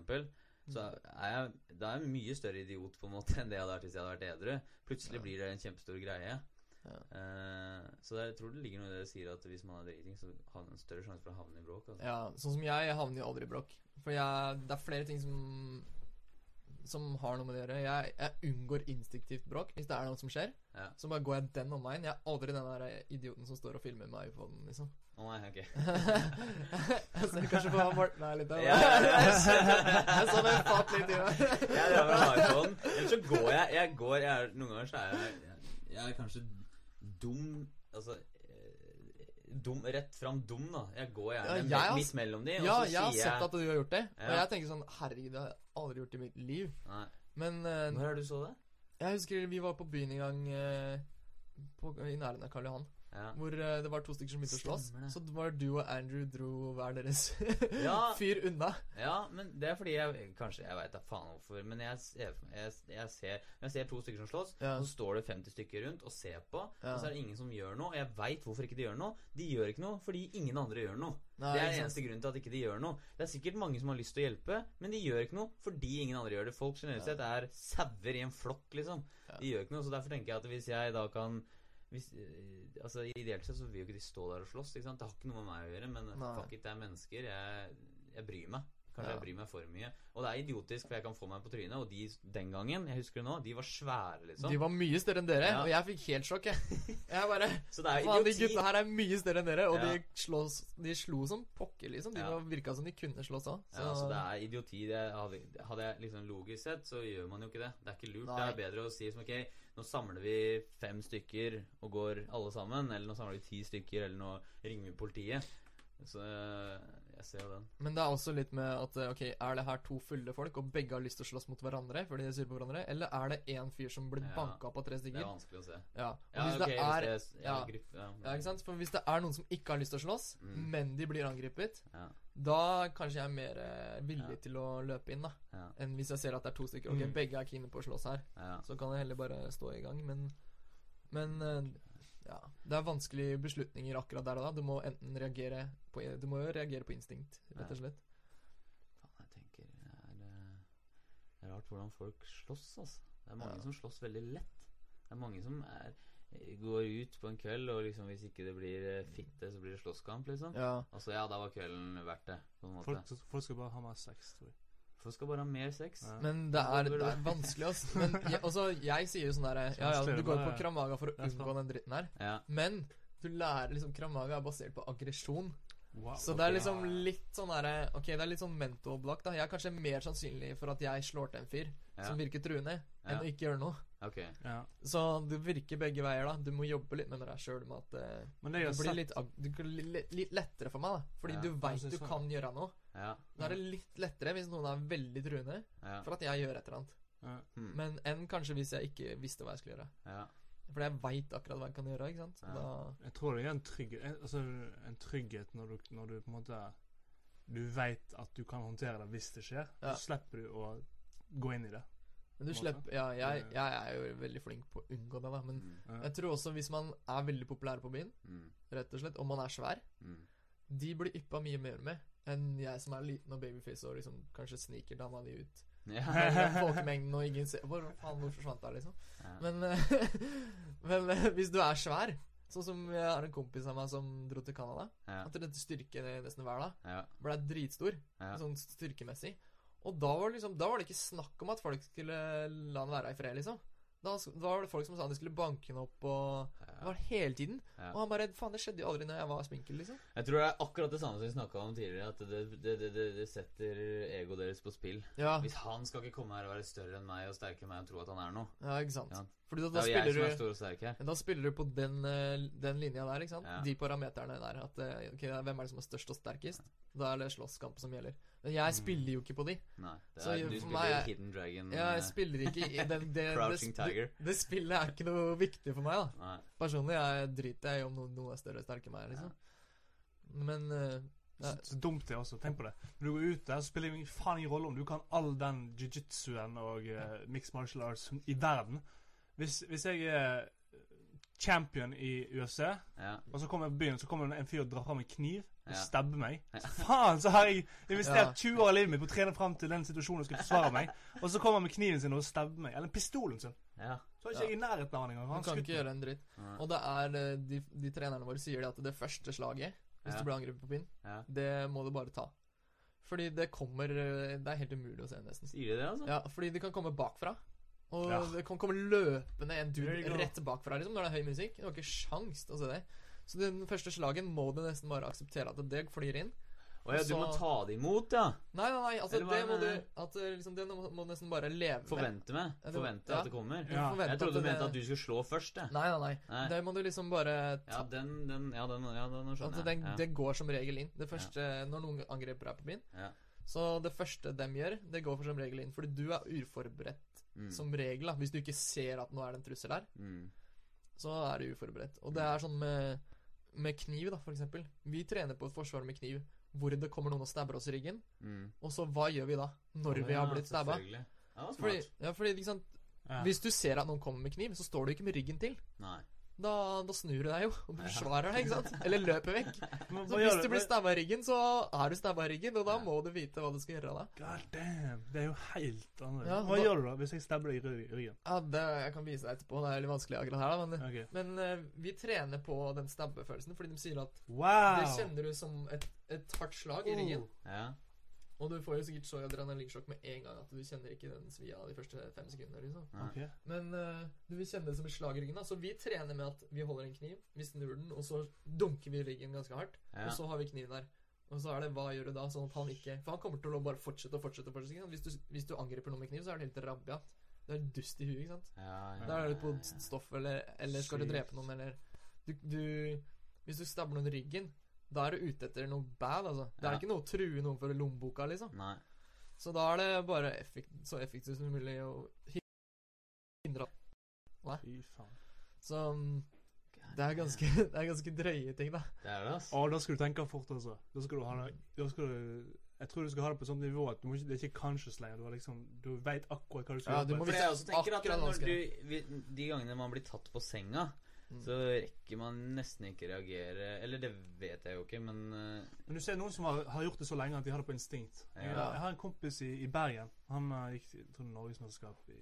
så er jeg Da er jeg mye større idiot på en måte enn det jeg hadde vært hvis jeg hadde vært edru. Plutselig Ja. blir det en kjempestor greie. Ja. Eh, så jeg tror det ligger noe i det du sier, at hvis man er driting, så har man en større sjanse for å havne i bråk. Altså. Ja, sånn som jeg, jeg havner jo aldri i bråk. For jeg, det er flere ting som Som har noe med det å gjøre. Jeg, jeg unngår instinktivt bråk hvis det er noe som skjer. Ja. Så bare går jeg den omveien. Jeg er aldri den der idioten som står og filmer med iPhonen, liksom. Å nei, ok. jeg ser kanskje på Morten her litt av. Ja, ja, ja. jeg så det fatt litt i meg. Jeg drar med iPhonen. Ellers så går jeg Jeg går jeg er, Noen ganger så er jeg Jeg, jeg er kanskje dum Altså eh, Dum, rett fram dum, da. Jeg går gjerne Ja, jeg midt mellom de, Ja, så jeg har sett at du har gjort det. Og jeg tenker sånn Herregud, det har jeg aldri gjort i mitt liv. Nei. Men uh, Når er det du så det? jeg husker vi var på byen en gang uh, på, i nærheten av Karl Johan. Ja. Hvor eh, det var to stykker som begynte å slåss. Så det var du og Andrew dro hver deres Ja. fyr unna. ja, men det er fordi jeg Kanskje jeg veit da faen hvorfor, men jeg, jeg, jeg, ser, jeg ser to stykker som slåss, Ja. så står det 50 stykker rundt og ser på, Ja. og så er det ingen som gjør noe. Og jeg veit hvorfor ikke de gjør noe. De gjør ikke noe fordi ingen andre gjør noe. Nei, det er den eneste grunnen til at ikke de gjør noe. Det er sikkert mange som har lyst til å hjelpe, men de gjør ikke noe fordi ingen andre gjør det. Folk generelt sett er sauer i en flokk, liksom. Ja. De gjør ikke noe, så derfor tenker jeg at hvis jeg da kan hvis, eh, altså Ideelt sett så vil jo ikke de stå der og slåss. Det har ikke noe med meg å gjøre, men Nei. fuck it, det er mennesker. Jeg, jeg bryr meg. Kanskje Ja. jeg bryr meg for mye. Og det er idiotisk, for jeg kan få meg på trynet. Og de den gangen, jeg husker det nå, de var svære, liksom. De var mye større enn dere, Ja. og jeg fikk helt sjokk, jeg. Jeg bare så det er Faen, de idioti. gutta her er mye større enn dere, og Ja. de, slås, de slo som pokker, liksom. De Ja. var, virka som de kunne slåss òg. Ja, så det er idioti. Det hadde, hadde jeg liksom logisk sett, så gjør man jo ikke det. Det er ikke lurt. Nei. Det er bedre å si som ok, nå samler vi fem stykker og går alle sammen. Eller nå samler vi ti stykker, eller nå ringer vi politiet. Så jeg ser jo den. Men det er også litt med at ok, er det her to fulle folk, og begge har lyst til å slåss mot hverandre fordi de sure på hverandre, eller er det én fyr som blir Ja. banka opp av tre Det er vanskelig å se. Ja. Og Ja, hvis ok, det er hvis det ja, ja. ja. Ja, ikke sant? For hvis det er noen som ikke har lyst til å slåss, Mm. men de blir angrepet, Ja, da kanskje jeg er mer eh, villig Ja. til å løpe inn, da. ja, Enn hvis jeg ser at det er to stykker. Ok, Mm. begge er keene på å slåss her. ja. Så kan jeg heller bare stå i gang, men Men eh, ja. Det er vanskelige beslutninger akkurat der og da. Du må enten reagere på Du må jo reagere på instinkt, rett og slett. Faen, jeg tenker det er, eh, det er rart hvordan folk slåss, altså. Det er mange Ja. som slåss veldig lett. Det er mange som er, går ut på en kveld, og liksom hvis ikke det blir eh, fitte, så blir det slåsskamp, liksom. Ja. Altså, ja, da var kvelden verdt det, på en måte. Folk, folk skal bare ha mer sex, tror jeg. Folk skal bare ha mer sex. Ja. Men det er, det er vanskelig, ass. Men jeg, også, jeg sier jo sånn derre Ja, ja, du går på Kramaga for å unngå den dritten her, Ja. men du lærer liksom Kramaga er basert på aggresjon. Wow, Så det er liksom litt sånn derre Ok, det er litt sånn mental da. Jeg er kanskje mer sannsynlig for at jeg slår til en fyr Ja. som virker truende, enn Ja. å ikke gjøre noe. Okay. ja. Så det virker begge veier, da. Du må jobbe litt med det der sjøl med at eh, det har blir litt, det blir litt, lettere for meg, da. Fordi Ja, du veit du kan gjøre noe. Ja. Da er det litt lettere hvis noen er veldig truende, Ja. for at jeg gjør et eller annet. ja. Hmm. Men enn kanskje hvis jeg ikke visste hva jeg skulle gjøre. ja. Fordi jeg veit akkurat hva jeg kan gjøre, ikke sant. Ja. Da, Jeg tror det er en trygghet en, Altså en trygghet når du, når du på en måte Du veit at du kan håndtere det hvis det skjer. Ja. Så slipper du å gå inn i det. men du slipper Ja, jeg, jeg er jo veldig flink på å unngå det, da. Men Mm. Jeg tror også hvis man er veldig populær på byen, Mm. rett og slett, og man er svær, Mm. de blir yppa mye mer med enn jeg som er liten og babyface og liksom kanskje sniker dama di ut. Ja. Folkemengden og ingen ser Hvor faen, hvor forsvant hun, liksom? Ja. Men, eh, men eh, hvis du er svær, sånn som jeg har en kompis av meg som dro til Canada Ja. Han trente styrke nesten hver dag. Ja. Ble dritstor, Ja. sånn styrkemessig. Og da var, liksom, da var det ikke snakk om at folk skulle la han være i fred, liksom. Da, da var det folk som sa de skulle banke henne opp, og Det var hele tiden. Ja. Og han bare Faen, det skjedde jo aldri når jeg var sminkel, liksom. Jeg tror det er akkurat det samme som vi snakka om tidligere. At det, det, det, det, det setter egoet deres på spill. Ja, Hvis han skal ikke komme her og være større enn meg og sterkere enn meg og tro at han er noe ja ikke sant. Ja. Fordi da, Det da er jo jeg som er stor og sterk her. da spiller du på den, eh, den linja der, ikke sant? Ja. De parameterne der. At okay, Hvem er det som er størst og sterkest? Da er det slåsskamp som gjelder. Men jeg spiller jo ikke på de. Nei. Det Så er, for du spiller er- Hidden Dragon. Ja, Jeg eh, spiller ikke i den det, det, Crouching det, Tiger. det, spillet er ikke noe viktig for meg, da. Nei. Personlig jeg driter jeg i om noen, noen er større og sterkere enn meg, liksom. Men eh, Så, så dumt det også. Tenk på det. Når du går ut der, så spiller det ingen- faen ingen rolle om du kan all den jiu-jitsuen og uh, mixed martial arts i verden. Hvis, hvis jeg er champion i UFC, Ja. og så kommer jeg på byen, så kommer det en fyr og drar fram en kniv og Ja. stabber meg Faen, så har jeg investert Ja. 20 år av livet mitt på å trene fram til den situasjonen og skal forsvare meg, og så kommer han med kniven sin og stabber meg. Eller pistolen sin. ja. Så er ikke jeg i nærheten av han engang. du Han kan ikke meg. gjøre en dritt. Og det er eh, de, de trenerne våre sier det at det første slaget, hvis Ja. du blir angrepet på pinn, Ja. det må du bare ta. Fordi det kommer eh, Det er helt umulig å se, nesten. Sier de det, altså? Ja, fordi det kan komme bakfra. Og Ja. det kan komme løpende en dude rett bakfra liksom, når det er høy musikk. Du har ikke sjans til å se det. Så den første slagen må du nesten bare akseptere at det flyr inn. Å ja, du må ta det imot, ja. Nei, nei, nei, altså det må du at, eh, liksom, Det må du nesten bare leve med. Forvente med. Forvente ja. at det kommer. Ja. Jeg trodde du mente at du skulle slå først, Det. Nei, nei, nei. Nei. Det må du liksom bare ta. Ja, den, den Ja, den, ja, den skjønner Altså, jeg. ja. Det går som regel inn. Det første, Når noen angriper deg på byen. Ja. Så det første dem gjør, det går for som regel inn. Fordi du er uforberedt Mm. som regel. da Hvis du ikke ser at nå er det en trussel her, Mm. så er du uforberedt. Og det er sånn med, med kniv, da, for eksempel. Vi trener på et forsvar med kniv hvor det kommer noen og stabber oss i ryggen. Mm. Og så hva gjør vi da? Når oh, vi har ja, blitt stabba? Ja, Fordi, ja, fordi liksom sant Ja. Hvis du ser at noen kommer med kniv, så står du ikke med ryggen til. Nei. Da, da snur du deg jo og forsvarer deg, ikke sant? Eller løper vekk. Så hvis du blir stabba i ryggen, så er du stabba i ryggen, og da må du vite hva du skal gjøre da. God damn. Det er jo helt annerledes. Ja, Hva da- gjør du da hvis jeg stabber deg i ryggen? Ja, det, Jeg kan vise deg etterpå. Det er litt vanskelig akkurat her, da. Men, okay. men uh, vi trener på den stabbefølelsen, fordi de sier at Wow! det kjenner du som et, et hardt slag i ryggen. Oh. Ja. Og du får jo sikkert så adrenalinsjokk med en gang at du kjenner ikke den svia de første fem sekundene. liksom. Okay. Men uh, du vil kjenne det som et slag i ryggen. da Så vi trener med at vi holder en kniv, vi snur den, og så dunker vi ryggen ganske hardt. Ja. Og så har vi kniven der. Og så er det hva gjør du da, sånn at han ikke For han kommer til å bare fortsette og fortsette. og fortsette? Hvis, du, hvis du angriper noen med kniv, så er det helt rabiat. Det er dust i huet, ikke sant. Ja, ja, Da er du på stoff, eller, eller skal du drepe noen, eller du, du Hvis du stabler noen i ryggen, da er du ute etter noe bad, altså. Det er Ja. ikke noe å true noen for lommeboka, liksom. Nei. Så da er det bare effekt, så effektivt som mulig å hindre Fy faen. Så mm, det er ganske, det er ganske drøye ting, da. Det er det, altså. Å, da skal du tenke fort, altså. Da skal du ha det da skal du, Jeg tror du skal ha det på et sånt nivå at du må ikke, det er ikke conscious lenger. Du, liksom, du vet akkurat hva du skal Ja, gjøre. du må på- For jeg også tenker at når du, De gangene man blir tatt på senga. Så rekker man nesten ikke reagere Eller det vet jeg jo ikke, men eh, Men du ser noen som har, har gjort det så lenge at de har det på instinkt. Jeg, Ja. jeg har en kompis i, i Bergen. Han uh, gikk til jeg norgesmesterskap i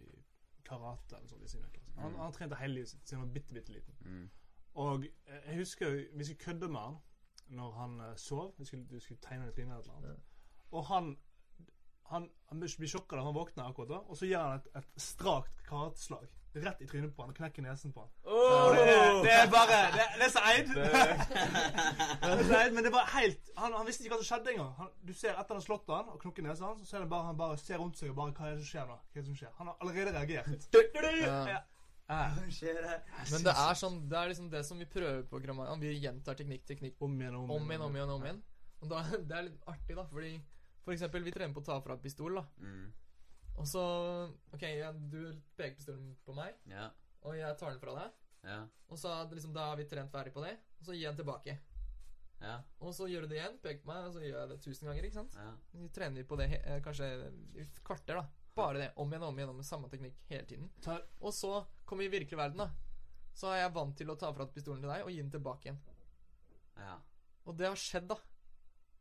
karate eller sånt. i sin klasse. Han, Mm. han har trent hele livet sitt siden han var bitte, bitte liten. mm. Og eh, jeg husker vi skulle kødde med han når han uh, sov. Vi skulle, vi skulle tegne et tryne eller et Ja. annet. Og han han, han blir sjokka da han våkner akkurat da, og så gir han et, et strakt karateslag rett i trynet på han og knekker nesen på han. Oh, det, det er bare Det, det er så eid. Det er så eid, men det var helt Han, han visste ikke hva som skjedde engang. Han- Du ser etter han har slått han og knukket nesen hans, så ser bare han bare ser rundt seg og bare Hva er det som skjer nå? Hva er det som skjer? Han har allerede reagert. Ja. Ja. Men det er sånn Det er liksom det som vi prøver på Grammaia. Vi gjentar teknikk, teknikk Om igjen, om om igjen, om igjen, om igjen. Og da, det er litt artig, da, fordi for eksempel, vi trener på å ta fra pistol, da. Mm. Og så OK, ja, du peker pistolen på meg, Ja. og jeg tar den fra deg. Ja. Og så er det liksom, da har vi trent ferdig på det, og så gir jeg den tilbake. Ja. Og så gjør du det igjen, peker på meg, og så gjør jeg det tusen ganger, ikke sant? ja. Vi trener på det he- eh, kanskje i et kvarter, da. Bare det. Om igjen, og om igjen, med samme teknikk hele tiden. Ta, Og så kommer vi i virkelig verden, da. Så er jeg vant til å ta fra pistolen til deg og gi den tilbake igjen. ja. Og det har skjedd, da.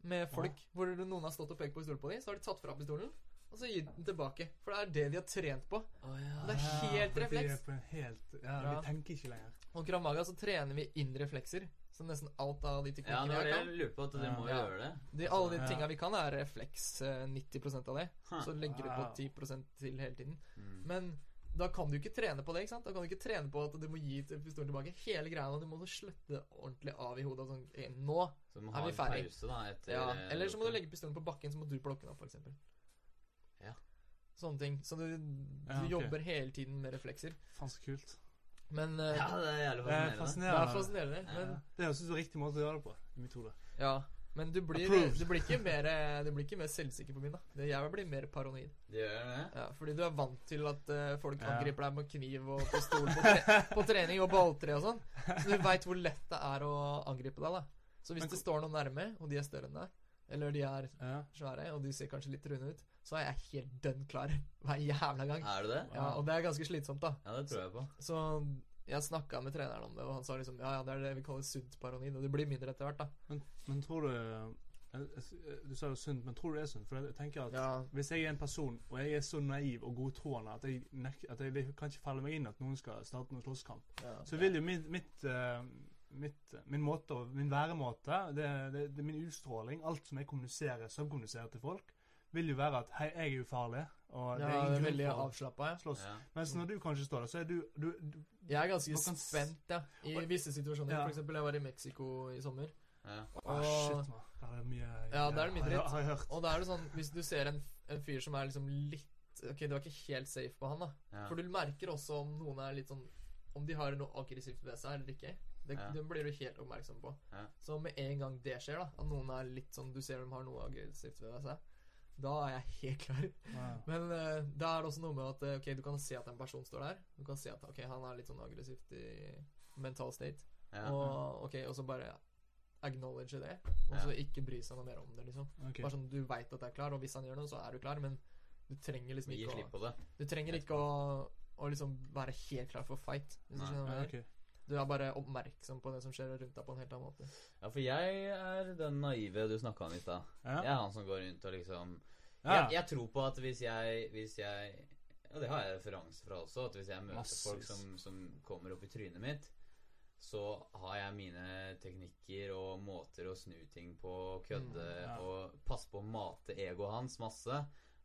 med folk hvor noen har stått og pekt på pistolen på dem, så har de tatt fra pistolen, og så gi den tilbake. For det er det de har trent på. Det er helt Ja, refleks. er helt, ja, Ja. Vi tenker ikke lenger. Og Kramaga så trener vi inn reflekser. Så nesten alt av de Ja, det teknikkene ja, det jeg kan lurte på, at dere må Ja. gjøre det. de, Alle de Ja. tinga vi kan, er refleks. eh, 90% av det. Så legger du på 10% til hele tiden. Mm. Men da kan du ikke trene på det. ikke sant? Da kan du ikke trene på at du må gi pistolen tilbake. Hele greia, og du må slutte ordentlig av i hodet. Sånn, nå Så Er vi ferdig? pause, da, etter Ja, eh, Eller så må du legge pistolen på bakken, så må du plukke den opp, f.eks. Ja. Sånne ting. Så du, du Ja, okay. jobber hele tiden med reflekser. Faen, så kult. Men uh, Ja, det er jævlig Det er fascinerende. det er fascinerende. fascinerende. Ja. Men, Det høres ut som riktig måte å gjøre det på. i mitt hode. ja. men du blir, du blir ikke mer Du blir ikke mer selvsikker på min, da. Jeg blir mer paranoid. Det gjør det? Ja, fordi du er vant til at uh, folk Ja. angriper deg med kniv og pistol på, tre på trening og balltre og sånn. Så du veit hvor lett det er å angripe deg, da. Så hvis Men det står noen nærme, og de er større enn deg, eller de er Ja. svære, og de ser kanskje litt runde ut, så er jeg helt dønn klar hver jævla gang. Er det det? Ja, og det er ganske slitsomt, da. Ja, det tror jeg på. Så jeg snakka med treneren om det, og han sa liksom ja, ja, det er det vi kaller sunt paranoid, og det blir mindre etter hvert, da. Men, men tror du Du sa er sunt, men tror du det er sunt? For jeg tenker at Ja, Hvis jeg er en person, og jeg er så naiv og godtroende at jeg, nek at jeg det kan ikke falle meg inn at noen skal starte en slåsskamp, ja. så vil jo mitt, mitt, eh, mitt Min måte og Min væremåte, det, det, det, min utstråling, alt som jeg kommuniserer, subkommuniserer til folk, vil jo være at hei, jeg er ufarlig, og det er ja, det ingen er grunn veldig for avslappa, ja. slåss. Ja. Mens når du kanskje står der, så er du, du, du Jeg er ganske kan spent, ja. I Og- visse situasjoner. Ja. For eksempel, jeg var i Mexico i sommer. Ja. Og, oh, Shit, man. Der er det mye Ja, der er det mye dritt. Har jeg hørt. Og da er det sånn, hvis du ser en, en fyr som er liksom litt Ok, du er ikke helt safe på han, da. Ja. For du merker også om noen er litt sånn Om de har noe aggressivt ved seg eller ikke. Det, Ja. Den blir du helt oppmerksom på. Ja. Så med en gang det skjer, da, at noen er litt sånn Du ser de har noe aggressivt ved seg, da er jeg helt klar. Ja. Men uh, da er det også noe med at eh, Ok, du kan se at en person står der. Du kan se at ok, han er litt sånn aggressivt i mental state. Ja. Og, ok, og så bare acknowledge det. Og Ja. så ikke bry seg noe mer om det, liksom. okay. Bare sånn, Du veit at det er klar, og hvis han gjør noe, så er du klar. Men du trenger liksom Gi ikke slipp å på det. Du trenger ikke å, å liksom være helt klar for fight. Hvis du Nei. skjønner hva jeg mener. Du er bare oppmerksom på det som skjer rundt deg, på en helt annen måte. Ja, for jeg er den naive du snakka om i stad. Ja. Jeg er han som går rundt og liksom Ja. jeg, jeg tror på at hvis jeg Hvis jeg Og det har jeg referanse fra også. At hvis jeg møter Massevis. folk som, som kommer opp i trynet mitt, så har jeg mine teknikker og måter å snu ting på, kødde Mm, ja. og passe på å mate egoet hans masse.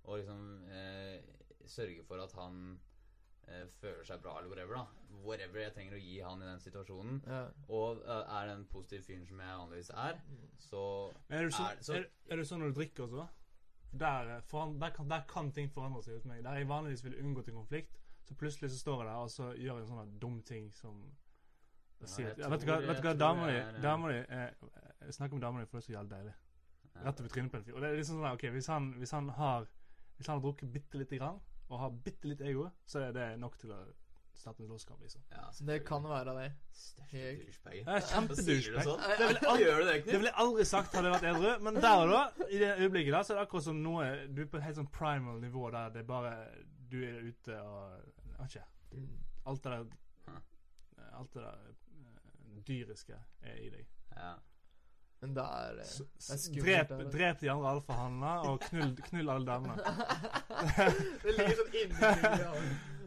Og liksom eh, sørge for at han eh, føler seg bra, eller whatever. da Whatever jeg trenger å gi han i den situasjonen. Ja. Og uh, er den positive fyren som jeg vanligvis er, så Men er du sånn, Er det så- er, er det sånn når du drikker også? Der, eh, foran, der, kan, der kan ting forandre seg hos meg. Der jeg vanligvis ville unngått en konflikt, så plutselig så står jeg der og så gjør jeg en sånn dum ting som Ja, sier ja, vet, du hva, vet du hva, jeg dama di eh, dama di, eh, Jeg snakker med dama di, for det er så jævlig deilig. Rett over trynet på en fyr. Og det er liksom sånn, ok, hvis han, hvis han har Hvis han har drukket bitte lite grann, og har bitte litt ego, så er det nok til å starte en slåsskamp, liksom. Ja, Det kan være det. Største Helt- douchebag. Hvorfor sier kjempedouchebag. sånn? Det vil aldri- det, Det ville jeg aldri sagt hadde jeg vært edru, men der og da, i det øyeblikket da, så er det akkurat som noe Du er på et helt sånn primal nivå der det er bare Du er ute og vet ikke. Alt det der Alt det der eh, dyriske er i deg. Ja. Men det er, det er skummelt. Drep, drep de andre alfahannene, og knull, knull alle damene. det ligger sånn inni.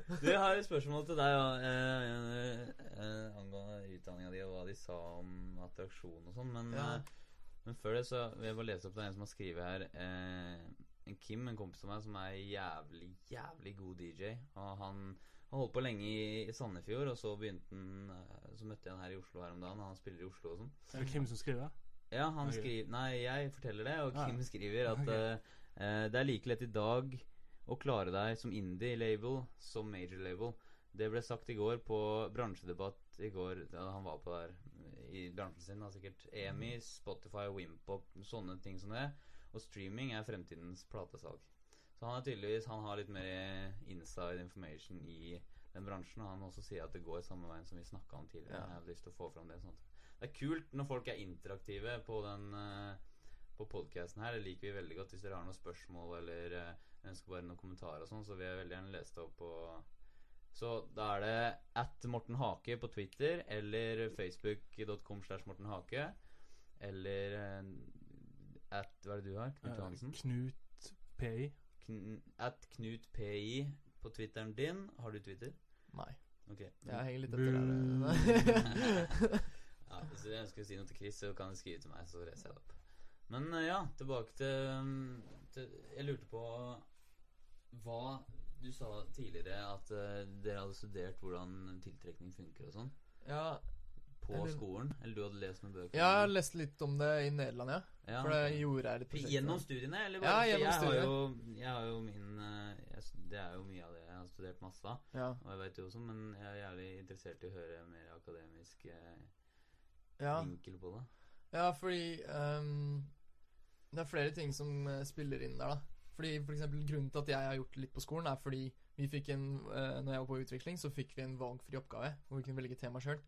Du, jeg har et spørsmål til deg ja, eh, eh, angående utdanninga di og hva de sa om attraksjon og sånn, men, Ja. eh, men før det så vil jeg bare lese opp det er en som har skrevet her. Eh, en Kim, en kompis av meg, som er jævlig, jævlig god DJ. Og han han holdt på lenge i, i Sandefjord, og så begynte han Så møtte jeg han her i Oslo her om dagen. Han spiller i Oslo og sånn. Er det Kim som skriver? Ja, han okay. skriver Nei, jeg forteller det, og Ah, Kim skriver at okay. eh, det er like lett i dag å klare deg som indie-label som major-label. Det ble sagt i går på bransjedebatt i går da han var på der i bransjen sin. Da, sikkert EMI, Spotify, Wimpop, sånne ting som det. Og streaming er fremtidens platesalg. Så han er tydeligvis Han har litt mer inside information i den bransjen. Og han også sier at det går samme veien som vi snakka om tidligere. Ja. Jeg har lyst til å få fram det sånn at Det er kult når folk er interaktive på den eh, På podcasten her. Det liker vi veldig godt. Hvis dere har noen spørsmål eller eh, ønsker bare noen kommentarer og sånn, så vil jeg veldig gjerne lese det opp på Så da er det at Morten Hake på Twitter eller facebook.com slash Morten Hake. Eller eh, at hva er det du har? Knut Johansen? Knut PI. Kn at Knut PI på Twitteren din. Har du Twitter? Nei. Okay. Jeg henger litt etter etter der. ja, hvis du ønsker å si noe til Chris, så kan du skrive til meg, så reiser jeg deg opp. Men eh, ja, tilbake til, um, til Jeg lurte på hva Du sa tidligere at eh, dere hadde studert hvordan tiltrekning funker og sånn. ja, På skolen? Eller du hadde lest noen bøker? jeg har lest litt om det i Nederland, ja. Ja, For det gjorde jeg litt prosjekt Gjennom studiene, eller Ja, bare Ja, gjennom jeg har, jo, jeg har jo min eh, jeg, Det er jo mye av det jeg har studert masse av. Ja. Og jeg vet jo også, men jeg er jævlig interessert i å høre mer akademisk eh, ja. vinkel på det. Ja, fordi um, Det er flere ting som eh, spiller inn der, da. Fordi for eksempel, Grunnen til at jeg har gjort litt på skolen, er fordi vi fikk en uh, Når jeg var på utvikling, så fikk vi en valgfri oppgave hvor vi kunne velge tema sjøl.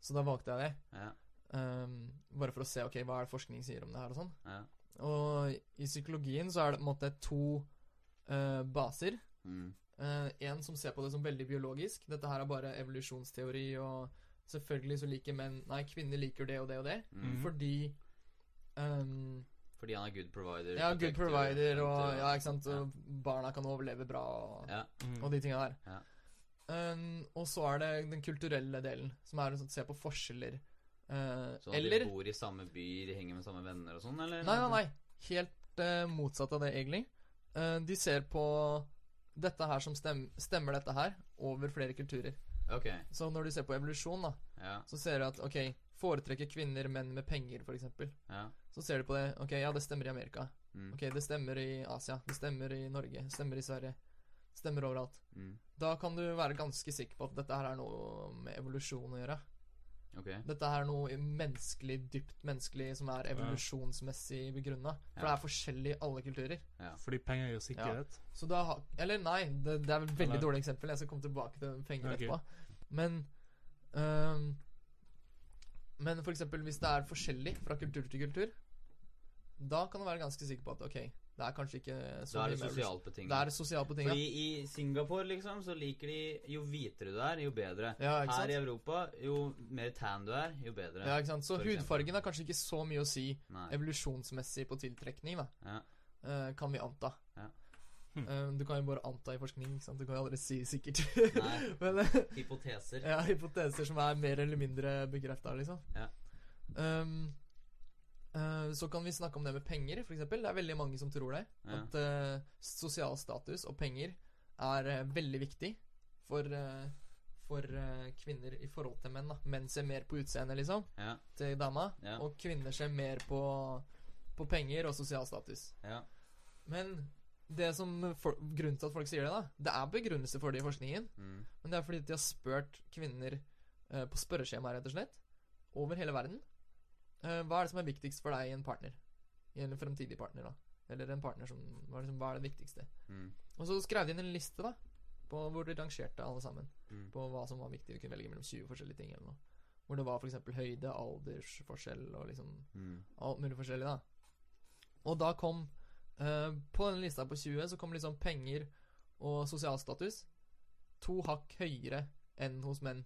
Så da valgte jeg det. Ja, Um, bare for å se ok, hva er det forskning sier om det her og sånn. ja. Og i psykologien så er det på en måte to uh, baser. Mm. Uh, en som ser på det som veldig biologisk. Dette her er bare evolusjonsteori, og selvfølgelig så liker menn Nei, kvinner liker det og det og det. Mm. Mhm. Fordi um, Fordi han er good provider. Ja, good provider, og og, ja, ikke sant. Ja. Barna kan overleve bra, og, Ja. Mm. og de tinga der. Ja. Um, og så er det den kulturelle delen, som er å sånn, se på forskjeller. Uh, så at eller de bor i samme by, de henger med samme venner og sånn, eller? Nei, nei, nei. Helt uh, motsatt av det, egentlig. Uh, de ser på dette her som stem, Stemmer dette her over flere kulturer. Ok, Så når du ser på evolusjon, da, ja, så ser du at ok, foretrekker kvinner menn med penger, f.eks. ja. Så ser du på det. Ok, ja, det stemmer i Amerika. Mm. Ok, det stemmer i Asia. Det stemmer i Norge. Det stemmer i Sverige. Det stemmer overalt. Mm. Da kan du være ganske sikker på at dette her er noe med evolusjon å gjøre. Ok, Dette er noe menneskelig, dypt menneskelig, som er evolusjonsmessig begrunna. For Ja. det er forskjellig i alle kulturer. ja. Fordi penger gir sikkerhet. Så da Eller nei, det, det er et veldig Eller- dårlig eksempel. Jeg skal komme tilbake til penger okay. etterpå. Men um, Men for eksempel hvis det er forskjellig fra kultur til kultur, da kan du være ganske sikker på at ok, det er kanskje ikke så Da er det sosialt betinget. Det er sosialt betinga. Fordi i Singapore, liksom, så liker de Jo hvitere du er, jo bedre. Ja, Her i? Europa, jo mer tan du er, jo bedre. Ja, ikke sant? Så hudfargen har kanskje ikke så mye å si Nei. evolusjonsmessig på tiltrekning, da. Ja. Eh, kan vi anta. Ja. Hm. Eh, du kan jo bare anta i forskning, ikke sant? Du kan jo aldri si sikkert. Nei. Men eh, Hypoteser. ja, hypoteser som er mer eller mindre bekrefta, liksom. Ja. Um, eh, så kan vi snakke om det med penger, for eksempel. Det er veldig mange som tror det. Ja. At uh, sosial status og penger er uh, veldig viktig for, for kvinner i forhold til menn. da Menn ser mer på utseendet, liksom, Ja. til dama. Ja. Og kvinner ser mer på, på penger og sosial status. Ja. Men det som for, grunnen til at folk sier det, da det er begrunnelse for det i forskningen. Mm. Men det er fordi de har spurt kvinner på spørreskjema, rett og slett, over hele verden. Eh, hva er det som er viktigst for deg i en partner? I en fremtidig partner, da. Eller en partner som Hva er, liksom, hva er det viktigste? Mm. Og så skrev de inn en liste, da. På hvor de rangerte alle sammen. Mm. På hva som var viktig. Du kunne velge mellom 20 forskjellige ting eller noe. Hvor det var f.eks. høyde, aldersforskjell og liksom Mm. alt mulig forskjellig, da. Og da kom uh, På den lista på 20 så kom liksom penger og sosial status to hakk høyere enn hos menn.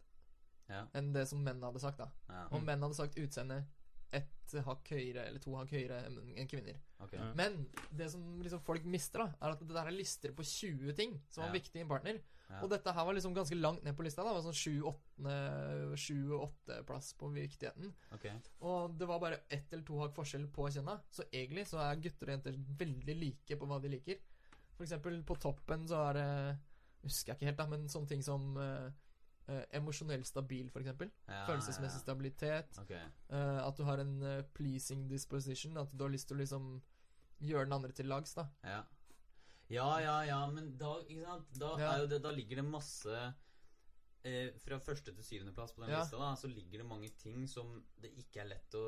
Ja. Enn det som menn hadde sagt, da. ja. Og menn hadde sagt utseende ett hakk høyere, eller to hakk høyere enn kvinner. Okay. Men det som liksom folk mister, da, er at det der er lister på 20 ting som var Ja. viktig i en partner. Ja. Og dette her var liksom ganske langt ned på lista. da Det var sånn 7-8-plass på viktigheten. Okay. Og det var bare ett eller to hakk forskjell på kjønna. Så egentlig så er gutter og jenter veldig like på hva de liker. For eksempel på toppen så er det Husker jeg ikke helt, da, men sånne ting som uh, emosjonell stabil, eksempel. Ja, Følelsesmessig ja. stabilitet. Okay. eh, at du har en eh, pleasing disposition. At du har lyst til å liksom gjøre den andre til lags, da. Ja. Ja, ja, ja, men da? Da, Ja. det, da ligger det masse eh, Fra første til syvendeplass på den lista, da, så ligger det mange ting som det ikke er lett å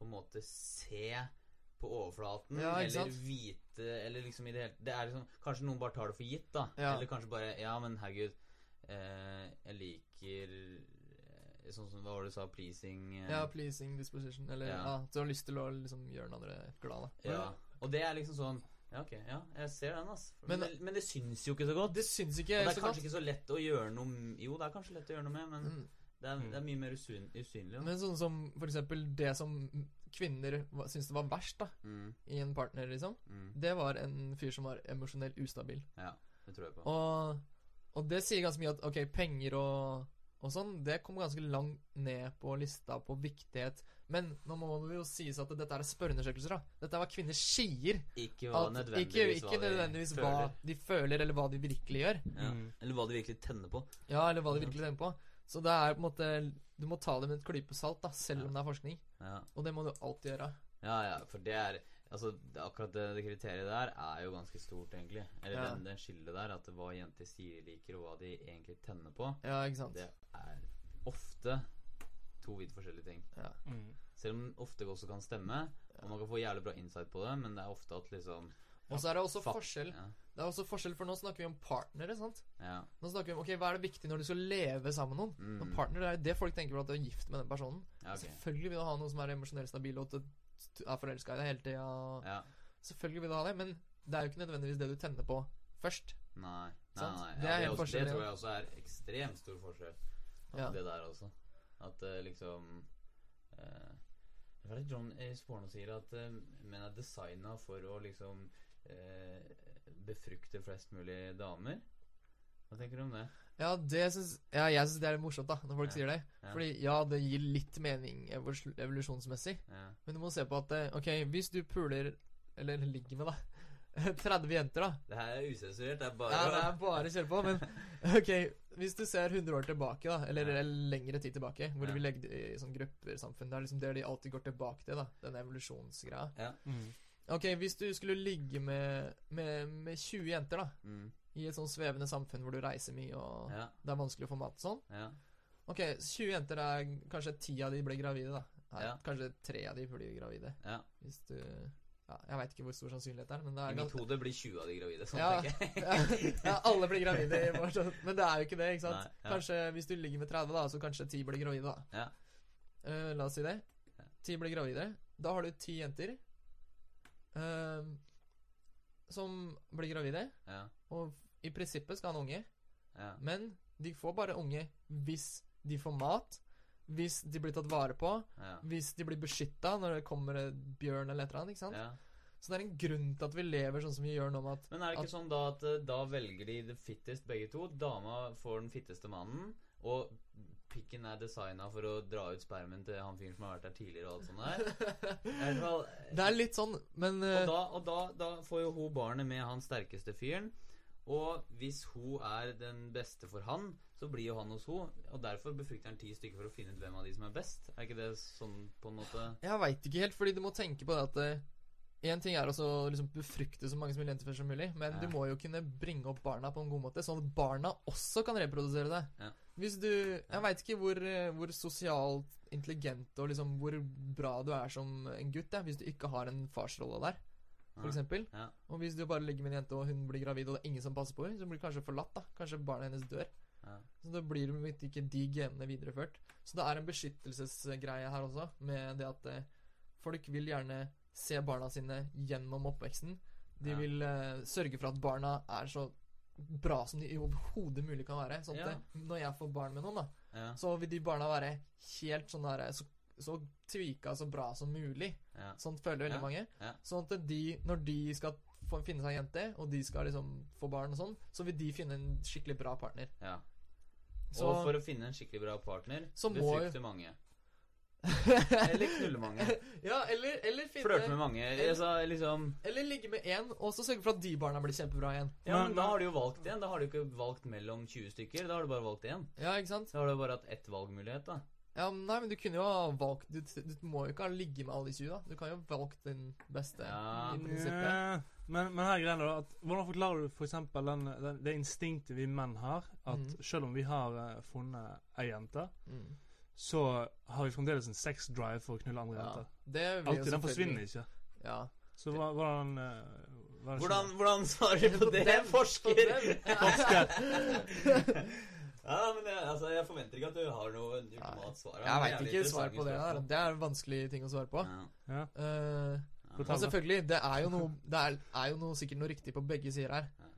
på en måte se på overflaten. Ja, eller vite Eller liksom i det hele Det er liksom Kanskje noen bare tar det for gitt, da. Ja. Eller kanskje bare Ja, men herregud, eh, jeg liker eh, Sånn som Hva var det du sa? Pleasing eh, Ja, pleasing disposition. Eller ja. Ja. at du har lyst til å liksom gjøre den andre glad, da. ja. Og det er liksom sånn Ja, ok. Ja, jeg ser den, altså. Men, Men- det, men det syns jo ikke så godt. Det syns ikke Og det er så kanskje godt. ikke så lett å gjøre noe Jo, det er kanskje lett å gjøre noe med, men Mm. det, er, det er mye mer usyn, usynlig. Da. Men sånn som for eksempel det som kvinner syntes det var verst da Mm, i en partner, liksom, mm. det var en fyr som var emosjonelt ustabil. Ja, det tror jeg på. Og, og det sier ganske mye at ok, penger og, og sånn, det kommer ganske langt ned på lista på viktighet. Men nå må det jo sies at dette er spørreundersøkelser, da. Dette er hva kvinner sier. Ikke hva At, nødvendigvis ikke ikke hva de nødvendigvis hva de føler, eller hva de virkelig gjør. Ja. Mm. Eller hva de virkelig tenner på. Ja, eller hva de virkelig tenner på. Så det er på en måte Du må ta det med et klype salt, da, selv Ja. om det er forskning. Ja, Og det må du alltid gjøre. ja, ja for det er Altså, det, akkurat det, det kriteriet der er jo ganske stort, egentlig. Eller Ja. den, den skillet der, at hva jenter sier de liker, og hva de egentlig tenner på, Ja, ikke sant. det er ofte to vidt forskjellige ting. Ja. Mm. Selv om det ofte også kan stemme, og man kan få jævlig bra insight på det, men det er ofte at liksom Og så er det også forskjell. Ja. Det er også forskjell, for nå snakker vi om partnere, sant? ja. Nå snakker vi om ok, hva er det viktig når du skal leve sammen med noen. Mm. Partner det er jo det folk tenker på at du er gift med den personen. ja okay. Selvfølgelig vil du ha noe som er emosjonelt stabil, og at er forelska i deg hele tida. Ja. Selvfølgelig vil du ha det, men det er jo ikke nødvendigvis det du tenner på først. Nei. Nei, nei. Det Ja, er det, også, det tror jeg også er ekstremt stor forskjell. Ja. Det der også. At uh, liksom uh, Hva er det John i Sporno sier? At uh, menn er designa for å liksom uh, befrukte flest mulig damer. Hva tenker du om det? Ja, det synes, ja, jeg syns det er litt morsomt, da, når folk Ja. sier det. Ja. Fordi ja, det gir litt mening evolusjonsmessig. Ja. Men du må se på at eh, ok, hvis du puler Eller ligger med, da 30 jenter, da. Det her er usensurert. Det er bare Ja, det er bare å kjøre på, men ok Hvis du ser 100 år tilbake, da, eller, Ja. eller lengre tid tilbake, hvor Ja. vi legger det i sånn gruppesamfunn Det er liksom det de alltid går tilbake til, da. Den evolusjonsgreia. Ja. Mm. Ok, hvis du skulle ligge med, med, med 20 jenter, da, Mm. I et sånn svevende samfunn hvor du reiser mye, og Ja. det er vanskelig å få mat og sånn Ja. Ok, 20 jenter er Kanskje 10 av de blir gravide, da. Nei, Ja. Kanskje 3 av de blir gravide. ja. Hvis du Ja, jeg veit ikke hvor stor sannsynlighet det er, men det I er mitt ganske hode blir 20 av de gravide. Sånn Ja. tenker jeg. ja, alle blir gravide, i vår sånn- men det er jo ikke det, ikke sant? Nei. Kanskje hvis du ligger med 30, da, så kanskje 10 blir gravide, da. Ja. Eh, la oss si det. Ti 10 blir gravide. Da har du 10 jenter uh, som blir gravide, Ja. Og i prinsippet skal ha en unge, Ja. men de får bare unge hvis de får mat, hvis de blir tatt vare på, Ja. hvis de blir beskytta når det kommer bjørn eller et eller annet, ikke sant? ja. Så det er en grunn til at vi lever sånn som vi gjør nå, med at Men er det ikke sånn da at eh, da velger de the fittest begge to? Dama får den fitteste mannen, og pikken er designa for å dra ut spermen til han fyren som har vært der tidligere og alt sånt der? Fall, Det er litt sånn, men eh, og da, og da, da får jo hun barnet med han sterkeste fyren. Og hvis hun er den beste for han, så blir jo han hos hun. Og derfor befrukter han ti stykker for å finne ut hvem av de som er best. Er ikke det sånn på en måte Jeg veit ikke helt, fordi du må tenke på det at Én ting er å liksom befrukte så mange som mulig jenter som mulig, men Ja. du må jo kunne bringe opp barna på en god måte, sånn at barna også kan reprodusere seg. Ja. Hvis du Jeg veit ikke hvor, eh, hvor sosialt intelligent og liksom hvor bra du er som en gutt, ja, hvis du ikke har en farsrolle der, for Ja. Og hvis du bare ligger med en jente, og hun blir gravid, og det er ingen som passer på henne, så blir hun kanskje forlatt, da. Kanskje barnet hennes dør. Ja. Så da blir ikke de genene videreført. Så det er en beskyttelsesgreie her også, med det at eh, folk vil gjerne se barna sine gjennom oppveksten. De Ja. vil eh, sørge for at barna er så bra som de overhodet mulig kan være. Sånn at eh, når jeg får barn med noen, da, så vil de barna være helt sånn der Så, så tvika så bra som mulig. Ja. Sånn føler veldig Ja. mange. Ja. Sånn at de, når de skal finne seg en jente, og de skal liksom få barn og sånn, så vil de finne en skikkelig bra partner. ja. Så, Og for å finne en skikkelig bra partner, Så må- befrukte mange. Eller knulle mange. ja, eller, eller finne Flørte med mange. Eller, sa liksom Eller ligge med én, og så sørge for at de barna blir kjempebra igjen. Ja, Men- da har du jo valgt en. Da har du ikke valgt mellom 20 stykker. Da har du bare valgt én. Ja, ikke sant? Da har du bare hatt ett valgmulighet, da. Ja, Nei, men du kunne jo ha valgt Du, du må jo ikke ha ligge med alle de 20, da. Du kan jo ha valgt den beste. Ja. I prinsippet. Ja, men, men her er greia da at Hvordan forklarer du for eksempel den, den, det instinktet vi menn har? At mm. selv om vi har uh, funnet ei jente, Mm. så har vi fremdeles en sex drive for å knulle andre Ja. jenter. Det Alltid. Den forsvinner ikke. Ja. Så hva, hvordan eh, hva Hvordan, hvordan svarer du på det, forsker? forsker? ja, men jeg, altså, jeg forventer ikke at du har noe ultimat svar. Jeg veit ikke svar på det der. Det er en vanskelig ting å svare på. Ja. Ja. Eh, Ja. men selvfølgelig, det er jo noe Det er, er jo noe sikkert noe riktig på begge sider her. Ja.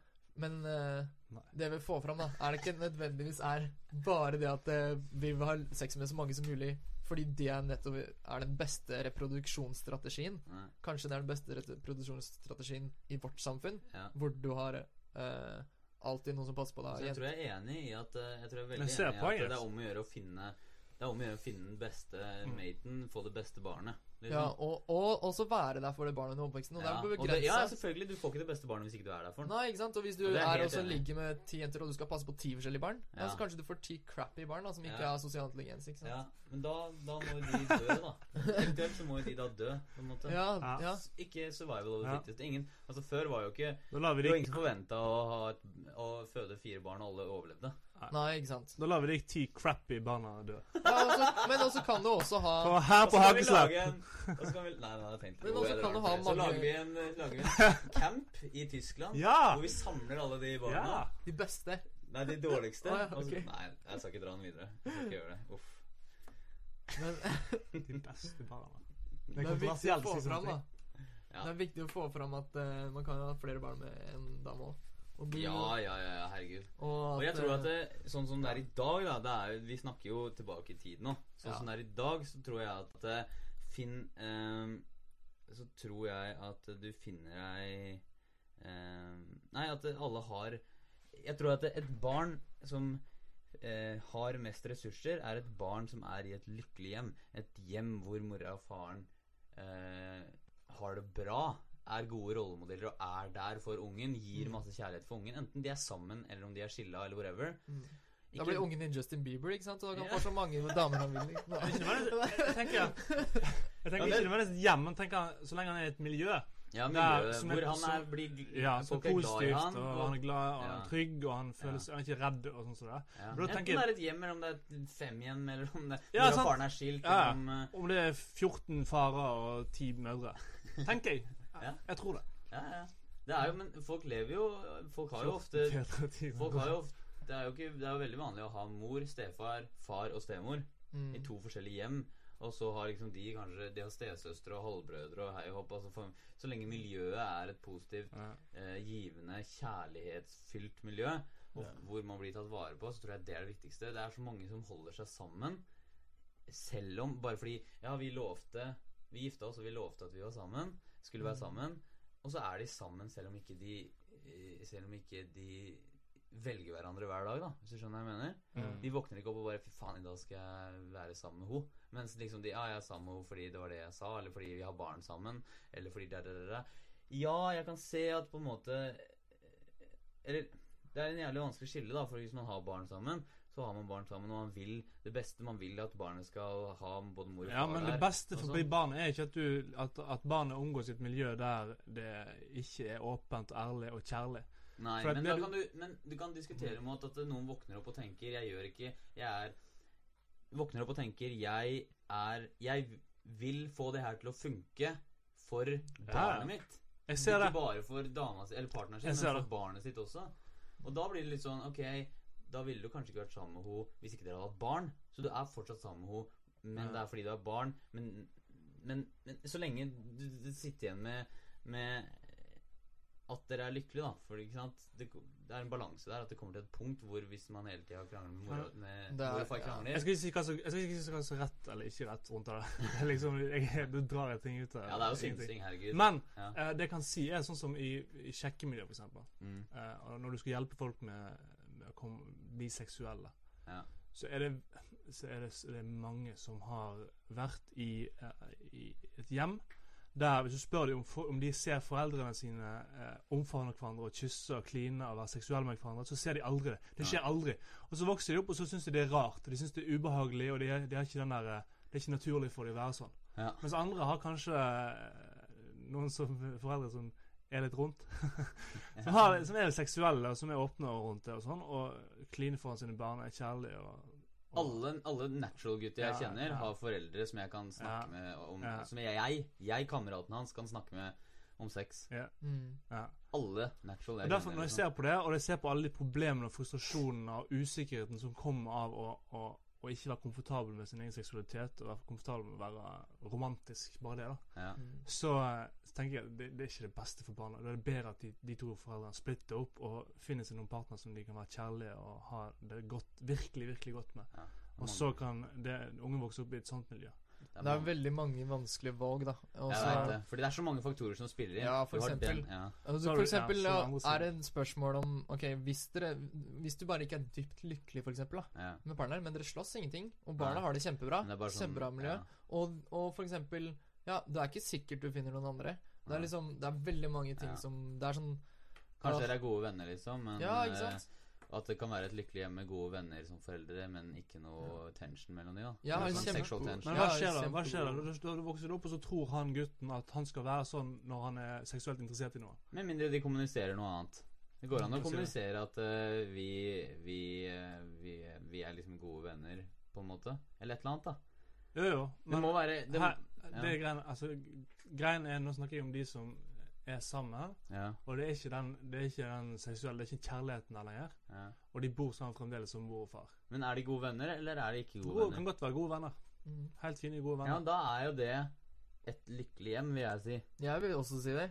Men uh, det vi får fram, da, er det ikke nødvendigvis er bare det at uh, vi vil ha sex med så mange som mulig Fordi det er nettopp er den beste reproduksjonsstrategien. Nei, Kanskje det er den beste reproduksjonsstrategien i vårt samfunn, ja. hvor du har eh, alltid noen som passer på Så deg. jeg tror jeg er enig i at eh, Jeg tror jeg er veldig Jeg enig i at det er om å gjøre å finne Det er om å gjøre å finne den beste Mm. maten, få det beste barnet. liksom. Ja, og, og også være der for det barnet under oppveksten. Og Ja, det er og det, ja, selvfølgelig. Du får ikke det beste barnet hvis ikke du er der for den. Nei, ikke sant? Og hvis du Og er er også ligger med ti jenter, og du skal passe på ti forskjellige barn, ja. Ja. så kanskje du får ti crappy barn da, som ikke Ja. har sosial intelligens. ikke sant? Ja, men da, da må jo de dø, da. Eventuelt så må jo de da dø, på en måte. Ja, Ja. ja. Ikke survival of the fittest. Ingen, altså Før var jo ikke Det var ingen som forventa å, å føde fire barn, og alle overlevde. Nei, ikke sant. da lar vi deg ti crappy barna dø. Ja, også, men også kan du også ha Og her på og så kan vi, Nei, nei, det er tenkt Men også kan du ha mange Så lager vi en, lager vi en camp i Tyskland Ja! hvor vi samler alle de barna. Ja! de beste. Nei, de dårligste. Ah, ja, okay. Nei, jeg skal ikke dra den videre. Jeg skal ikke gjøre det. Uff. Men De beste barna. det er viktig å få fram, da. Ja. Det er viktig å få fram at uh, man kan ha flere barn med en dame òg. Og, Ja, ja, ja, herregud. og, Og jeg tror at eh, det, sånn som det er i dag, da det er, Vi snakker jo tilbake i tid nå. Sånn Ja. som det er i dag, så tror jeg at eh, Finn eh, Så tror jeg at du finner deg eh, Nei, at alle har Jeg tror at et barn som eh, har mest ressurser, er et barn som er i et lykkelig hjem. Et hjem hvor mora og faren eh, har det bra. Er gode rollemodeller og er der for ungen. Gir Mm. masse kjærlighet for ungen. Enten de er sammen, eller om de er skilla, eller whatever. mm. Da blir ungen din Justin Bieber, ikke sant? Og da kan Ja. få så mange damer han vil. Liksom. Jeg tenker, jeg tenker det- ikke nødvendigvis hjem, men tenker så lenge han er i et miljø Ja, miljø miljøet er som er- hvor han er blir ja, Folk er er glad i positivt, han. og han er glad, og han er trygg, og han føles ja. han er ikke redd og sånn som det. ja. Da Enten det er et hjem, eller om det er et femhjem, eller om det Ja, faren er skilt. Ja, ja. Om, eh, Om det er 14 farer og 10 mødre. Tenker jeg. Ja. Jeg tror det. ja, ja. Det er jo, men folk lever jo Folk har jo ofte fedre og 10 Folk har jo ofte det er jo, ikke, det er jo veldig vanlig å ha mor, stefar, far og stemor Mm. i to forskjellige hjem. Og så har liksom de kanskje De har stesøstre og halvbrødre og hei og hopp. Altså for, så lenge miljøet er et positivt, Ja. eh, givende, kjærlighetsfylt miljø, og, Ja. hvor man blir tatt vare på, så tror jeg det er det viktigste. Det er så mange som holder seg sammen, selv om Bare fordi Ja, vi lovte Vi gifta oss, og vi lovte at vi var sammen. Skulle være Mm. sammen. Og så er de sammen selv om ikke de eh, Selv om ikke de velger hverandre hver dag, da, hvis du skjønner hva jeg mener. Mm. De våkner ikke opp og bare 'fy faen, i dag skal jeg være sammen med henne'. Mens liksom de 'ja, jeg er sammen med henne fordi det var det jeg sa', eller fordi vi har barn sammen, eller fordi det, det, det. Ja, jeg kan se at på en måte Eller det er en jævlig vanskelig skille, da, for hvis man har barn sammen, så har man barn sammen, og man vil det beste man vil at barnet skal ha både mor og far der. Ja, men det beste for sånn. barnet er ikke at, du, at, at barnet omgås et miljø der det ikke er åpent, ærlig og kjærlig. Nei, men, da du- kan du, men du kan diskutere mot at noen våkner opp og tenker 'jeg gjør ikke Jeg er Våkner opp og tenker 'jeg er Jeg vil få det her til å funke for barnet mitt'. Jeg ser ikke det. bare for dama si, eller partneren sin, men for barnet sitt også. Og da blir det litt sånn Ok, da ville du kanskje ikke vært sammen med henne hvis ikke dere hadde hatt barn. Så du er fortsatt sammen med henne, men Ja. det er fordi du har barn. Men, men, men så lenge du, du sitter igjen med, med at dere er lykkelige, da. For? Det, det er en balanse der. At det kommer til et punkt hvor hvis man hele tida krangler med mor, med Det er- mor og far ja. Jeg skal ikke si hva som, hva som er rett eller ikke rett rundt det. Liksom, jeg, du drar et ting ut av Ja, det er jo synsing, herregud. Men Ja. uh, det jeg kan si, er sånn som i, i sjekkemiljøet, eksempel. Mm. Uh, når du skal hjelpe folk med, bli seksuelle, Ja. så, er det, så er det, det er mange som har vært i, uh, i et hjem der hvis du spør dem om, for, om de ser foreldrene sine uh, omfavne hverandre og kysse og kline og være seksuelle med hverandre, så ser de aldri det. Det skjer aldri. Og så vokser de opp, og så syns de det er rart. De syns det er ubehagelig, og de, de der, eh, det er ikke naturlig for dem å være sånn. Ja. Mens andre har kanskje noen som, foreldre som er litt rundt. som, har, som er seksuelle, og som er åpne og rundt det og sånn, og kliner foran sine barn, er kjærlige og, og Alle, alle natural-gutter jeg Ja, kjenner, ja. har foreldre som jeg kan snakke Ja. med om Ja. Som jeg, jeg, kameraten hans, kan snakke med om sex. Mm. ja. Alle natural Og jeg derfor kjenner, Når jeg liksom. ser på det, og jeg ser på alle de problemene og frustrasjonene og usikkerheten som kommer av å, å, å ikke være komfortabel med sin egen seksualitet, og være komfortabel med å være romantisk, bare det, da, ja. Mm. så, eh, så tenker jeg at det, det er ikke det beste for barna. Det er bedre at de, de to foreldrene splitter opp og finner seg noen partner som de kan være kjærlige og ha det godt, virkelig, virkelig godt med. Ja. Og så kan det, unge vokse opp i et sånt miljø. Det Det er veldig mange vanskelige valg, da. Også, Jeg vet det. Fordi det er så mange faktorer som spiller inn. Ja, for eksempel. den- ja. Altså, for eksempel, ja, er det en spørsmål om Ok, hvis dere Hvis du bare ikke er dypt lykkelig, for eksempel, da, Ja. med partneren, men dere slåss ingenting, og barna har det kjempebra, det sånn, kjempebra miljø, ja. og, og for eksempel Ja, det er ikke sikkert du finner noen andre. Det er liksom Det er veldig mange ting Ja. som Det er sånn Kanskje dere er gode venner, liksom, men Ja, ikke eh, sant? At det kan være et lykkelig hjem med gode venner som foreldre, men ikke noe tension mellom dem. Ja, sånn kjempe- sexual tension. Men hva skjer da? Hva skjer da? Du, da vokser opp, og så tror han gutten at han skal være sånn når han er seksuelt interessert i noe. Med mindre de kommuniserer noe annet. Det går an å du? kommunisere at uh, vi, vi, uh, vi, vi er liksom gode venner, på en måte. Eller et eller annet, da. Jo, jo. Det må være det, her, det ja. greien, altså, greien er, Nå snakker jeg om de som er sammen, Ja, og det er ikke den, det er ikke den seksuelle, det er ikke kjærligheten der lenger. ja. Og de bor sammen fremdeles som mor og far. Men er de gode venner, eller er de ikke gode Gode, kan godt være gode venner. mm. Helt fine, gode venner. Ja, da er jo det et lykkelig hjem, vil jeg si. Jeg vil også si det.